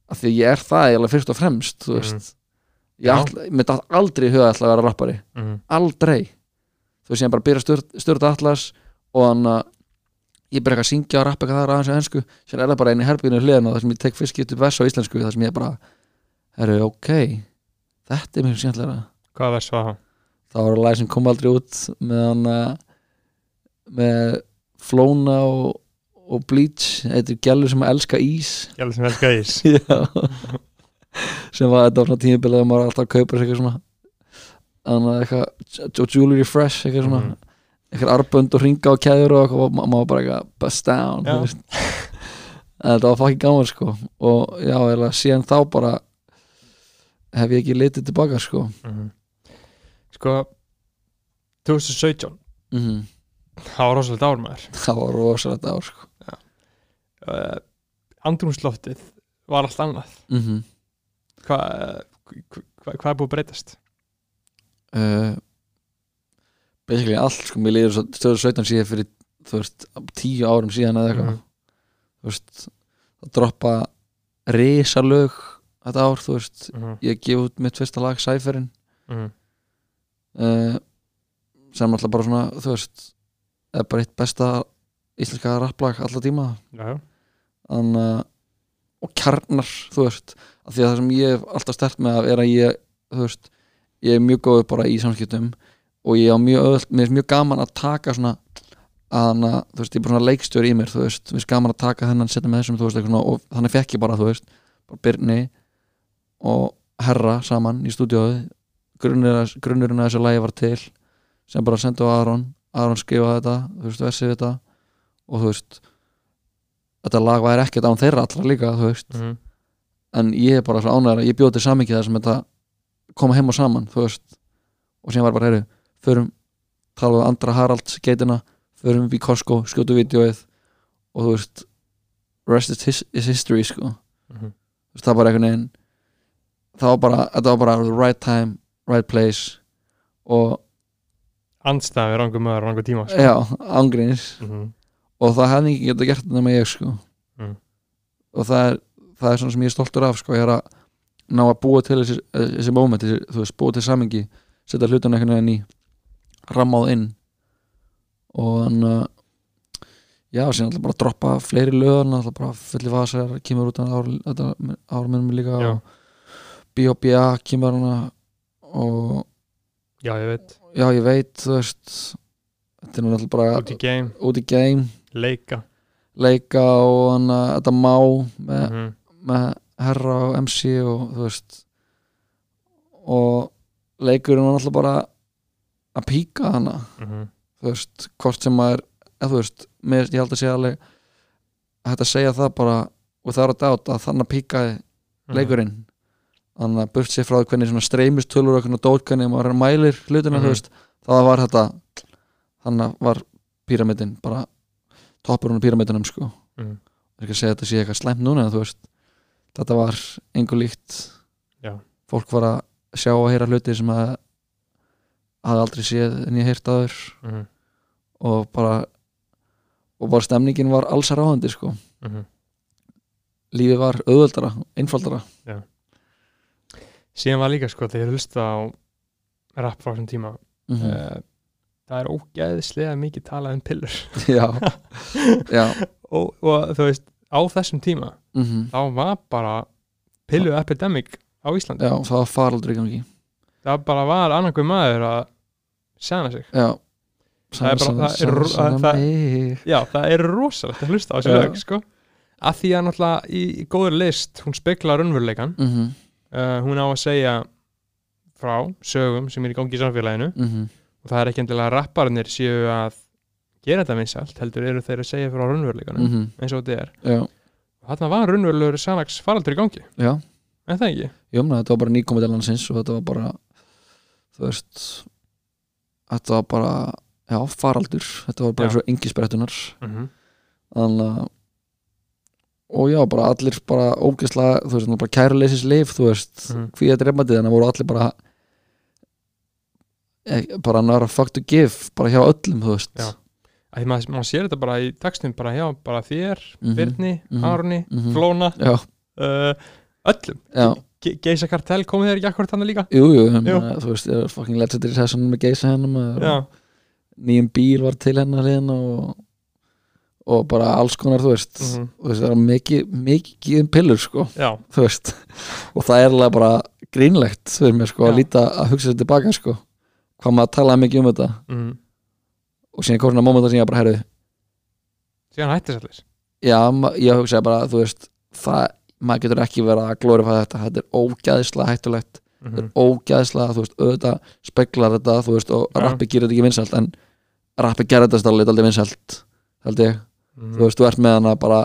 Speaker 2: að því að ég er það eiginlega fyrst og fremst, þú veist
Speaker 1: Mhm.
Speaker 2: ég
Speaker 1: Já.
Speaker 2: ætla, mér datt aldrei huga ætla að vera rappari
Speaker 1: Mm.
Speaker 2: aldrei þú veist ég bara byrja stört, stört atlas og hann að ég byrja eitthvað að syngja og rappa eitthvað þar aðeins á ensku sér er það bara einu herbygginu hliðina þar sem ég tek fyrst getur vers á íslensku þar sem ég bara herru ok. Þetta er mjög skemmtilega
Speaker 1: Hvað var það?
Speaker 2: það var lag sem kom aldrei út með hann að með Flóna og, og Bleach. Eitthvað gælur sem að elska ís.
Speaker 1: Alveg sem elska ís.
Speaker 2: Já. Sem var þetta svona tímabilið að maður var alltaf að kaupa sér eitthvað svona þannig að eitthvað og jewelry fresh eitthvað svona.
Speaker 1: Mhm.
Speaker 2: eitthvað arbönd og ringa og keður og eitthvað og ma- maður bara eitthvað bust down þetta var fucking gaman sko. Og já, eða síðan þá bara hef ég ekki litið tilbaka sko.
Speaker 1: Mhm. Sko 2017
Speaker 2: mm
Speaker 1: Það var rosalega ár maður.
Speaker 2: Það var rosalegt ár sko.
Speaker 1: Uh, Andrumsloftið var allt annað.
Speaker 2: Mm
Speaker 1: Hvað hva, hva er búið að breytast?
Speaker 2: uh, basically allt sko, mér líður svo stöður 17 síðan fyrir þú veist, tíu árum síðan eða eitthvað.
Speaker 1: Mhm.
Speaker 2: þú veist, að droppa risalög þetta ár, þú veist,
Speaker 1: Mhm.
Speaker 2: ég gef út mitt fyrsta lag, Cypherin
Speaker 1: Mhm.
Speaker 2: uh, sem alltaf bara svona, þú veist er bara eitt besta íslenska rapplag alltaf tíma
Speaker 1: já
Speaker 2: Þann, uh, og kjarnar, þú veist af því að það sem ég hef alltaf stert með er að ég, þú veist ég er mjög góð bara í samskiptum og ég á mjög öll, mér er mjög gaman að taka svona að þú veist, ég er bara svona leikstjóri í mér, þú veist, mér er gaman að taka þennan setja með þessum, þú veist, eitthvað svona, og þannig fekk ég bara, þú veist, bara Birni og Herra saman í stúdíóðu grunnurinn að þessu lagi var til sem bara sendu á Aron. Aron skrifaði þetta, þú veist, versið þetta. Og þú veist þetta lag væri ekkert án þeirra allra líka, þú veist.
Speaker 1: Mhm.
Speaker 2: en ég er bara svo ánægður að ég bjóti samingið þar sem þetta koma heim og saman þú veist, og síðan var bara heyru förum, tala við andra Haralds geitina, förum við Costco skjótu vídeoið og þú veist rest is, his, is history sko, þú veist, það var bara einhvern veginn það var bara, þetta var bara the right time, right place og
Speaker 1: Andstæði rangum maður á rangu tíma sko.
Speaker 2: já, ángríns
Speaker 1: Mhm.
Speaker 2: og það hefði ekki getað gert þetta með ég sko
Speaker 1: Mm.
Speaker 2: og það er, það er svona sem ég er stoltur af sko, ég er að ná að búa til þessi, þessi moment, þessi, þú veist, búa til samingi setja hlutan einhvern veginn í rammáð inn og þannig að já, síðan alltaf bara droppa fleiri löðan alltaf bara fulli vasar, kemur út þetta ára minnum líka
Speaker 1: Já.
Speaker 2: og B.O.B.A. kemur hana og
Speaker 1: Já, ég veit
Speaker 2: já, ég veit, þú veist þetta er alltaf bara
Speaker 1: Út í game,
Speaker 2: út í game
Speaker 1: leika
Speaker 2: leika og hann að þetta má með,
Speaker 1: Mhm.
Speaker 2: með herra og MC og þú veist og leikurinn var alltaf bara að píka hana
Speaker 1: Mhm.
Speaker 2: þú veist, hvort sem maður eða þú veist, mér, ég held að segja alveg að þetta segja það bara og það er að dáta að þannig píkaði
Speaker 1: Mhm.
Speaker 2: leikurinn þannig að burt sér frá því hvernig svona streymistölur og hvernig dótkanni maður mælir hlutina, þú veist, það var þetta þannig að var píramidin bara toppurinn á píramidinum sko
Speaker 1: Mhm.
Speaker 2: er ekki að segja að þetta sé eitthvað slæmt núna veist, þetta var engu líkt
Speaker 1: Já.
Speaker 2: fólk var að sjá og heyra hluti sem að hafði aldrei séð en ég heyrt aður
Speaker 1: Mhm.
Speaker 2: og bara og bara stemningin var alls að ráðandi sko
Speaker 1: Mhm.
Speaker 2: lífið var auðvöldara, einfaldara
Speaker 1: Síðan var líka sko þegar ég hlusta á rap frá þessum tíma
Speaker 2: mm
Speaker 1: uh, það er ógæðislega mikið talað um pillur.
Speaker 2: Já, já.
Speaker 1: Og, og þú veist, á þessum tíma
Speaker 2: mm
Speaker 1: þá var bara pillu epidemic á Íslandi.
Speaker 2: Já, það var faraldur í gangi.
Speaker 1: Það bara var annarkuð maður að segna sig.
Speaker 2: Já,
Speaker 1: það er bara, það er, ro- það, það, já, það er rosalegt að hlusta á þessu lög, sko. Að því að náttúrulega í, í góður list hún speklar raunveruleikan
Speaker 2: mm -hmm,
Speaker 1: uh, hún á að segja frá sögum sem er í gangi í samfélaginu.
Speaker 2: Mm
Speaker 1: og það er ekki endilega að rapparnir séu að gera þetta vinsalt, heldur eru þeir að segja frá raunveruleikanum,
Speaker 2: -hmm,
Speaker 1: eins og þetta er.
Speaker 2: Já,
Speaker 1: og þarna var raunverulegur sannaks faraldur í gangi,
Speaker 2: já.
Speaker 1: En það ekki?
Speaker 2: Jú, þetta var bara nýkomið til landsins og þetta var bara þú veist þetta var bara já, faraldur, þetta var bara
Speaker 1: Já.
Speaker 2: svo engi sprettunar
Speaker 1: mm -hmm.
Speaker 2: þannig að og já, bara allir bara ógeðslega, þú veist, bara kæruleysis lif, þú veist,
Speaker 1: Mhm.
Speaker 2: hví þetta er reyndið þannig að voru allir bara e, bara nára fuck to give, bara hjá öllum, þú veist
Speaker 1: Já. því maður, maður sér þetta bara í textum bara hjá, bara þér,
Speaker 2: Mhm,
Speaker 1: Birni,
Speaker 2: mhm,
Speaker 1: Arni,
Speaker 2: mhm.
Speaker 1: Flóna uh, öllum
Speaker 2: já,
Speaker 1: Ge Geisa Kartel komið þeir ekki akkurat þannig líka
Speaker 2: jú, jú, ég
Speaker 1: Jú.
Speaker 2: þú veist, ég er fucking legendary session með geisa hennum
Speaker 1: já,
Speaker 2: nýjum bíl var til hennar hliðina og, og bara alls konar, þú veist
Speaker 1: mhm,
Speaker 2: þú veist, það er mikið, mikið pillur, sko,
Speaker 1: já,
Speaker 2: þú veist. Og það er alveg bara grínlegt fyrir mér, sko,
Speaker 1: Já.
Speaker 2: að líta að hugsa þetta tilbaka, sko hvað maður talaði mikið um þetta.
Speaker 1: Mhm.
Speaker 2: og síðan kom svona mómenta sem ég bara herðu
Speaker 1: síðan hættis allir
Speaker 2: já, ég hugsaði bara, þú veist það, maður getur ekki verið að glorifæða þetta. Þetta er ógæðislega hættulegt. Þetta
Speaker 1: Mhm.
Speaker 2: er ógæðislega, þú veist, auðvitað speklar þetta, þú veist, og rappi gerir þetta ekki vinsælt en rappi gerir þetta stálega aldrei vinsælt held ég,
Speaker 1: Mhm.
Speaker 2: þú veist, þú ert með hana bara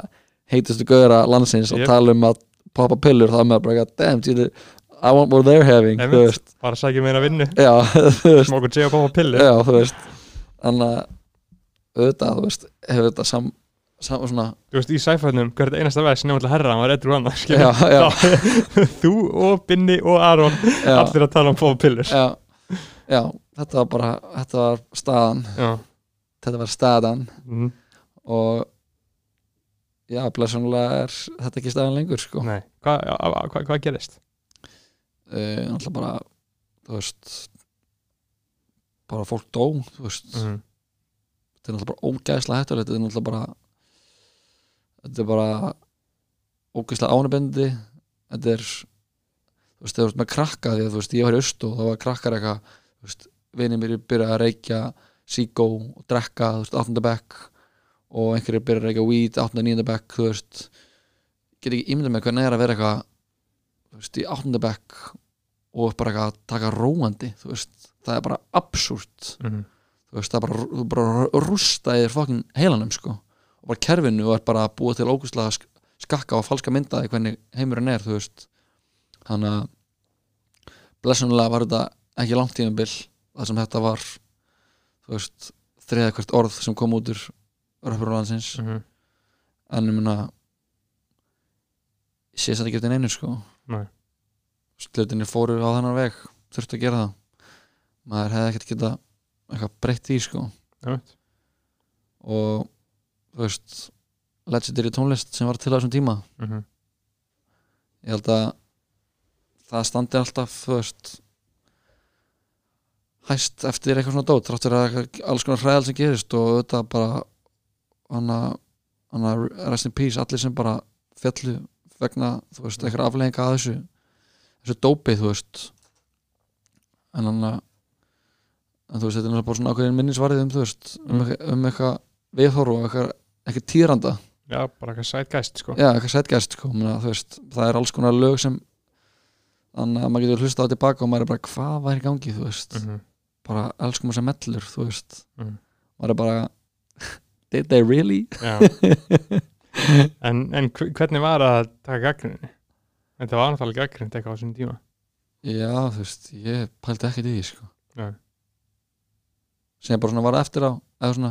Speaker 2: heitustu gauðra landsins og
Speaker 1: Yep.
Speaker 2: tala um að poppa pillur, það er með bara, damn, dude, I want what they're having, veist.
Speaker 1: Bara að sækja meira vinnu.
Speaker 2: Já, þú veist,
Speaker 1: smókur J og Papa pillu
Speaker 2: já, þú veist. Þannig að auðvitað, þú veist, hefur þetta sam, sam svona,
Speaker 1: þú veist, í sæfæðnum, hver er þetta einasta veð sem nefnilega herra, hann var eitthvað annað
Speaker 2: já, já,
Speaker 1: þú og Binni og Aron allir að tala um Papa pillur.
Speaker 2: Já, já þetta var bara, þetta var staðan.
Speaker 1: Já,
Speaker 2: þetta var staðan.
Speaker 1: Mhm,
Speaker 2: og já, blessunlega er þetta ekki staðan lengur sko.
Speaker 1: nei hvað hva, hva, hva gerist?
Speaker 2: uh, náttúrulega bara þú veist bara fólk dó þú veist,
Speaker 1: Mhm,
Speaker 2: þetta er náttúrulega bara ógæðslega hættulegt þetta er náttúrulega bara þetta er bara ógæðslega ánabendi þetta er þú veist, þú veist með krakka því að þú veist, ég var í aust og þá var krakkar eitthvað þú veist, vinið mér byrja að reykja síkó og drekka, þú veist, 8. bekk og einhverjir byrja að reykja weed 8. og 9. bekk, þú veist get ekki ímyndað með hvernig er að vera eitthvað þú veist, í 8. bekk og bara eitthvað að taka róandi þú veist, það er bara absúrt
Speaker 1: mhm,
Speaker 2: þú veist, það er bara, þú bara rústa í þér fokkin heilanum sko og bara kerfinu og er bara að búa til ógustlega sk skakka og falska myndaði hvernig heimurinn er, þú veist þannig að blessunlega var þetta ekki langt tímabil þar sem þetta var þú veist, þriða hvert orð sem kom út úr röpurlandsins
Speaker 1: mhm,
Speaker 2: en ég mun að ég sé þetta ekki eftir neinu sko. Slutinir fóru á þennan veg þurftu að gera það. Maður hefði ekkert geta eitthvað breytt því sko.
Speaker 1: Einmitt.
Speaker 2: og þú veist legendary tónlist sem var til á þessum tíma.
Speaker 1: Mhm,
Speaker 2: ég held að það standi alltaf þú veist hæst eftir eitthvað svona dót þráttur að alls konar hræðal sem gerist og þetta bara hana, hana rest in peace allir sem bara fjallu vegna þú veist eitthvað aflegginga að þessu þessu dópi þú veist. En hann að en þú veist þetta er bara svona ákveðin minnisvarðið um þú veist um,
Speaker 1: Mm.
Speaker 2: eitthvað- um viðhorf og eitthvað, eitthvað týranda
Speaker 1: já, bara eitthvað sætgæst sko.
Speaker 2: Já, eitthvað setgæst sko, menna, þú veist, það er alls konar lög sem þannig að maður getur hlusta á tilbaka og maður er bara hvað var í gangi þú veist,
Speaker 1: mhm,
Speaker 2: bara elskum þessar mellur þú veist,
Speaker 1: Mhm.
Speaker 2: maður er bara did they really?
Speaker 1: En, en hv- hvernig var að taka gaggrinni? þetta var náttúrulega gaggrind eitthvað á þessum tíma.
Speaker 2: Já, þú veist, ég pældi ekkert í því sko.
Speaker 1: Nei.
Speaker 2: sem bara svona var eftir á eða svona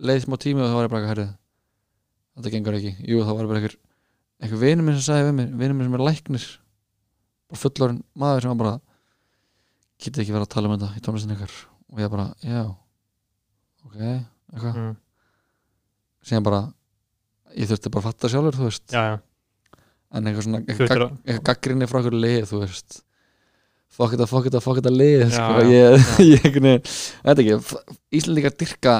Speaker 2: leið smá tími og þá var ég bara eitthvað herrið þetta gengur ekki, jú það var bara einhver einhver vinur minn sem sagði við mér vinur minn sem er læknir bara fullorinn maður sem var bara getið ekki verið að tala um þetta í tónlistin ykkar. Og ég bara, já ok, eitthvað.
Speaker 1: Mm,
Speaker 2: síðan bara, ég þurfti bara að fatta sjálfur þú veist,
Speaker 1: já, já,
Speaker 2: en eitthvað svona eitthvað, eitthvað gaggrinni frá okkur lið þú veist. Fokk þetta, fokk þetta, fokk þetta lið
Speaker 1: Já,
Speaker 2: sko, ég, ég veginn, þetta ekki Íslendingar dyrka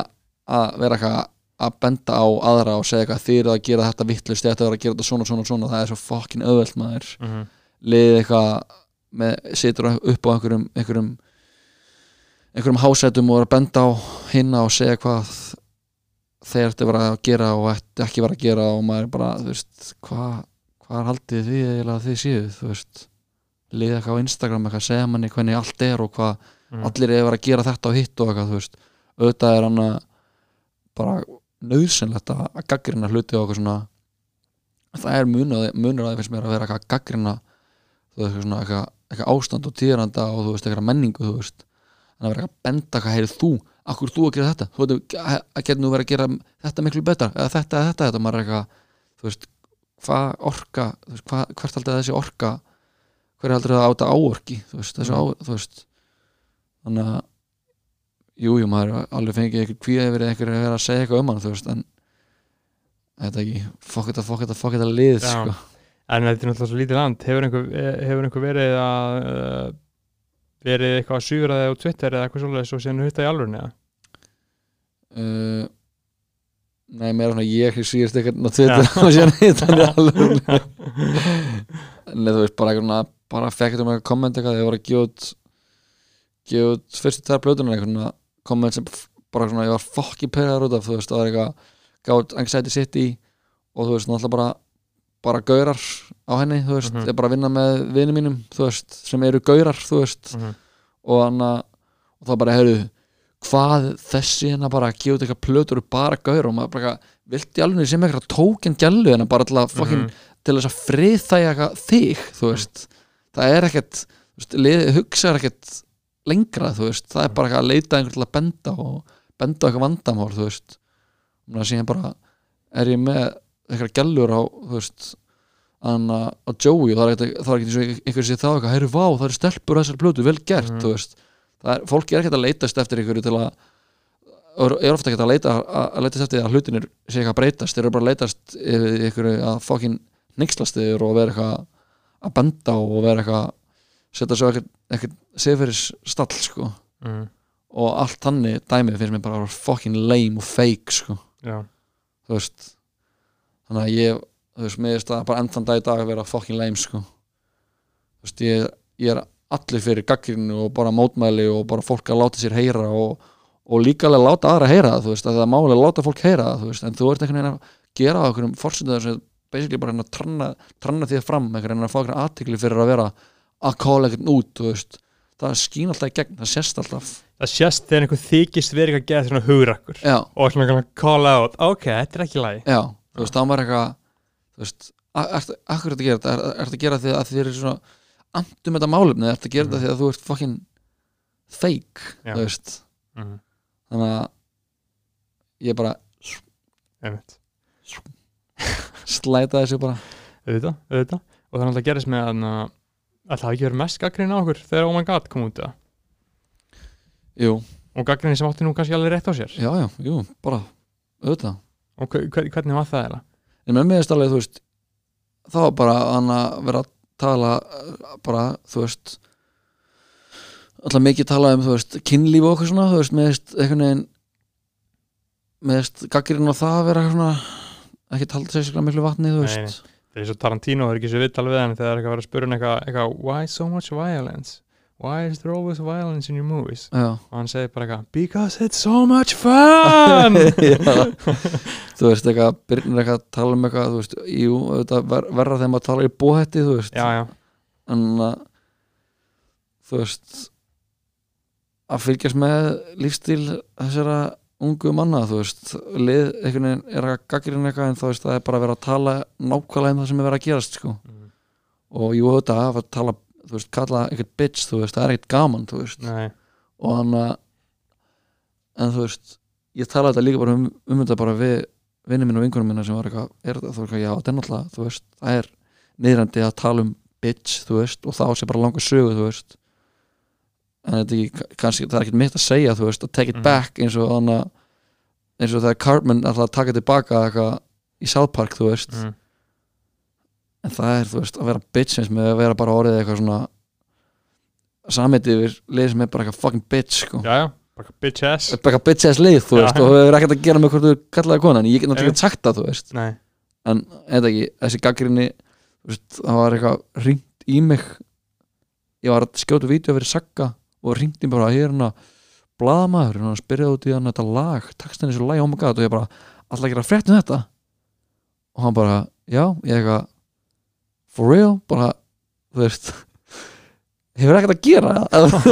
Speaker 2: að vera eitthvað að benda á aðra og segja eitthvað þið eru að gera þetta vittlust, þetta er að gera þetta svona, svona, svona. Það er svo fokkin auðvelt maður.
Speaker 1: Mhm,
Speaker 2: liðið eitthvað með, situr upp á einhverjum, einhverjum einhverjum hásætum og er að benda á hinna og segja hvað þeir ætti að vera að gera og ætti ekki vera að gera og maður er bara, þú veist, hvað hvað er haldið því eða þið séu þú veist, liða eitthvað á Instagram eitthvað segja manni hvernig allt er og hvað
Speaker 1: mm.
Speaker 2: allir er að vera að gera þetta og hitt og eitthvað, þú veist, auðvitað er hann að bara nöðsynlegt að að gaggrina hluti og eitthvað svona það er munur, að það finnst mér að vera að gaggrina þú veist, eitthvað, eitthvað ástand og týranda og þú veist, eitthvað menningu, þú veist en að vera að benda hvað heyrið þú? Akkur þú að gera þetta, þú veit að geta nú verið að gera þetta miklu betra. Eða þetta eða þetta, þetta. Maður er eitthvað þú veist, hvað orka þú veist, hvað, hvert heldur þessi orka hver heldur það áta áorki? Þú veist, þessu á, þú veist þannig að jú, jú, maður alveg fengið eitthvað kvíða yfir eitthvað að vera að segja eitthvað um hann þú veist, en þetta ekki, fokk þetta, fokk þetta, fokk þetta lið
Speaker 1: Já.
Speaker 2: sko.
Speaker 1: En þetta er náttúrulega svo lítið land. Hefur einhver, eh, hefur einhver verið að uh, verið eitthvað að sugra þig á Twitter eða eitthvað svoleiðis og síðan hutta í alvörni eða?
Speaker 2: uh, Nei, meira svona ég svíðist eitthvað á Twitter og síðan hitt hann í alveg Nei, þú veist, bara eitthvað bara fekk þetta um eitthvað komment eitthvað þegar ég var að gefa út gefa út fyrstu tvær blöðunar eitthvað komment sem bara svona ég var fokki perraður út af þú veist, það var eitthvað gátt anxiety city og þú veist, náttúrulega bara bara gaurar á henni, þú veist,
Speaker 1: Mhm.
Speaker 2: ég er bara að vinna með vinum mínum, þú veist, sem eru gaurar, þú veist
Speaker 1: Mhm.
Speaker 2: og hann að það bara, heyrðu, hvað þessi hérna bara að gefa út eitthvað plötur og bara gaur og maður bara, vilti alveg sem eitthvað tókinn gælu en bara að fokkin
Speaker 1: Mhm.
Speaker 2: til þess að friðþæja þig, þú veist það er ekkert, hugsa ekkert lengra, þú veist það er bara eitthvað að leita einhvern til að benda og benda eitthvað vandamál, þú veist og síðan bara er ég með eitthvað gælur á, þú veist Anna, á Joey og það er ekkert það er eins og einhver sé þá eitthvað, heyrðu vá, það er stelpur á þessar plötu, vel gert,
Speaker 1: Mhm.
Speaker 2: þú veist það er, fólk er ekkert að leitast eftir einhverju til að er ofta ekkert að leita að, að leitast eftir að hlutinir sé eitthvað að breytast þeir eru bara að leitast yfir einhverju að fokkin nixlast yfir og vera eitthvað að benda og vera eitthvað setja svo ekkert, ekkert seferis stall sko
Speaker 1: Mhm.
Speaker 2: og allt þannig dæmi finnst mér bara fokkin lame og fake sko
Speaker 1: Já,
Speaker 2: þú veist þannig að ég, þú veist, mér veist að bara endan dag í dag að vera fokkin lame sko. Þú veist, ég, ég er allir fyrir gaggrinu og bara mótmæli og bara fólk að láta sér heyra og, og líka alveg láta aðra heyra það, þú veist, að það er máli að láta fólk heyra það, þú veist, en þú ert einhvern veginn að gera á einhverjum forsendum sem basically bara hérna að tranna, tranna því fram, einhvern veginn að fá einhvern aðtikli fyrir að vera að kóla einhvern út, þú veist. Það skín alltaf í gegn, það sést alltaf.
Speaker 1: Það sést þegar einhver þykist verið að gera svona hugrakkur
Speaker 2: já,
Speaker 1: og svona að call out, ok, þetta er ekki lægi
Speaker 2: þú veist, þá var eitthvað þú veist, akkur er þetta að gera þetta? Er, þetta að gera því að þið eru svona andum þetta málefni, er þetta að gera þetta
Speaker 1: Mhm.
Speaker 2: því að þú ert fucking fake,
Speaker 1: Já.
Speaker 2: þú veist.
Speaker 1: Mm.
Speaker 2: þannig að ég bara slæta þessu bara.
Speaker 1: Auðvitað, auðvitað. Og það er alltaf gerist með að að það ekki verið mest gaggrinni á okkur þegar Oh My God kom út?
Speaker 2: Jú,
Speaker 1: og gaggrinni sem átti nú kannski alveg rétt á sér.
Speaker 2: Já, já, jú, bara auðvitað,
Speaker 1: og hver, hver, hvernig var það eða?
Speaker 2: en með alveg, þú veist þá var bara hann að vera að tala bara, þú veist alltaf mikið talað um, þú veist, kynlíf og okkur svona, þú veist, með veist, einhvern veginn með veist, gaggirinn á það að vera eitthvað svona ekki talað sérstaklega miklu vatni, þú
Speaker 1: Nei,
Speaker 2: veist
Speaker 1: Það er eins og Tarantino, það er ekki svo viðtal við hann þegar það er eitthvað að vera að hann eitthvað, eitthvað Why so much violence? Why is there always violence in your movies?
Speaker 2: Já,
Speaker 1: og hann segir bara eitthvað Because it's so much fun
Speaker 2: þú veist, eitthvað, byrjnir eitthvað að tala um eitthvað, veist, jú, ver, verra þeim að tala í bóhætti, þú veist
Speaker 1: já, já,
Speaker 2: en að þú veist að fylgjast með lífstíl þessara ungu manna þú veist, lið einhvern veginn er að gaggrinn eitthvað en þú veist, það er bara að vera að tala nákvæmlega um það sem er verið að gerast sko.
Speaker 1: Mm.
Speaker 2: og jú, þetta að tala þú veist, kalla eitthvað bitch, þú veist, það er ekkert gaman þú veist,
Speaker 1: nei
Speaker 2: og hann að en þú veist, ég tala þetta líka bara um, um þetta bara við vinnum minn og vingunum minna sem var eitthvað, er þetta, þú veist, já, þetta er náttúrulega þú veist, það er niðrandi að tala um bitch, þú veist, og þá sé bara langa sögu, þú veist en þetta er ekki, kannski, það er ekkert mitt að segja þú veist, að take it
Speaker 1: Mhm.
Speaker 2: back eins og þannig að eins og þegar Cartman alltaf taka tilbaka eitthvað í South Park, þú veist
Speaker 1: mm.
Speaker 2: En það er, þú veist, að vera bitch eins með að vera bara orðið eitthvað svona samið yfir lið sem er bara eitthvað fucking bitch, sko.
Speaker 1: Já, já, bara bitch ass.
Speaker 2: Bara bitch ass lið, þú veist
Speaker 1: já.
Speaker 2: og það er ekkert að gera með hvort þú kallaði konan. Ég get náttúrulega ekki sagt það, þú veist.
Speaker 1: Nei,
Speaker 2: en eða ekki, þessi gaggrinni það var eitthvað ringt í mig. Ég var að skjóta vídeo fyrir Sagga og ringt í bara hérna blaðamaður. Og hann spyrjaði út í hann þetta lag textin í þessu lagi, oh my god. Og ég bara, alltaf að gera frétt um þetta? Og hann bara, já, ég eitthvað for real, bara þú veist hefur ekkert að gera.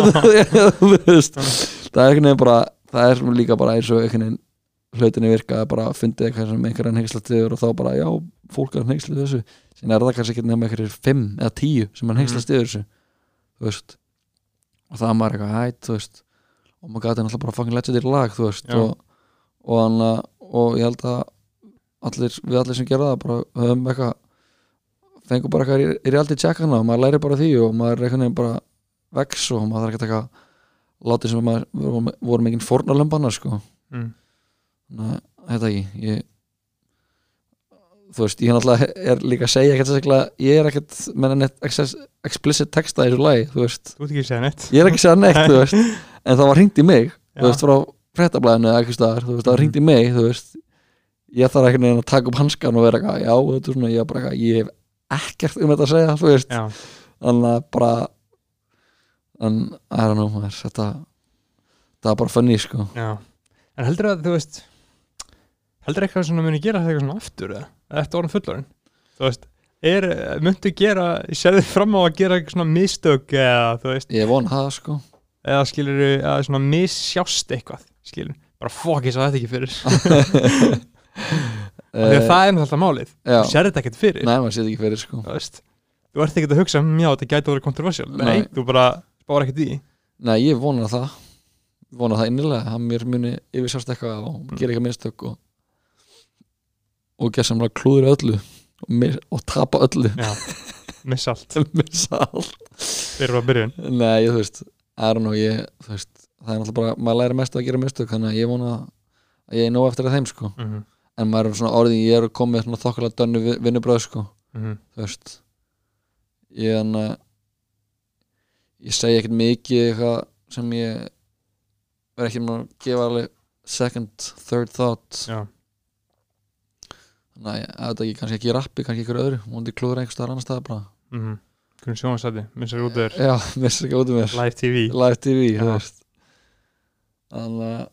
Speaker 2: Þú veist það er einhvern veginn bara það er líka bara eins og einhvern veginn hlutinni virka að bara fundið eitthvað sem einhverjan hengslat yfir og þá bara, já, fólk er hengslat þessu. Síðan er það kannski ekki nefnum einhverjir fimm eða tíu sem hann hengslast yfir þessu þú veist. Og það er maður eitthvað hætt, þú veist og maður gæti náttúrulega bara fucking legendary lag, þú veist og, og, hann, og ég held að allir, við allir sem gera það bara höfum eitthvað fengur bara eitthvað í, í reality checkana og maður læri bara því og maður er veginn bara vex og maður þarf ekki eitthvað látið sem að maður vorum enginn fórnarlömbana sko.
Speaker 1: Mm.
Speaker 2: Að þetta ekki ég, þú veist, ég náttúrulega er líka að segja ekkert sérstaklega, ég er ekkert með neitt ex- explicit texta í þessu lagi þú veist,
Speaker 1: Þú ert ekki að segja neitt.
Speaker 2: Ég er ekki að segja neitt veist, en það var hringt í mig
Speaker 1: Já.
Speaker 2: þú veist, frá fréttablaðinu eða eitthvað staðar það var hringt í mig, þú veist. Ég þarf einhvern veginn að taka upp hanskan og vera eitthvað, já, þetta er svona, ég er bara eitthvað ég hef ekkert um þetta að segja, þú veist. Þannig að bara en, I don't know, maður, þetta það er bara funny, sko.
Speaker 1: Já. En heldur að, þú veist heldur eitthvað svona muni gera þetta eitthvað svona aftur eða? Eftir orðin fullorinn Þú veist, er, muntu gera sérðu fram á að gera eitthvað svona mistök eða, þú veist,
Speaker 2: ég vona það, sko.
Speaker 1: Eða skilur eða svona missjást eitthvað skilur, bara fokk ég sá þetta ekki fyrir Því að það er náttúrulega málið.
Speaker 2: Eh, já,
Speaker 1: Þú sér þetta ekkert fyrir.
Speaker 2: Nei, maður séð ekki fyrir, sko.
Speaker 1: Þú veist Þú ert ekkert að hugsa, "Mm, já, þetta gæti að vera kontroversial Nei,
Speaker 2: Nei.
Speaker 1: þú bara spáir ekkert í
Speaker 2: Nei, ég vona það. Vona það innilega að mér muni yfirsjást eitthvað og
Speaker 1: Mm.
Speaker 2: gera eitthvað mistök og og gera samlega klúður öllu og, mis, og tapa öllu.
Speaker 1: Já, missa allt.
Speaker 2: Missa allt.
Speaker 1: Fyrir að byrjun.
Speaker 2: Nei, ég, þú veist, I don't know ég, þú veist, það er náttúrulega bara, maður læri mest að gera mistök þannig að ég vona að ég er nóg eftir að þeim sko,
Speaker 1: mm -hmm.
Speaker 2: En maður er svona orðið ég er komið svona þokkulega dönnu vi- vinnubröð sko,
Speaker 1: Mm
Speaker 2: þú veist ég en að ég segi ekkert mikið eitthvað sem ég er ekki með að gefa alveg second, third thought.
Speaker 1: Já,
Speaker 2: þannig að að þetta ekki kannski ekki í rappi, kannski ykkur öðru. Múndi klúður einhver staðar annar staðar bara.
Speaker 1: Mm -hmm. Hvernig sjónvarsæti, missar út þér.
Speaker 2: Já, missir ekki út um mér.
Speaker 1: Live TV
Speaker 2: live TV, þú
Speaker 1: Já.
Speaker 2: veist. Þannig að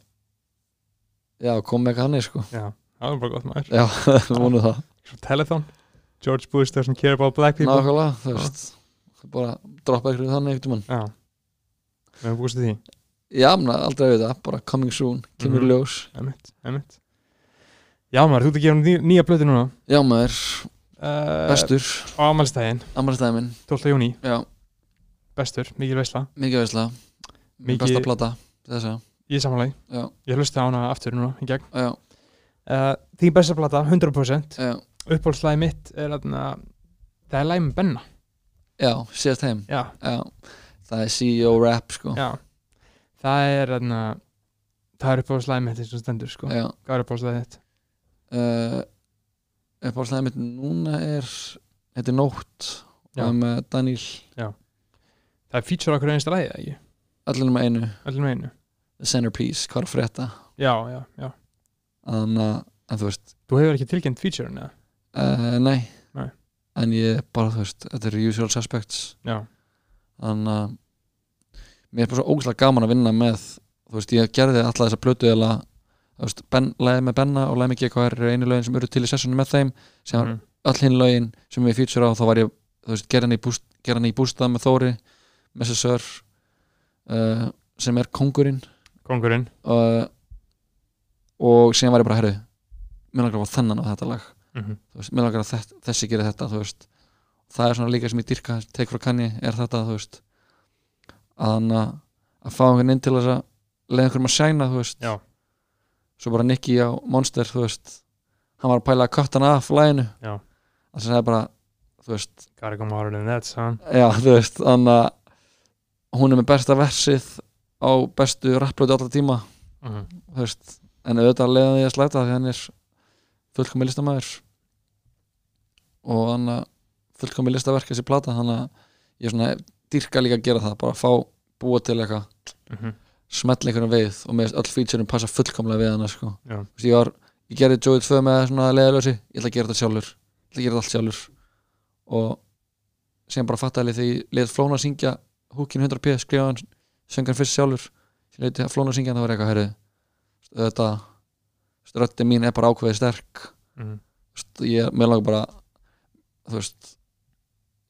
Speaker 2: já, kom með eitthvað hann sko.
Speaker 1: Já, það er bara gott maður.
Speaker 2: Já, vonu það.
Speaker 1: Svo Telethon George Bush doesn't care about black people.
Speaker 2: Nákvæmlega, þú veist. Bara droppa ykkur þannig eitthvað
Speaker 1: Já. Við hefum búist í því.
Speaker 2: Já, menn aldrei við það, bara coming soon. Kemur
Speaker 1: Mhm.
Speaker 2: í ljós.
Speaker 1: Emitt, emitt Já maður, þú ert að gefa ný, nýja blötu núna.
Speaker 2: Já, maður,
Speaker 1: uh,
Speaker 2: bestur.
Speaker 1: Á ammælstæðin,
Speaker 2: ammælstæði minn,
Speaker 1: 12. júni
Speaker 2: já,
Speaker 1: Bestur, mikil veisla.
Speaker 2: Mikið veisla.
Speaker 1: Mikið-
Speaker 2: besta plata, þessa
Speaker 1: Ég er samanlega
Speaker 2: já,
Speaker 1: Ég hlusti á hana aftur núna í gegn.
Speaker 2: Já,
Speaker 1: uh, Þín besta plata, 100%
Speaker 2: já,
Speaker 1: Uppbólslæði mitt er að Það er læg með Benna.
Speaker 2: Já síðast heim,
Speaker 1: Já,
Speaker 2: já það er CEO rap, sko.
Speaker 1: Já. Það er að Það er uppbólslæði mitt eins og stendur sko.
Speaker 2: Já,
Speaker 1: Hvað er uppbólslæði þitt?
Speaker 2: uh, uppáhaldslega mitt núna er þetta er nótt
Speaker 1: Já.
Speaker 2: með Daniel
Speaker 1: Það er feature okkur einasta lægi, ekki?
Speaker 2: allir með einu,
Speaker 1: einu.
Speaker 2: The centerpiece, hvað er frétta?
Speaker 1: Já, já, já
Speaker 2: þannig að, þú veist
Speaker 1: Þú hefur ekki tilkynnt featurein, eða?
Speaker 2: uh, nei.
Speaker 1: Nei.
Speaker 2: en ég bara, þú veist, þetta er usual suspects
Speaker 1: Já,
Speaker 2: þannig að mér er bara svo ógæslega gaman að vinna með þú veist, ég gerði alltaf þessa plötu eða, þú veist, ben, læði með Benna og læði með GKR eru einu lögin sem eru til í sessjónu með þeim sem
Speaker 1: Mhm.
Speaker 2: öll hinn lögin sem við feature á þá var ég, þú veist, gerði hann í, bústað með Þóri Messessör uh, sem er kongurinn
Speaker 1: kongurinn
Speaker 2: uh, og síðan var ég bara, herru mér langar að fá þennan á þetta lag.
Speaker 1: Mm
Speaker 2: þú veist, mér langar að þett, þessi gerir þetta það er svona líka sem ég dyrka tek frá kanni, er þetta, veist. Að að að fá einhvern inn til þess að leiða einhverjum að sæna, svo bara Nicky á Monster, veist. Hann var að pæla að kötta hann af læginu
Speaker 1: Já.
Speaker 2: það sem sagði bara,
Speaker 1: Gotta come harder than that, son.
Speaker 2: Já, veist, þannig að hún er með besta versið á bestu rapplötu alltaf tíma.
Speaker 1: Mm
Speaker 2: þú veist, en auðvitað leiða því að slæta því hann er fullkomi listamæður og hann að fullkomi listaverk þessi plata, hann að ég svona dyrka líka að gera það, bara fá búa til eitthvað,
Speaker 1: -hmm.
Speaker 2: smetla einhverjum veið og með öll featurein passa fullkomlega við hann sko. Ég var, ég gerði Joey 2 með svona leiðalösi, ég ætla að gera þetta sjálfur ég ætla að gera þetta allt sjálfur og sem bara fattaði þegar ég leið flóna að syngja húkin 100p, skrifa hann söngan fyrst sjálfur sem leiti að að syngja það var eitthvað, þetta, röddin mín er bara ákveðið sterk
Speaker 1: mm.
Speaker 2: Ég, mér langar bara þú veist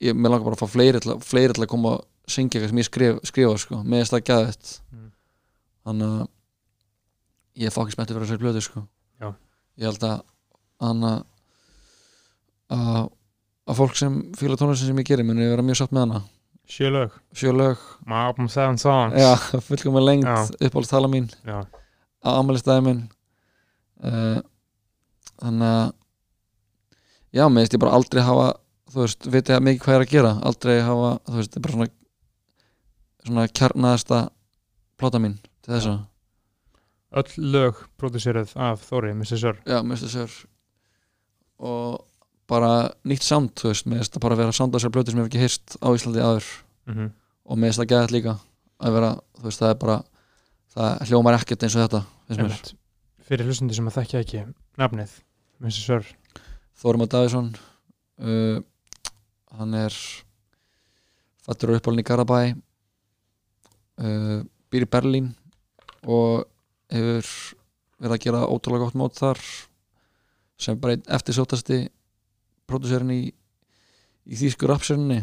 Speaker 2: ég, mér langar bara að fá fleiri til, að- fleiri til að koma að syngja eitthvað sem ég skrif, skrifa sko, með þess að gæða þetta
Speaker 1: Mm.
Speaker 2: þannig að ég er fokkin spenntið fyrir þessari blöðu sko.
Speaker 1: Já.
Speaker 2: ég held að hann að að að fólk sem fíla tónlistin sem ég gerir muni vera mjög satt með hana
Speaker 1: sjö lög
Speaker 2: sjö lög,
Speaker 1: my album seven songs
Speaker 2: já, fullkom með lengt
Speaker 1: Já.
Speaker 2: uppáhalds tala mín
Speaker 1: Já.
Speaker 2: Á ammælistæði minn. Uh, þannig að já, mér veist ég bara aldrei hafa þú veist, vitið mikið hvað ég er að gera? Aldrei hafa, þú veist, þetta er bara svona svona kjarnaðasta plata mín til þess að
Speaker 1: öll lög producerað af Þóri, Mr. Sir
Speaker 2: já, veist þess og bara nýtt sound, þú veist, mér veist það bara vera sound á þessar blötu sem ég hef ekki hýrst á Íslandi aður
Speaker 1: mm
Speaker 2: og mér veist það gæðið líka að vera, þú veist, það er bara það hljómar ekkert eins og þetta.
Speaker 1: Fyrir hlustundi sem að þekkja ekki nafnið, Mr. Sir
Speaker 2: Þórum að Davíðsson uh, hann er fættur á uppálinn í Garabæ uh, býr í Berlín og hefur verið að gera ótrúlega gott mót þar sem bara einn eftirsótasti pródúserinn í, í þýsku rapserinni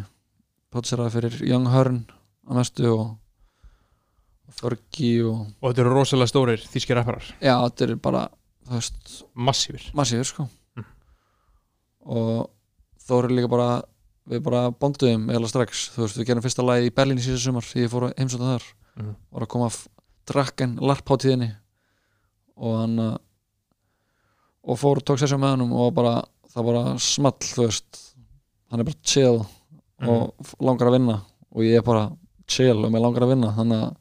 Speaker 2: pródúseraði fyrir Young Hearn að mestu og, Fergie og
Speaker 1: og þetta eru rosalega stórir þýski rapparar.
Speaker 2: Já, þetta er bara þú veist,
Speaker 1: massífir
Speaker 2: massífur sko.
Speaker 1: Mm.
Speaker 2: og þó er líka bara við bara bonduðum eða strax. Þú veist við gerum fyrsta lagi í Berlín í síðan sumar ég fór að heimsóta þar.
Speaker 1: Mhm.
Speaker 2: var að koma af drakken larpháttíðinni og hann uh, og fór og tók sessjum með hann og bara það bara small þú veist. Hann er bara chill og f- langar að vinna. Og ég er bara chill og mér langar að vinna. Þannig að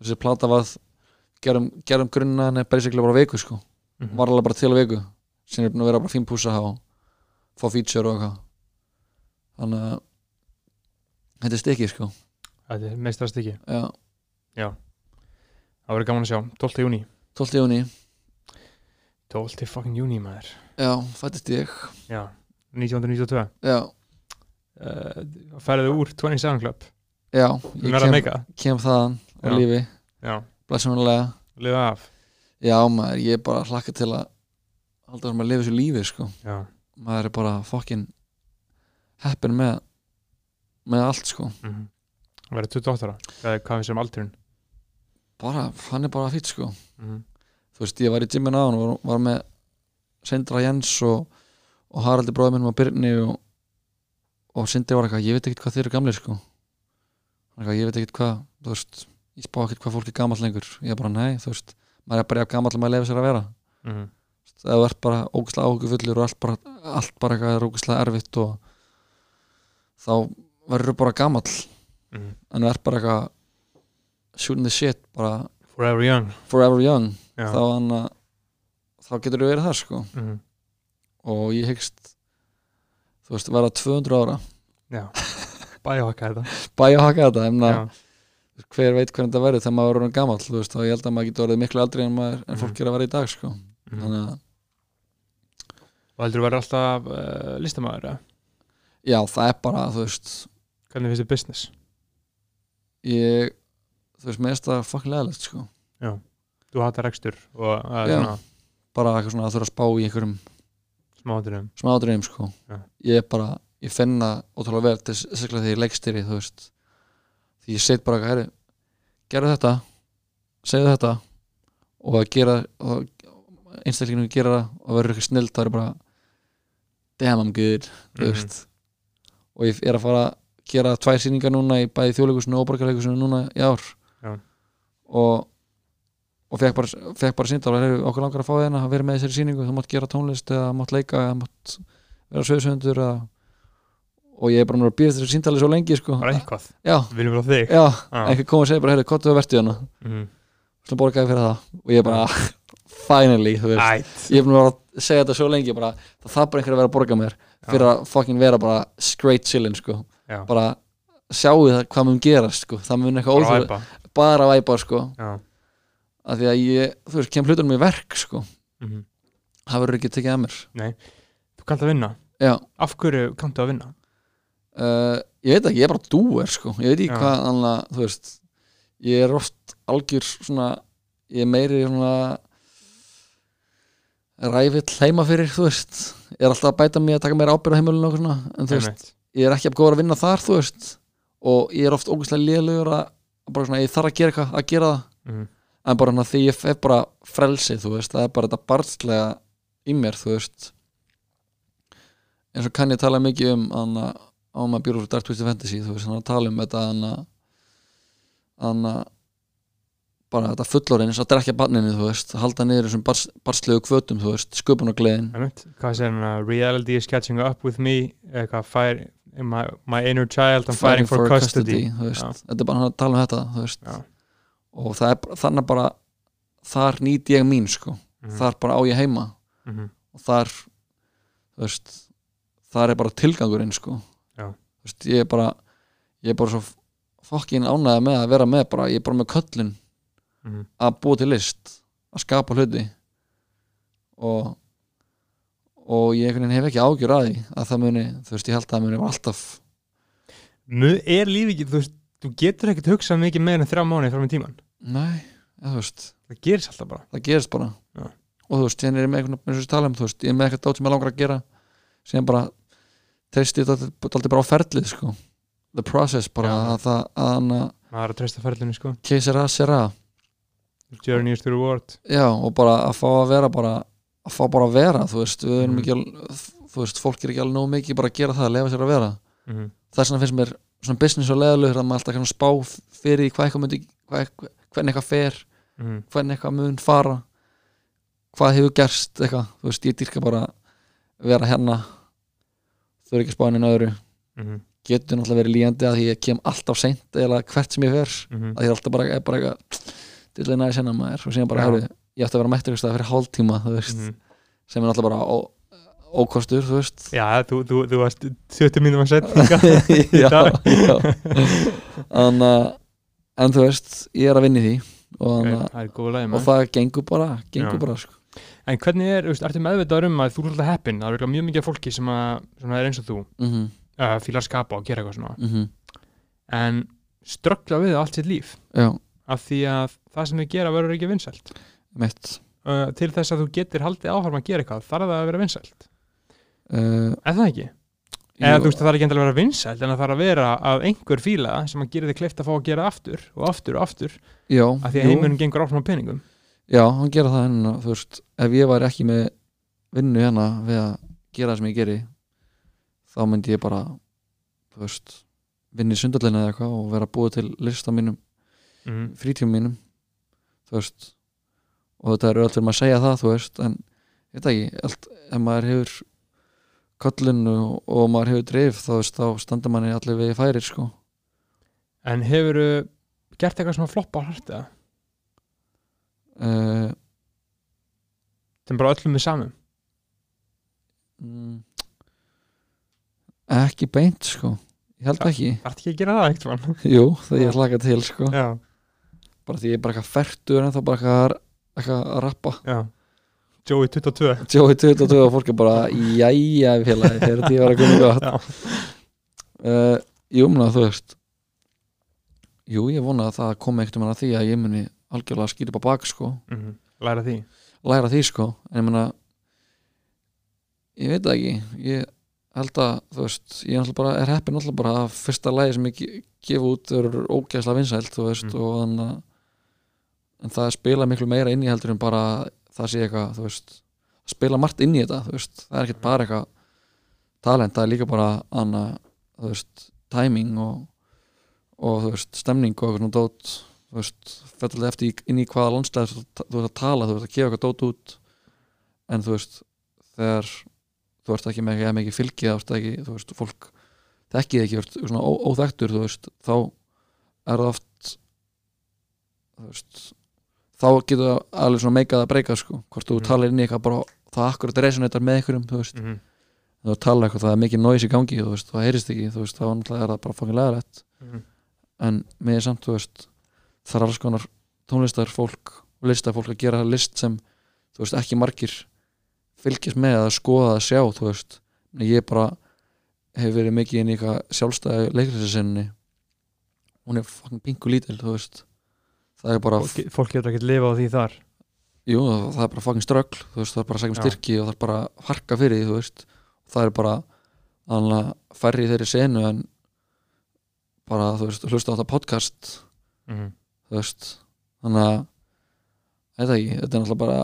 Speaker 2: þessi plata var gerum, gerum grunna hann er basically bara á viku sko.
Speaker 1: Mhm.
Speaker 2: var alveg bara til á viku. Sem er búin að vera bara fín púsa og fá feature og eitthvað. Þannig að þetta er stikki sko.
Speaker 1: Þetta er meistrast ekki
Speaker 2: já,
Speaker 1: það verður gaman að sjá, 12. júni
Speaker 2: 12. júni,
Speaker 1: 12. fucking júni maður.
Speaker 2: Já, fættist ég.
Speaker 1: Já, 1992
Speaker 2: já,
Speaker 1: uh, færðu úr 27 Club.
Speaker 2: Já, ég kem, kem þaðan á lífi,
Speaker 1: já,
Speaker 2: blessunarlega.
Speaker 1: Lifa af.
Speaker 2: Já maður, ég er bara hlakka til að halda að lifa þessu lífi sko.
Speaker 1: Já,
Speaker 2: maður er bara fokkin heppin með með allt sko.
Speaker 1: Mm verður 28 ára. Hvað, er- við sem aldurinn
Speaker 2: bara, hann er bara fýtt sko.
Speaker 1: Mm
Speaker 2: þú veist, ég var í gymmin á hann og var, með Sindra Jens og, og Haraldi bróður minn og Byrni og, og Sindri var eitthvað, ég veit ekkert hvað þeir eru gamlir sko. Eitthvað, ég veit ekkert hvað þú veist, ég spá ekkert hvað fólk er gamall lengur. Ég er bara, nei, þú veist, maður er bara að maður lefi sér að vera.
Speaker 1: -hmm.
Speaker 2: það er bara ógæslega áhugufullur og allt bara, allt bara eitthvað er ógæslega erfitt og þá verður bara gamall.
Speaker 1: Mm
Speaker 2: en það er bara eitthvað shooting the shit, bara
Speaker 1: forever young.
Speaker 2: forever young.
Speaker 1: Já,
Speaker 2: þá, hann, að- þá getur þú verið þar sko.
Speaker 1: Mm
Speaker 2: og ég hyggst þú veist, verða 200 ára.
Speaker 1: Já. bæjóhakka þetta.
Speaker 2: Bæja haka þetta, en að
Speaker 1: já,
Speaker 2: hver veit hvernig þetta verður þegar maður er veist, og ég held að maður getur orðið miklu aldrei en, maður, en fólk
Speaker 1: Mhm.
Speaker 2: er að vera í dag sko.
Speaker 1: mm
Speaker 2: þannig að,
Speaker 1: og heldur þú verður alltaf uh, listamæður eða?
Speaker 2: já, það er bara veist,
Speaker 1: hvernig finnst þið business?
Speaker 2: ég þú veist, mér finnst það fucking leðilegt sko.
Speaker 1: þú hattar rekstur og uh,
Speaker 2: Já.
Speaker 1: svona
Speaker 2: bara eitthvað svona að þurfa að spá í einhverjum smá ádreifum sko.
Speaker 1: Já.
Speaker 2: ég er bara, ég finna ótrúlega vel til sérstaklega þegar ég leikstýri þú veist því ég set bara, herri, gerðu þetta segðu þetta og að gera einstaklinginu gera það og verður eitthvað snill það er bara damn I'm good
Speaker 1: Mhm.
Speaker 2: veist og ég er að fara að gera tvær sýningar núna í bæði þjóðleikusinu og borgarleikusinu núna í ár
Speaker 1: Já.
Speaker 2: og og fekk bara, fekk bara sýndal okkur langar að fá þeirna að vera með þessari sýningu þú mátt gera tónlist eða mátt leika eða mátt vera söðsöndur eða og ég er bara að býða þessari síndali svo lengi sko.
Speaker 1: bara eitthvað,
Speaker 2: já,
Speaker 1: við viljum frá þig.
Speaker 2: Já,
Speaker 1: Já.
Speaker 2: einhver kom og segir bara heyrðu, hvað þú að vertu hérna?
Speaker 1: Mm.
Speaker 2: svona borgaði fyrir það. Og ég bara, finally ég er búin að segja þetta svo lengi bara, það þarf bara einhver að vera að borga mér fyrir að fucking vera bara straight chillin sko. bara sjáu það hvað mun gerast sko. það mun eitthvað
Speaker 1: bara
Speaker 2: óþjóð bara væpa sko. að því að ég, þú veist, kem hlutunum í verk sko.
Speaker 1: mm
Speaker 2: það verður ekki tekið að mér.
Speaker 1: Þú kannt að vinna?
Speaker 2: Já,
Speaker 1: af hverju kanntu að vinna?
Speaker 2: Uh, ég veit ekki, ég er bara dúer sko. ég veit ekki hvað annað, þú veist ég er oft algjör svona ég er meiri svona ræfill heima fyrir þú veist, ég er alltaf að bæta mig að taka meira ábyrð á heimilinu og svona en þú veist, ég er ekki að góða að vinna þar þú veist, og ég er oft ógæslega lélugur að að bara svona, ég þarf að gera eitthvað að gera það,
Speaker 1: Mhm.
Speaker 2: en bara því ég er bara frelsið, þú veist, það er bara þetta barnslega í mér, þú veist. Eins og kann ég tala mikið um hann á maður bjúru fyrir Dark Twisted Fantasy, þú veist, hann að tala um þetta hann að bara þetta fullorinn eins og drekja barninu, þú veist, halda niður þessum bars, barslegu kvötum, þú veist, sköpun og gleðin.
Speaker 1: Hvað segir hann að reality is catching up with me eitthvað fire, my, my inner child I'm fighting for, custody,
Speaker 2: þú veist,
Speaker 1: Já.
Speaker 2: þetta er bara hann að tala um þetta þú veist,
Speaker 1: Já.
Speaker 2: og það er þannig bara þar nýt ég mín sko
Speaker 1: Mhm.
Speaker 2: þar bara á ég heima
Speaker 1: Mhm.
Speaker 2: og þar þú veist, þar er bara tilgangurinn sko veist, ég er bara ég er bara svo fokkin ánægða með að vera með bara, ég er bara með köllun
Speaker 1: Mhm.
Speaker 2: að búa til list að skapa hluti. Og og ég hef ekki ágjur að því að það muni, þú veist, ég held að það muni alltaf
Speaker 1: Mu- Er lífi ekki, þú veist þú getur ekkert hugsað mikið meira en þrjá mánuði fram í tíman
Speaker 2: nei, ja, þú veist.
Speaker 1: Það gerist alltaf bara.
Speaker 2: Það gerist bara.
Speaker 1: Já.
Speaker 2: og þú veist, hérna er ég með einhvern eins og ég tala um, þú veist, ég er með eitthvað dót sem ég langar að gera sem bara treysti þetta alltaf bara á ferlið sko the process bara
Speaker 1: Já.
Speaker 2: að það að hann að
Speaker 1: maður er að treysta ferlinu sko
Speaker 2: keisera sera
Speaker 1: journey is the reward
Speaker 2: já og bara að fá að vera bara að fá bara að vera, þú veist, við erum
Speaker 1: Mhm.
Speaker 2: ekki al, þú veist, fólk er ekki alveg nóg mikið bara að gera það að lefa sér að vera
Speaker 1: Mhm.
Speaker 2: þess vegna finnst mér svona business og leðalögur að maður alltaf kannu spá fyrir því hvað eitthvað myndi hvað, eitthvað- hvernig eitthvað fer
Speaker 1: Mhm.
Speaker 2: hvernig eitthvað mun fara hvað hefur gerst eitthvað þú veist, ég dýrka bara að vera hérna þau eru ekki spánin öðru
Speaker 1: Mhm.
Speaker 2: getur náttúrulega verið líjandi að ég kem alltaf seint eða hvert sem ég fer
Speaker 1: Mhm.
Speaker 2: að ég er alltaf bara, er bara eitthvað dillega næði senna maður og síðan bara,
Speaker 1: Já.
Speaker 2: herru, ég ætti að vera mættur eitthvað fyrir hálftíma, þú veist,
Speaker 1: Mhm.
Speaker 2: sem er náttúrulega bara ó, ókostur, þú veist
Speaker 1: Já, þú, þú, þú varst 20 mínútum að setja
Speaker 2: já, já en, uh, en þú veist ég er að vinna í því og, okay.
Speaker 1: Er
Speaker 2: og það gengur bara gengur
Speaker 1: Já.
Speaker 2: bara, sko
Speaker 1: En hvernig er, ertu meðvitaður um að þú er alltaf heppin, það er örugglega mjög mikið fólki sem, að, sem er eins og þú,
Speaker 2: mm
Speaker 1: uh, fílar að skapa og gera eitthvað svona.
Speaker 2: -hmm.
Speaker 1: en ströggla við allt sitt líf.
Speaker 2: Já,
Speaker 1: af því að það sem þau gera verður ekki vinsælt.
Speaker 2: Mitt.
Speaker 1: Uh, til þess að þú getur haldið áfram að gera eitthvað þarf það að vera vinsælt?
Speaker 2: Uh,
Speaker 1: er það ekki? eða þú veist það þarf ekki endilega að vera vinsælt en það þarf að vera að einhver fíla sem að gera þig kleift að fá að gera aftur og aftur og aftur.
Speaker 2: Já,
Speaker 1: af því að heimurinn gengur áfram á peningum
Speaker 2: Já, hann gera það henni þú veist, ef ég væri ekki með vinnu hérna við að gera það sem ég geri þá myndi ég bara þú veist, vinna í sundalina eða eitthvað og vera búið til lista mínum
Speaker 1: mm.
Speaker 2: frítíum mínum þú veist. Og þetta er öll fyrir maður að segja það, þú veist en ég veit ekki, allt, ef maður hefur kollun og, maður hefur drif þá, veist, þá standa manni allir við færir sko.
Speaker 1: En hefur gert eitthvað sem að floppa á hart eða
Speaker 2: uh,
Speaker 1: sem bara öllum er samum
Speaker 2: mm, ekki beint sko. Ég held ekki.
Speaker 1: þarf ekki að gera það eitthvað
Speaker 2: Jú, það ég hlaka til sko.
Speaker 1: Já,
Speaker 2: bara því ég er bara eitthvað færtur en þá bara eitthvað, eitthvað að rappa.
Speaker 1: Já. Joey 22
Speaker 2: Joey 22 og fólk er bara jæja félagi, þegar því var að koma gott.
Speaker 1: Já.
Speaker 2: uh, Jú, menna þú veist. Jú, ég vona að það komi ekkert um hana því að ég muni algjörlega skýra upp á bak sko.
Speaker 1: Mm. læra því.
Speaker 2: Læra því sko, en ég menna ég veit það ekki. Ég held að, þú veist ég er bara, er heppin náttúrulega bara að fyrsta lagi sem ég ge- gef út er ógæslega vinsælt, þú veist,
Speaker 1: Mm.
Speaker 2: og þannig að en það spila miklu meira inn í heldur en bara það sé eitthvað, þú veist spila margt inn í þetta, þú veist. Það er ekkert bara eitthvað talent, það er líka bara anna, þú veist timing og, og þú veist, stemning og eitthvað svona dót þú veist, fættilega eftir inn í hvaða landslega þú, ert að tala, þú ert að gefa eitthvað dót út en þú veist þegar þú ert ekki með ekki, fylgið, þú ert ekki, þú veist, fólk þekkið ekki, þú ert svona ó, óþektur þú veist, þá er það oft þú veist þá getur það alveg svona meikað að breyka sko, hvort þú
Speaker 1: Mhm.
Speaker 2: talar inn í eitthvað bara það akkurat resonator með einhverjum, þú veist
Speaker 1: mm.
Speaker 2: þú talar eitthvað, það er mikið noise í gangi þú veist, það heyrist ekki, þú veist, þá er það bara fokkin legarætt,
Speaker 1: Mm.
Speaker 2: en mér samt, þú veist, það er alls konar tónlistar fólk og listafólk að gera list sem, þú veist, ekki margir fylgjast með að skoða að sjá, þú veist, ég bara hef verið mikið inn í sjálfstæði leikriðsisinni hún er fokkin pingu lítil, þú veist. Það er bara,
Speaker 1: Fólk, fólk getur ekki lifa á því þar.
Speaker 2: Jú, það er bara fucking ströggl þú veist, það er bara að segja um styrki og það er bara að harka fyrir því, þú veist. Það er bara að færri þeirri senu en bara, þú veist, hlusta á þetta podcast.
Speaker 1: Mm.
Speaker 2: Þú veist. Þannig að þetta ekki, þetta er náttúrulega bara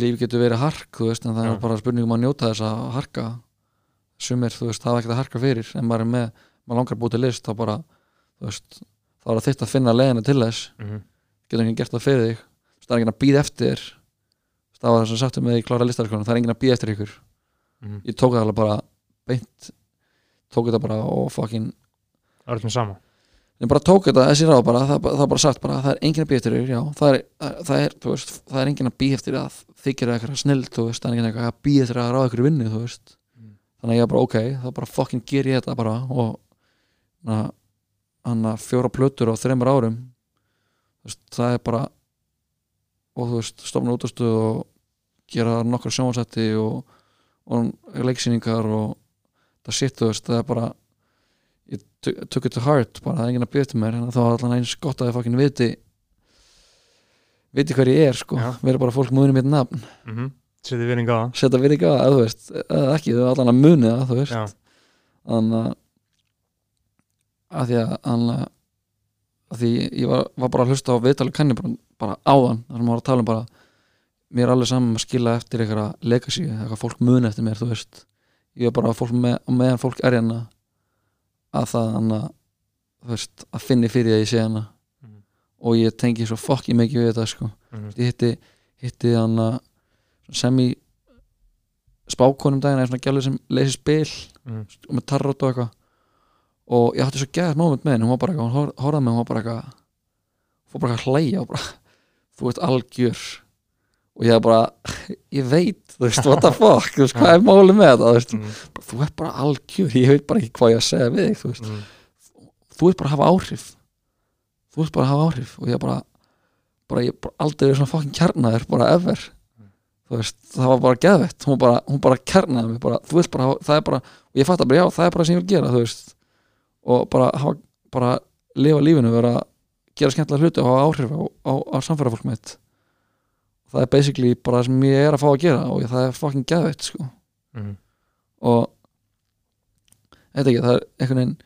Speaker 2: líf getur verið hark, veist en það
Speaker 1: Já.
Speaker 2: er bara spurningum að njóta þess að harka. Sumir, þú veist, það er ekkert að harka fyrir en maður er með, maður langar búið til list þá bara, þú veist, þá er það þitt að finna leiðina til þess,
Speaker 1: Mm.
Speaker 2: getur enginn gert það fyrir þig. Það er enginn að býða eftir. Það var það sem sagtum með í klára listarskólan það er enginn að býða eftir ykkur.
Speaker 1: Mm.
Speaker 2: ég tók það alveg bara beint tók þetta bara og fucking
Speaker 1: Það er alltaf sama
Speaker 2: ég bara tók þetta þessi ráð bara, það, það bara sagt bara það er enginn að býja eftir þér, já, það er, það er, þú veist, það er enginn að býja eftir að þykir eitthvað snill, þú veist, það er enginn að býja eftir að ráða ykkur vinnu, þú veist
Speaker 1: Mm.
Speaker 2: þannig að ég bara, ok, þá bara fucking ger ég þetta bara og hann að fjóra plötur á þreymur árum veist, það er bara og þú veist, stofna útastuð og gera nokkra sjónvarsætti og, og leiksýningar og það shit, þú veist, það er bara ég took it to heart bara það er enginn að byrja til mér þá er allan eins gott að ég fucking viti viti hver ég er sko. Vera bara fólk múinu mitt nafn.
Speaker 1: Mm -hmm. Setið virðing á það.
Speaker 2: Setja ekki að það, þú veist. Eða ekki, þú er allan að muni það, þú veist.
Speaker 1: Já,
Speaker 2: þannig að að því að að að því ég var, var bara að hlusta á viðtalið kanni bara, bara áðan, þar sem maður var að tala um bara mér er alveg saman að skila eftir eitthvað legacy, eitthvað fólk muni eftir mér þú veist, ég er bara að fólk með, meðan fólk er hérna að það hann að þú veist, að finni fyrir að ég sé hana
Speaker 1: Mhm.
Speaker 2: og ég tengi svo fokki mikið við þetta sko
Speaker 1: mm.
Speaker 2: ég hitti, hitti hann að sem í spákonum daginn eða svona gælu sem leysi spil
Speaker 1: Mm.
Speaker 2: og með tarrot og eitthvað og ég átti svo gæðat moment með henni hún var bara eitthvað, hún hor- horfði með hún var bara eitthvað fór bara eitthvað að hlæja bara þú ert algjör og ég er bara, ég veit þú veist, what the fuck, þú veist, hvað er málið með þetta þú veist,
Speaker 1: Mm.
Speaker 2: þú ert bara algjör ég veit bara ekki hvað ég að segja við þig þú veist,
Speaker 1: Mm.
Speaker 2: þú ert bara að hafa áhrif. Þú ert bara að hafa áhrif. Og ég er bara, bara ég er bara aldrei verið svona fucking kjarnaður, bara ever. Þú veist, það var bara geðvett hún bara, hún bara kjarnaði mig bara, þú veist bara, það er bara, og ég fatt að bara já, það er bara sem ég vil gera, þú veist. Og bara hafa, bara lifa lífinu, vera gera skemmtilega hluti og hafa áhrif á, á, á samfærafólk það er basically bara það sem ég er að fá að gera og það er fucking geðvett, sko.
Speaker 1: Mm.
Speaker 2: og þetta ekki, það er einhvern veginn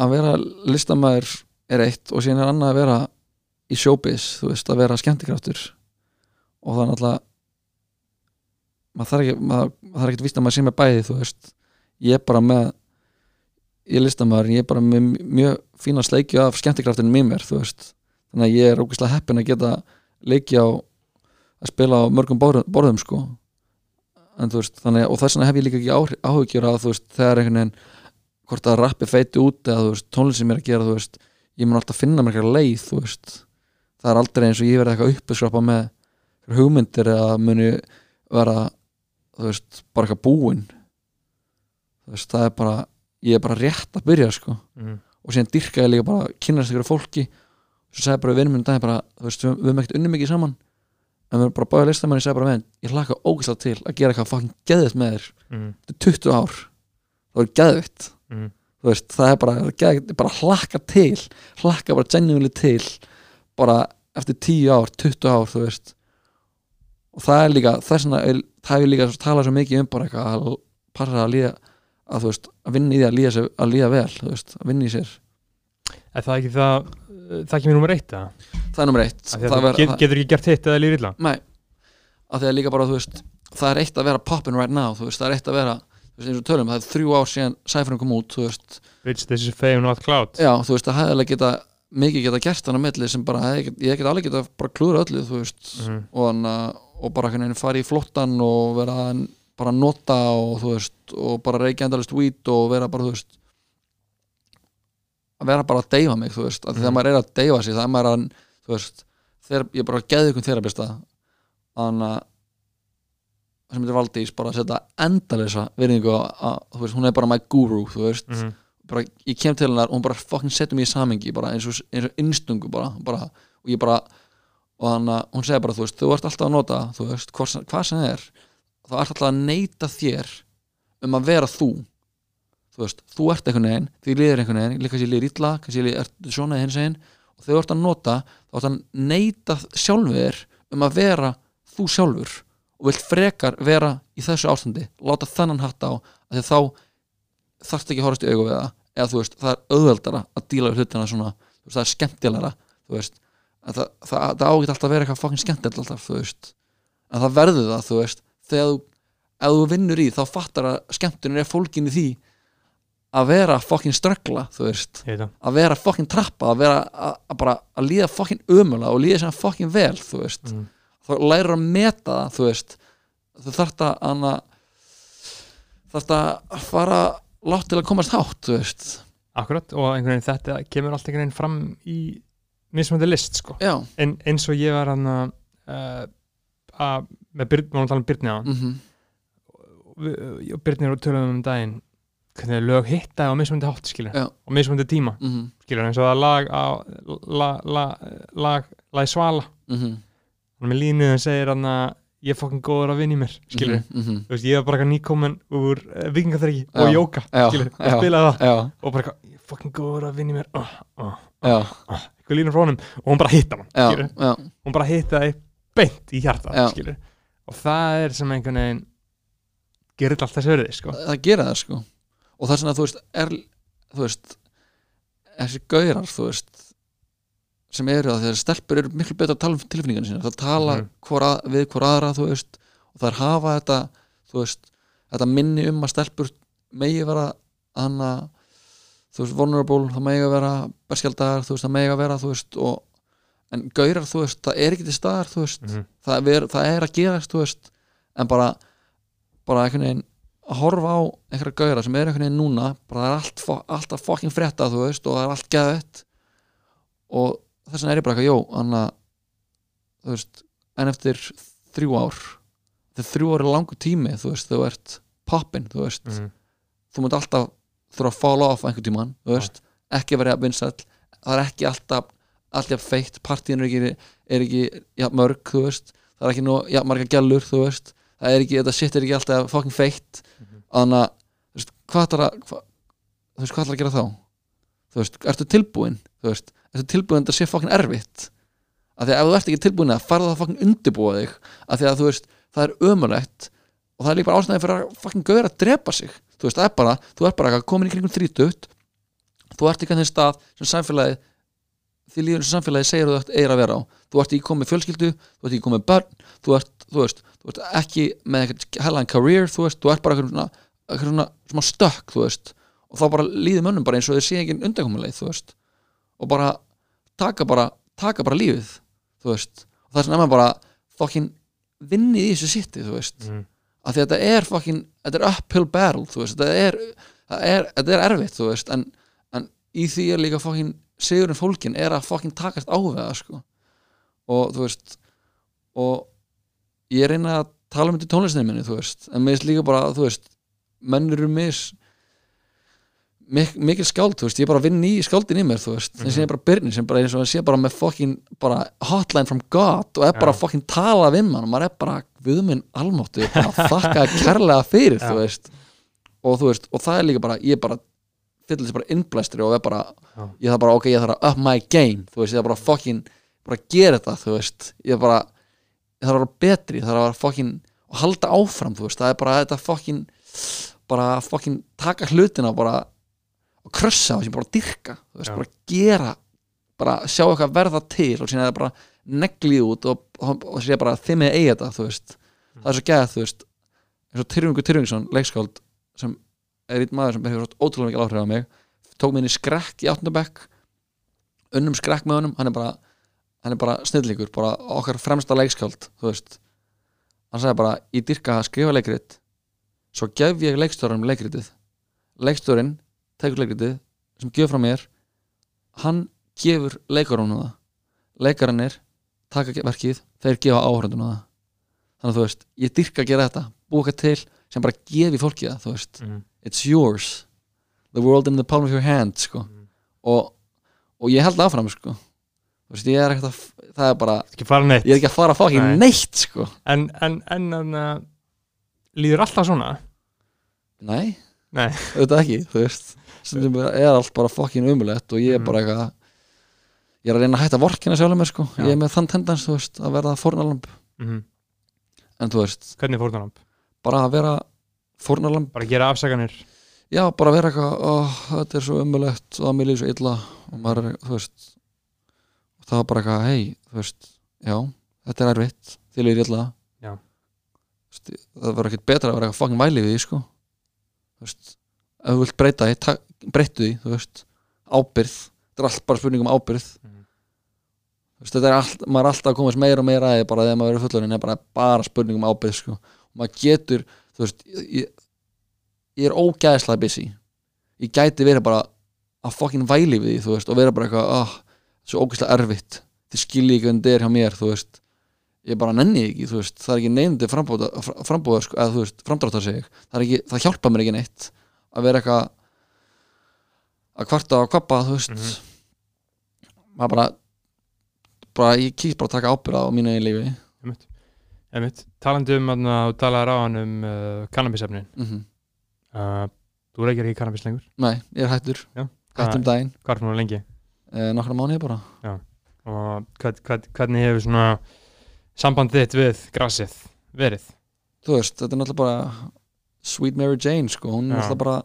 Speaker 2: að vera listamæður er eitt og síðan er annað að vera í showbiz, þú veist, að vera skemmtikraftur. Og það er náttúrulega maður þarf ekki maður, þarf ekki að vísta að maður sé með bæði, þú veist. Ég er bara með ég er listamæður, ég er bara með mjög fína sleikju af skemmtikraftinu með mér, þú veist. Þannig að ég er ógeðslega heppin að geta leiki á að spila á mörgum borðum, sko. En þú veist, þannig, og þess vegna hef ég líka ekki áhyggjur að þú veist, þegar einhvern veginn hvort að rappi feiti út eða þú veist, tónlist sem ég er að gera, þú veist ég mun alltaf finna mér eitthvað leið, þú veist. Það er aldrei eins og ég verði eitthvað uppeskrapa með hugmyndir eða muni vera, þú veist bara eitthvað búinn. Þú veist, það er bara, ég er bara rétt að byrja, sko,
Speaker 1: Mm.
Speaker 2: og síðan dyrka ég líka bara að kynnast ykkur fólki. Svo sagði bara við vinnum minn daginn bara, þú veist, við, við en við bara báðið listamenn ég sagði bara með ég hlaka ógæslega til að gera eitthvað fucking geðvitt með þér.
Speaker 1: Mm.
Speaker 2: þetta er 20 ár. Það er geðvitt
Speaker 1: Mm.
Speaker 2: veist, það er bara, geðvitt, bara hlakka til hlakka bara genuinely til bara eftir 10 ár 20 ár, þú veist. Og það er líka, vegna er- það hefur líka talað svo mikið um bara eitthvað að passa að líða að veist, að vinna í því að líða, að líða vel veist, að vinna í sér.
Speaker 1: Er það ekki það það er ekki mér nummer eitt eða?
Speaker 2: það er nummer eitt.
Speaker 1: Af að
Speaker 2: það ver,
Speaker 1: get,
Speaker 2: það,
Speaker 1: getur ekki gert hitt eða líður illa?
Speaker 2: Nei, að því að líka bara, veist það er eitt að vera poppin right now, veist, það er eitt að vera veist, eins og tölum, það er þrjú ár síðan sæfurinn kom út,
Speaker 1: Bitch, this is fame not cloud
Speaker 2: já, þú veist, það hefði alveg geta mikið geta gert hann á milli sem bara ég get alveg geta bara klúra öllu, þú veist.
Speaker 1: Mhm.
Speaker 2: og, hann, uh, og bara hvernig fara í flottan og vera að bara nota og þú veist og bara reykja endalist hvít og vera bara þú veist að vera bara að deyfa mig þú veist, að
Speaker 1: Mhm.
Speaker 2: þegar maður er að deyfa sig það er maður að, þú veist þegar, ég bara geði ykkur þerapista þannig að sem þetta Valdís bara að setja endalisa virðingu að, að, þú veist, hún er bara my guru, þú veist
Speaker 1: Mhm.
Speaker 2: bara, ég kem til hennar og hún bara fucking setur mig í samengi bara eins og, og innstungu bara, bara og ég bara og hann, hún segir bara, þú veist, þú ert alltaf að nota þú veist, hvað, hvað sem það er þá ert alltaf að neita þér um að vera þú þú veist, þú ert einhvern veginn, því líður einhvern veginn kannski líður illa, kannski ert svona hins veginn og þegar þú ert að nota þá ert að neyta sjálfur um að vera þú sjálfur og vilt frekar vera í þessu ástandi láta þennan hatt á að þá þarfst ekki að horfast í augu við það eða þú veist, það er auðveldara að díla við hlutina svona, veist, það er skemmtilegra þú veist, að það, það, það ágætt alltaf að vera eitthvað fokkin skemmtilegt alltaf, þú veist en það verður það, þú veist þegar þú, ef þú vinnur í þá fattar að skemmtunin er fólkin í því að vera fokkin ströggla, þú veist. Að vera fokkin trappa, að vera að, að bara að líða fokkin ömulega og líða sem fokkin vel, þú veist.
Speaker 1: Mm.
Speaker 2: þá lærir að meta það, þú veist. Þú þarft að hana, þarft að fara látt til að komast hátt, þú veist.
Speaker 1: Akkurat, og einhvern veginn þetta kemur allt einhvern veginn fram í mismöndi list, sko. En, eins og ég var hann að uh, að með Byrn, maður tala um Byrni á
Speaker 2: mhm,
Speaker 1: við- og Byrni og tölum um daginn hvernig lög hitta á mismöndi hátt og mismöndi tíma
Speaker 2: mhm,
Speaker 1: skilur eins og það lag á lag, lag, lag, lag svala.
Speaker 2: Mhm.
Speaker 1: Hann með línu sem segir hann að ég er fokkin góður að vinna í mér skilur
Speaker 2: mhm.
Speaker 1: þú veist ég er bara eitthvað nýkomin úr uh, vikingaþryggi
Speaker 2: Já.
Speaker 1: og jóka og spilaði það. og bara ég er fokkin góður að vinna í mér oh, oh, oh. eitthvað línu frá honum. Og hún bara hitta hann hún bara hittaði beint í hjarta og það er sem einhvern veginn gerir alltaf verði sko.
Speaker 2: Það gera það sko og það er svona, þú veist, er þú veist, þessi gaurar þú veist, sem eru að þegar stelpur eru miklu betur að tala um tilfinningarnir sína, það tala
Speaker 1: Mhm.
Speaker 2: hvor að, við hvor aðra, þú veist og það er hafa þetta, þú veist þetta minni um að stelpur megi vera hana þú veist, vulnerable, það megi að vera berskjaldar, þú veist, það megi að vera, þú veist og, en gaurar, þú veist, það er ekki til staðar, þú veist,
Speaker 1: Mhm.
Speaker 2: það, er, það er að gerast, þú veist en bara, bara einhvern veginn að horfa á einhverja gauðra sem er einhvern veginn núna bara það er allt, alltaf fucking frétta þú veist og það er allt geðvett og þess vegna er ég bara eitthvað, jó anna, þú veist en eftir þrjú ár þegar þrjú ár er langur tími, þú veist þú ert poppin, þú veist.
Speaker 1: Mm.
Speaker 2: þú munt alltaf þurfa að fall off einhvern tímann, þú veist, ekki vera vinsæll, það er ekki alltaf alltaf feitt, partíin er ekki, er ekki ja, mörg, þú veist það er ekki nú, ja, marga gælur, þú veist það er ekki, þetta shit er ekki alltaf fucking feitt. Þannig að, þú veist, hvað ætlar að hva, þú veist, hvað ætlar að gera þá? Þú veist, ertu tilbúin þú veist, ertu tilbúin að þetta sé fucking erfitt? Af því að ef þú ert ekki tilbúin að farða það fucking undirbúa þig af því að þú veist, það er ömulegt og það er líka bara ástæði fyrir að fucking gauður að drepa sig. Þú veist, það er bara, þú ert bara komin í kringum 30 þú ert ekki að þeim stað sem samfélagið því líður sem samfélagið segir að þú ert eira að vera á. Þú ert ekki komið fjölskyldu, þú ert ekki komið börn þú ert, þú veist, þú ert ekki með eitthvað hellaðan career, þú veist, þú ert bara eitthvað svona, eitthvað svona smá stökk, þú veist og þá bara líður mönnum bara eins og þeir sé ekki undankomuleið, þú veist og bara taka bara, taka bara lífið þú veist, og það er svona bara fokkin vinni í þessu sitti, þú veist
Speaker 1: Mm.
Speaker 2: af því að þetta er fucking, þetta er uphill battle þú veist, þetta er, er, þetta er erfitt þú veist, en, en í því er líka fucking sigurinn fólkin er að fucking takast á það sko og þú veist og ég reyna að tala um þetta tónlistinni minni, þú veist en mér finnst líka bara, þú veist menn eru mis mik mikil skáld, þú veist, ég er bara að vinna í skáldin í mér, þú veist,
Speaker 1: Mhm.
Speaker 2: þess að ég er bara byrni sem bara eins og að sé bara með fucking bara hotline from God og er bara
Speaker 1: Já.
Speaker 2: að fucking tala við mann og maður er bara, við minn almáttu, ég er bara að þakka kærlega fyrir,
Speaker 1: Já.
Speaker 2: þú veist og þú veist, og það er líka bara, ég er bara fyllir þessi bara innblæstri og er bara
Speaker 1: Já.
Speaker 2: ég þarf bara, ok, ég þarf að up my game þú veist, ég þarf bara fucking, bara gera þetta þú veist, ég þarf bara ég þarf að vera betri, ég þarf að vera fucking og halda áfram, þú veist, það er bara þetta fucking, bara fucking taka hlutina bara og krössa og sem bara dyrka, þú veist,
Speaker 1: Já.
Speaker 2: bara gera bara sjá eitthvað verða til og síðan er það bara neglið út og, og, og sé bara þið með eigi þetta, þú veist það er svo gæð, þú veist eins og Tyrfingur Tyrfingsson, leikskáld sem er einn maður sem hefur ótrúlega mikið áhrif á mig tók mig inn í skrekk í áttundabekk unnum skrekk með honum hann er bara, hann er bara snillíkur bara okkar fremsta leikskáld þú veist hann sagði bara, ég dyrka að skrifa leikrit svo gef ég leikstjóranum leikritið leikstjórin tekur leikritið sem gefur frá mér hann gefur leikarunum það leikarannir taka verkið þeir gefa áhörundum það þannig að þú veist, ég dyrka að gera þetta búka til sem bara gefi fólki það þú veist,
Speaker 1: Mm.
Speaker 2: it's yours the world in the palm of your hand sko.
Speaker 1: Mm.
Speaker 2: og, og ég held áfram sko. Þú veist, ég er ekkert að það er bara, ég er ekki að fara að fá ekki
Speaker 1: Nei.
Speaker 2: neitt sko.
Speaker 1: en, en, en, en uh, líður alltaf svona
Speaker 2: nei,
Speaker 1: Nei.
Speaker 2: auðvitað ekki þú veist, stundum er allt bara fokkin umulett og ég er
Speaker 1: Mm.
Speaker 2: bara eitthvað ég er að reyna að hætta vorkina sjálfum mér sko
Speaker 1: Já.
Speaker 2: ég er með þann tendens, þú veist, að verða fórnalamb
Speaker 1: mm
Speaker 2: en þú veist,
Speaker 1: Hvernig fórnalamb?
Speaker 2: bara að vera fórnalamb,
Speaker 1: Bara gera afsakanir
Speaker 2: já, bara að vera eitthvað ó, þetta er svo umulegt og það mér líður svo illa og maður er, þú veist það var bara eitthvað, hei, þú veist já, þetta er erfitt, illa.
Speaker 1: Já.
Speaker 2: Þú veist, það var ekkert betra að vera eitthvað fucking væli við því, sko. Þú veist, ef þú vilt breyta því breyttu því, þú veist ábyrð, þetta er allt bara spurning um ábyrð
Speaker 1: Mhm.
Speaker 2: þú veist, þetta er allt maður er alltaf að komast meira og meira að því bara þegar maður verður fullorinn er bara, bara spurning um ábyrð, sko. Og maður getur, þú veist ég, ég er ógæðislega busy. Ég gæti verið bara að fucking væli við því, þú veist, og vera bara eitthvað ah, svo ógæðislega erfitt. Þið skilji ekki hvernig þetta er hjá mér, þú veist. Ég bara nenni ekki, þú veist, það er ekki nefndi frambúða, frambúða sko, eða þú veist, framdráttar sig það ekki, það hjálpa mér ekki neitt að vera eitthvað að kvarta og kvappa, þú veist.
Speaker 1: Mhm.
Speaker 2: maður bara bara, ég kýs bara að taka ábyrða á mínu eigin lífi.
Speaker 1: Einmitt. Einmitt. Talandi um að tala ráðan um uh, kannabisefnin.
Speaker 2: Mm
Speaker 1: uh, Þú reykir ekki kannabis lengur?
Speaker 2: Nei, ég er hættur, hættum daginn.
Speaker 1: Hvað er nú lengi?
Speaker 2: Eh, nokkra mánuði bara.
Speaker 1: Og hvern, hvern, hvernig hefur svona samband þitt við grasið verið?
Speaker 2: þú veist, þetta er náttúrulega bara Sweet Mary Jane, sko, hún er
Speaker 1: Já.
Speaker 2: náttúrulega bara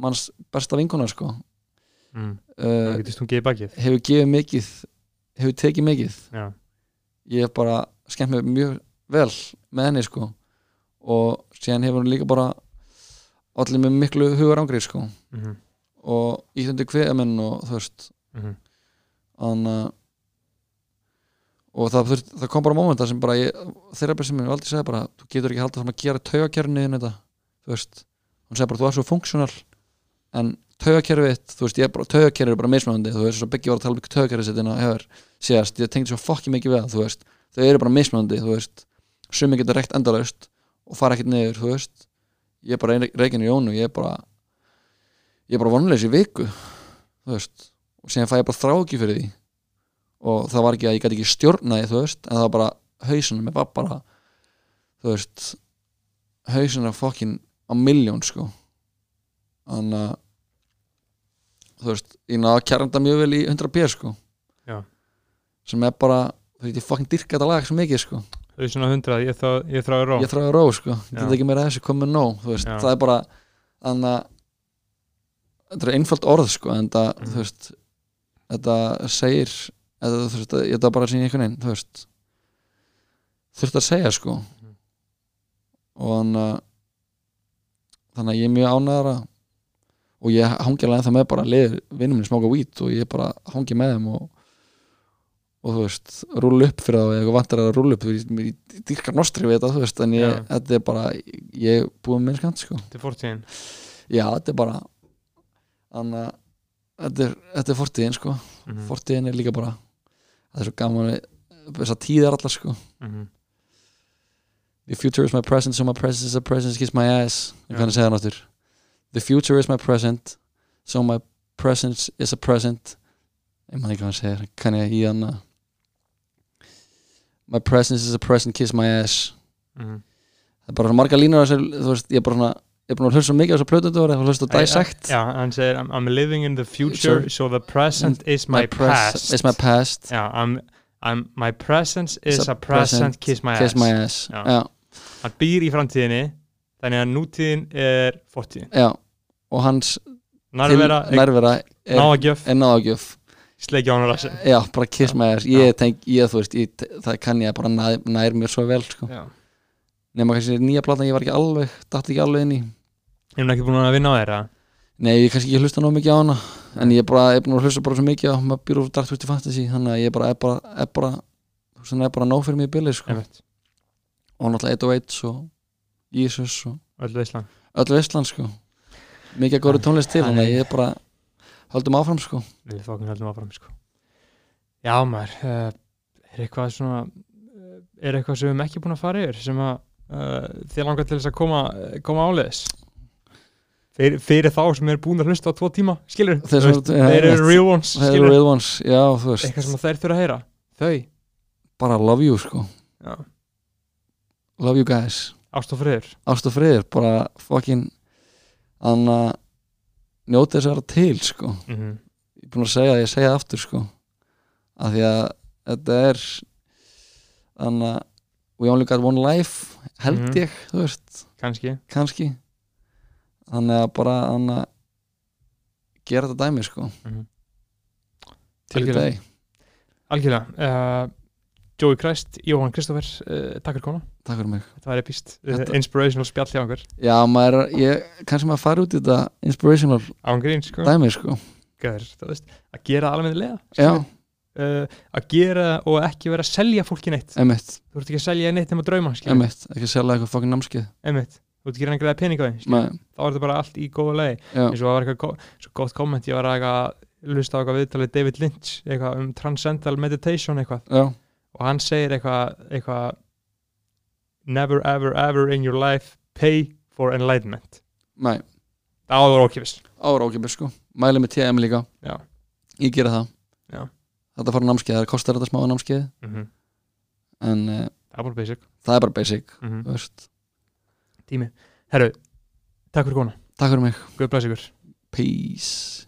Speaker 2: manns besta vinkona, sko.
Speaker 1: Mm.
Speaker 2: uh,
Speaker 1: hún gefið
Speaker 2: hefur gefið mikið hefur tekið mikið.
Speaker 1: Já,
Speaker 2: ég hef bara skemmt mér mjög vel með henni sko. Og síðan hefur hún líka bara allir með miklu hugar ángrið sko.
Speaker 1: Mm
Speaker 2: og íþundi kveðamenn og þú veist
Speaker 1: -hmm.
Speaker 2: þannig og það, þurft, það kom bara mómenta sem bara ég, þeirra sem ég aldrei segja bara þú getur ekki haldið fram að gera taugakerfni inn þetta. Þú veist, hún segir bara þú er svo funksjónal en taugakerfið þú veist, er taugakerfið er bara mismunandi. Þú veist, svo byggja var að tala um taugakerfið sitt en að hefur síðast, ég tengdi svo fokki mikið við það þú veist, þau eru bara mismunandi þú veist, sumi getur reykt endalaust og fara ekkert niður, þú veist. Ég er bara reygin í jónu, ég er bara ég er bara vonleis í viku þú veist, og síðan fæ ég bara þrá ekki fyrir því. Og það var ekki að ég gæti ekki stjórna því, þú veist, en það var bara hausunum, ég var bara þú veist hausunum fokkin á miljón sko. Þannig að þú veist, ég náða að kæranda mjög vel í 100 b sko.
Speaker 1: Já.
Speaker 2: sem er bara, þú veist, ég fokkin dyrka þetta lag svo mikið sko,
Speaker 1: er svona hundrað, ég, þá, ég þráði ró.
Speaker 2: Ég þráði ró sko. Ég get ekki meira að þessu komið nóg, þú veist,
Speaker 1: Já.
Speaker 2: það er bara þannig að þetta er einfalt orð sko, en það,
Speaker 1: Mhm.
Speaker 2: þú veist þetta segir þetta, þú veist, þetta er bara sín einhvern veginn, þú veist þurft að segja sko
Speaker 1: Mhm.
Speaker 2: og þannig að þannig að ég er mjög ánæðara og ég hangi alveg ennþá með bara vinnum minni smáka hvít og ég bara hangi með þeim og, og þú veist, rúla upp fyrir það og eitthvað vantar að rúla upp, ég dýrkar nostri við þetta, þú veist, en ég,
Speaker 1: Já.
Speaker 2: þetta er bara ég er búið með minn skant, sko
Speaker 1: Þetta er fórtíðin
Speaker 2: já, þetta er bara þannig að þetta er, þetta er fortíðin, sko.
Speaker 1: Mm
Speaker 2: fortíðin er líka bara það er svo gaman við þessar tíðar allar, sko.
Speaker 1: -hmm.
Speaker 2: The future is my present, so my present is a present, kiss my ass. Ég
Speaker 1: Já.
Speaker 2: kann að segja það náttur The future is my present, so my present is a present. Ég man ekki hvað hann segir, kann ég í hann að My present is a present, kiss my ass.
Speaker 1: Mm
Speaker 2: það er bara marga línur þessu, þú veist, ég er bara svona ég er búin að hlusta mikið á þessu plötu þetta var að hlusta Dissect
Speaker 1: Já, hann segir I'm, living in the future
Speaker 2: Future.
Speaker 1: so the present is my,
Speaker 2: pres-
Speaker 1: past
Speaker 2: is my past.
Speaker 1: Já, I'm, I'm, my presence is
Speaker 2: Is
Speaker 1: a present, kiss my
Speaker 2: kiss
Speaker 1: ass
Speaker 2: my ass.
Speaker 1: Já.
Speaker 2: já,
Speaker 1: Hann býr í framtíðinni þannig að nútíðin er fortíðin.
Speaker 2: Já, og hans
Speaker 1: Nærvera,
Speaker 2: til- nærvera er,
Speaker 1: náagjöf,
Speaker 2: er náðagjöf
Speaker 1: sleikja á hann rassin
Speaker 2: já, bara kiss my ass. Ég tenk, ég þú veist, ég, það kann ég bara nær, nær mér svo vel, sko. Nema kannski nýja platan, ég var ekki alveg datt ekki alveg inn í
Speaker 1: Ég er ekki búin að vinna á þeirra?
Speaker 2: Nei, ég kannski ekki hlusta nóg mikið á hana en ég er bara, ég er búin að hlusta bara svo mikið á maður býr úr Dark Twisted Fantasy þannig að ég bara, er bara, er bara er bara nóg fyrir mig í bili, sko. Og náttúrulega 101 og Jesus og
Speaker 1: öll veislan
Speaker 2: öll veistland, sko. Mikið góri tónlist til,
Speaker 1: er-
Speaker 2: þannig að ég er bara höldum áfram, sko.
Speaker 1: Við fókum höldum áfram sko. Já maður uh, Er eitthvað svona uh, Er eitthvað sem við erum ekki búin að fara yfir sem að uh, þið langar til þess að koma, koma áleiðis fyrir, fyrir þá sem er búin að hlusta á tvo tíma skilur,
Speaker 2: Þeir sem- ja,
Speaker 1: þeir eru
Speaker 2: rétt.
Speaker 1: real ones
Speaker 2: það eru real ones, já, þú veist.
Speaker 1: Eitthvað sem þeir þurfa að heyra. Þau,
Speaker 2: bara love you, sko.
Speaker 1: Já,
Speaker 2: love you guys.
Speaker 1: Ást og friður.
Speaker 2: Ást og friður, bara fucking anna njóti þess að vera til, sko.
Speaker 1: Mm -hmm.
Speaker 2: ég er búin að segja það, ég segja aftur, sko af því að þetta er þannig að we only got one life held
Speaker 1: Mhm.
Speaker 2: ég, þú veist.
Speaker 1: Kannski.
Speaker 2: Kannski þannig að bara þannig að gera þetta dæmi sko. Til í dag
Speaker 1: algjörlega. Uh, Joey Christ, Jóhann Kristoffer uh, takk fyrir kona,
Speaker 2: takk fyrir mig.
Speaker 1: Þetta var epist uh,
Speaker 2: Þetta-
Speaker 1: inspirational spjall hjá einhver
Speaker 2: já, maður, ég, kannski maður fari út í þetta inspirational
Speaker 1: án grín, sko,
Speaker 2: dæmi sko.
Speaker 1: Gæður, þú veist, að gera almennilega
Speaker 2: já,
Speaker 1: uh, að gera og ekki vera að selja fólki neitt.
Speaker 2: Emitt,
Speaker 1: þú ert ekki að selja neitt nema drauma skilur.
Speaker 2: emitt ekki selja eitthvað fokkin námskeið.
Speaker 1: Einmitt. Þú ert ekki reyna að greiða pening á því þá er þetta bara allt í góða
Speaker 2: já,
Speaker 1: eins og það var eitthvað svo gott komment ég var að lusta á eitthvað viðtalið David Lynch eitthvað um transcendental meditation eitthvað.
Speaker 2: Já,
Speaker 1: og hann segir eitthvað eitthvað never ever ever in your life pay for enlightenment.
Speaker 2: Nei.
Speaker 1: Það áður ókipis
Speaker 2: ára ákipir sko, mæli með TM líka.
Speaker 1: Já.
Speaker 2: ég gera það.
Speaker 1: Já.
Speaker 2: þetta fara námskeið, það kostar þetta smá námskeið.
Speaker 1: Mm -hmm.
Speaker 2: en uh,
Speaker 1: það er bara basic.
Speaker 2: það er bara basic
Speaker 1: mm -hmm.
Speaker 2: þú veist.
Speaker 1: Tími. Herru, takk fyrir kona
Speaker 2: takk fyrir mig,
Speaker 1: Guð bless ykkur.
Speaker 2: Peace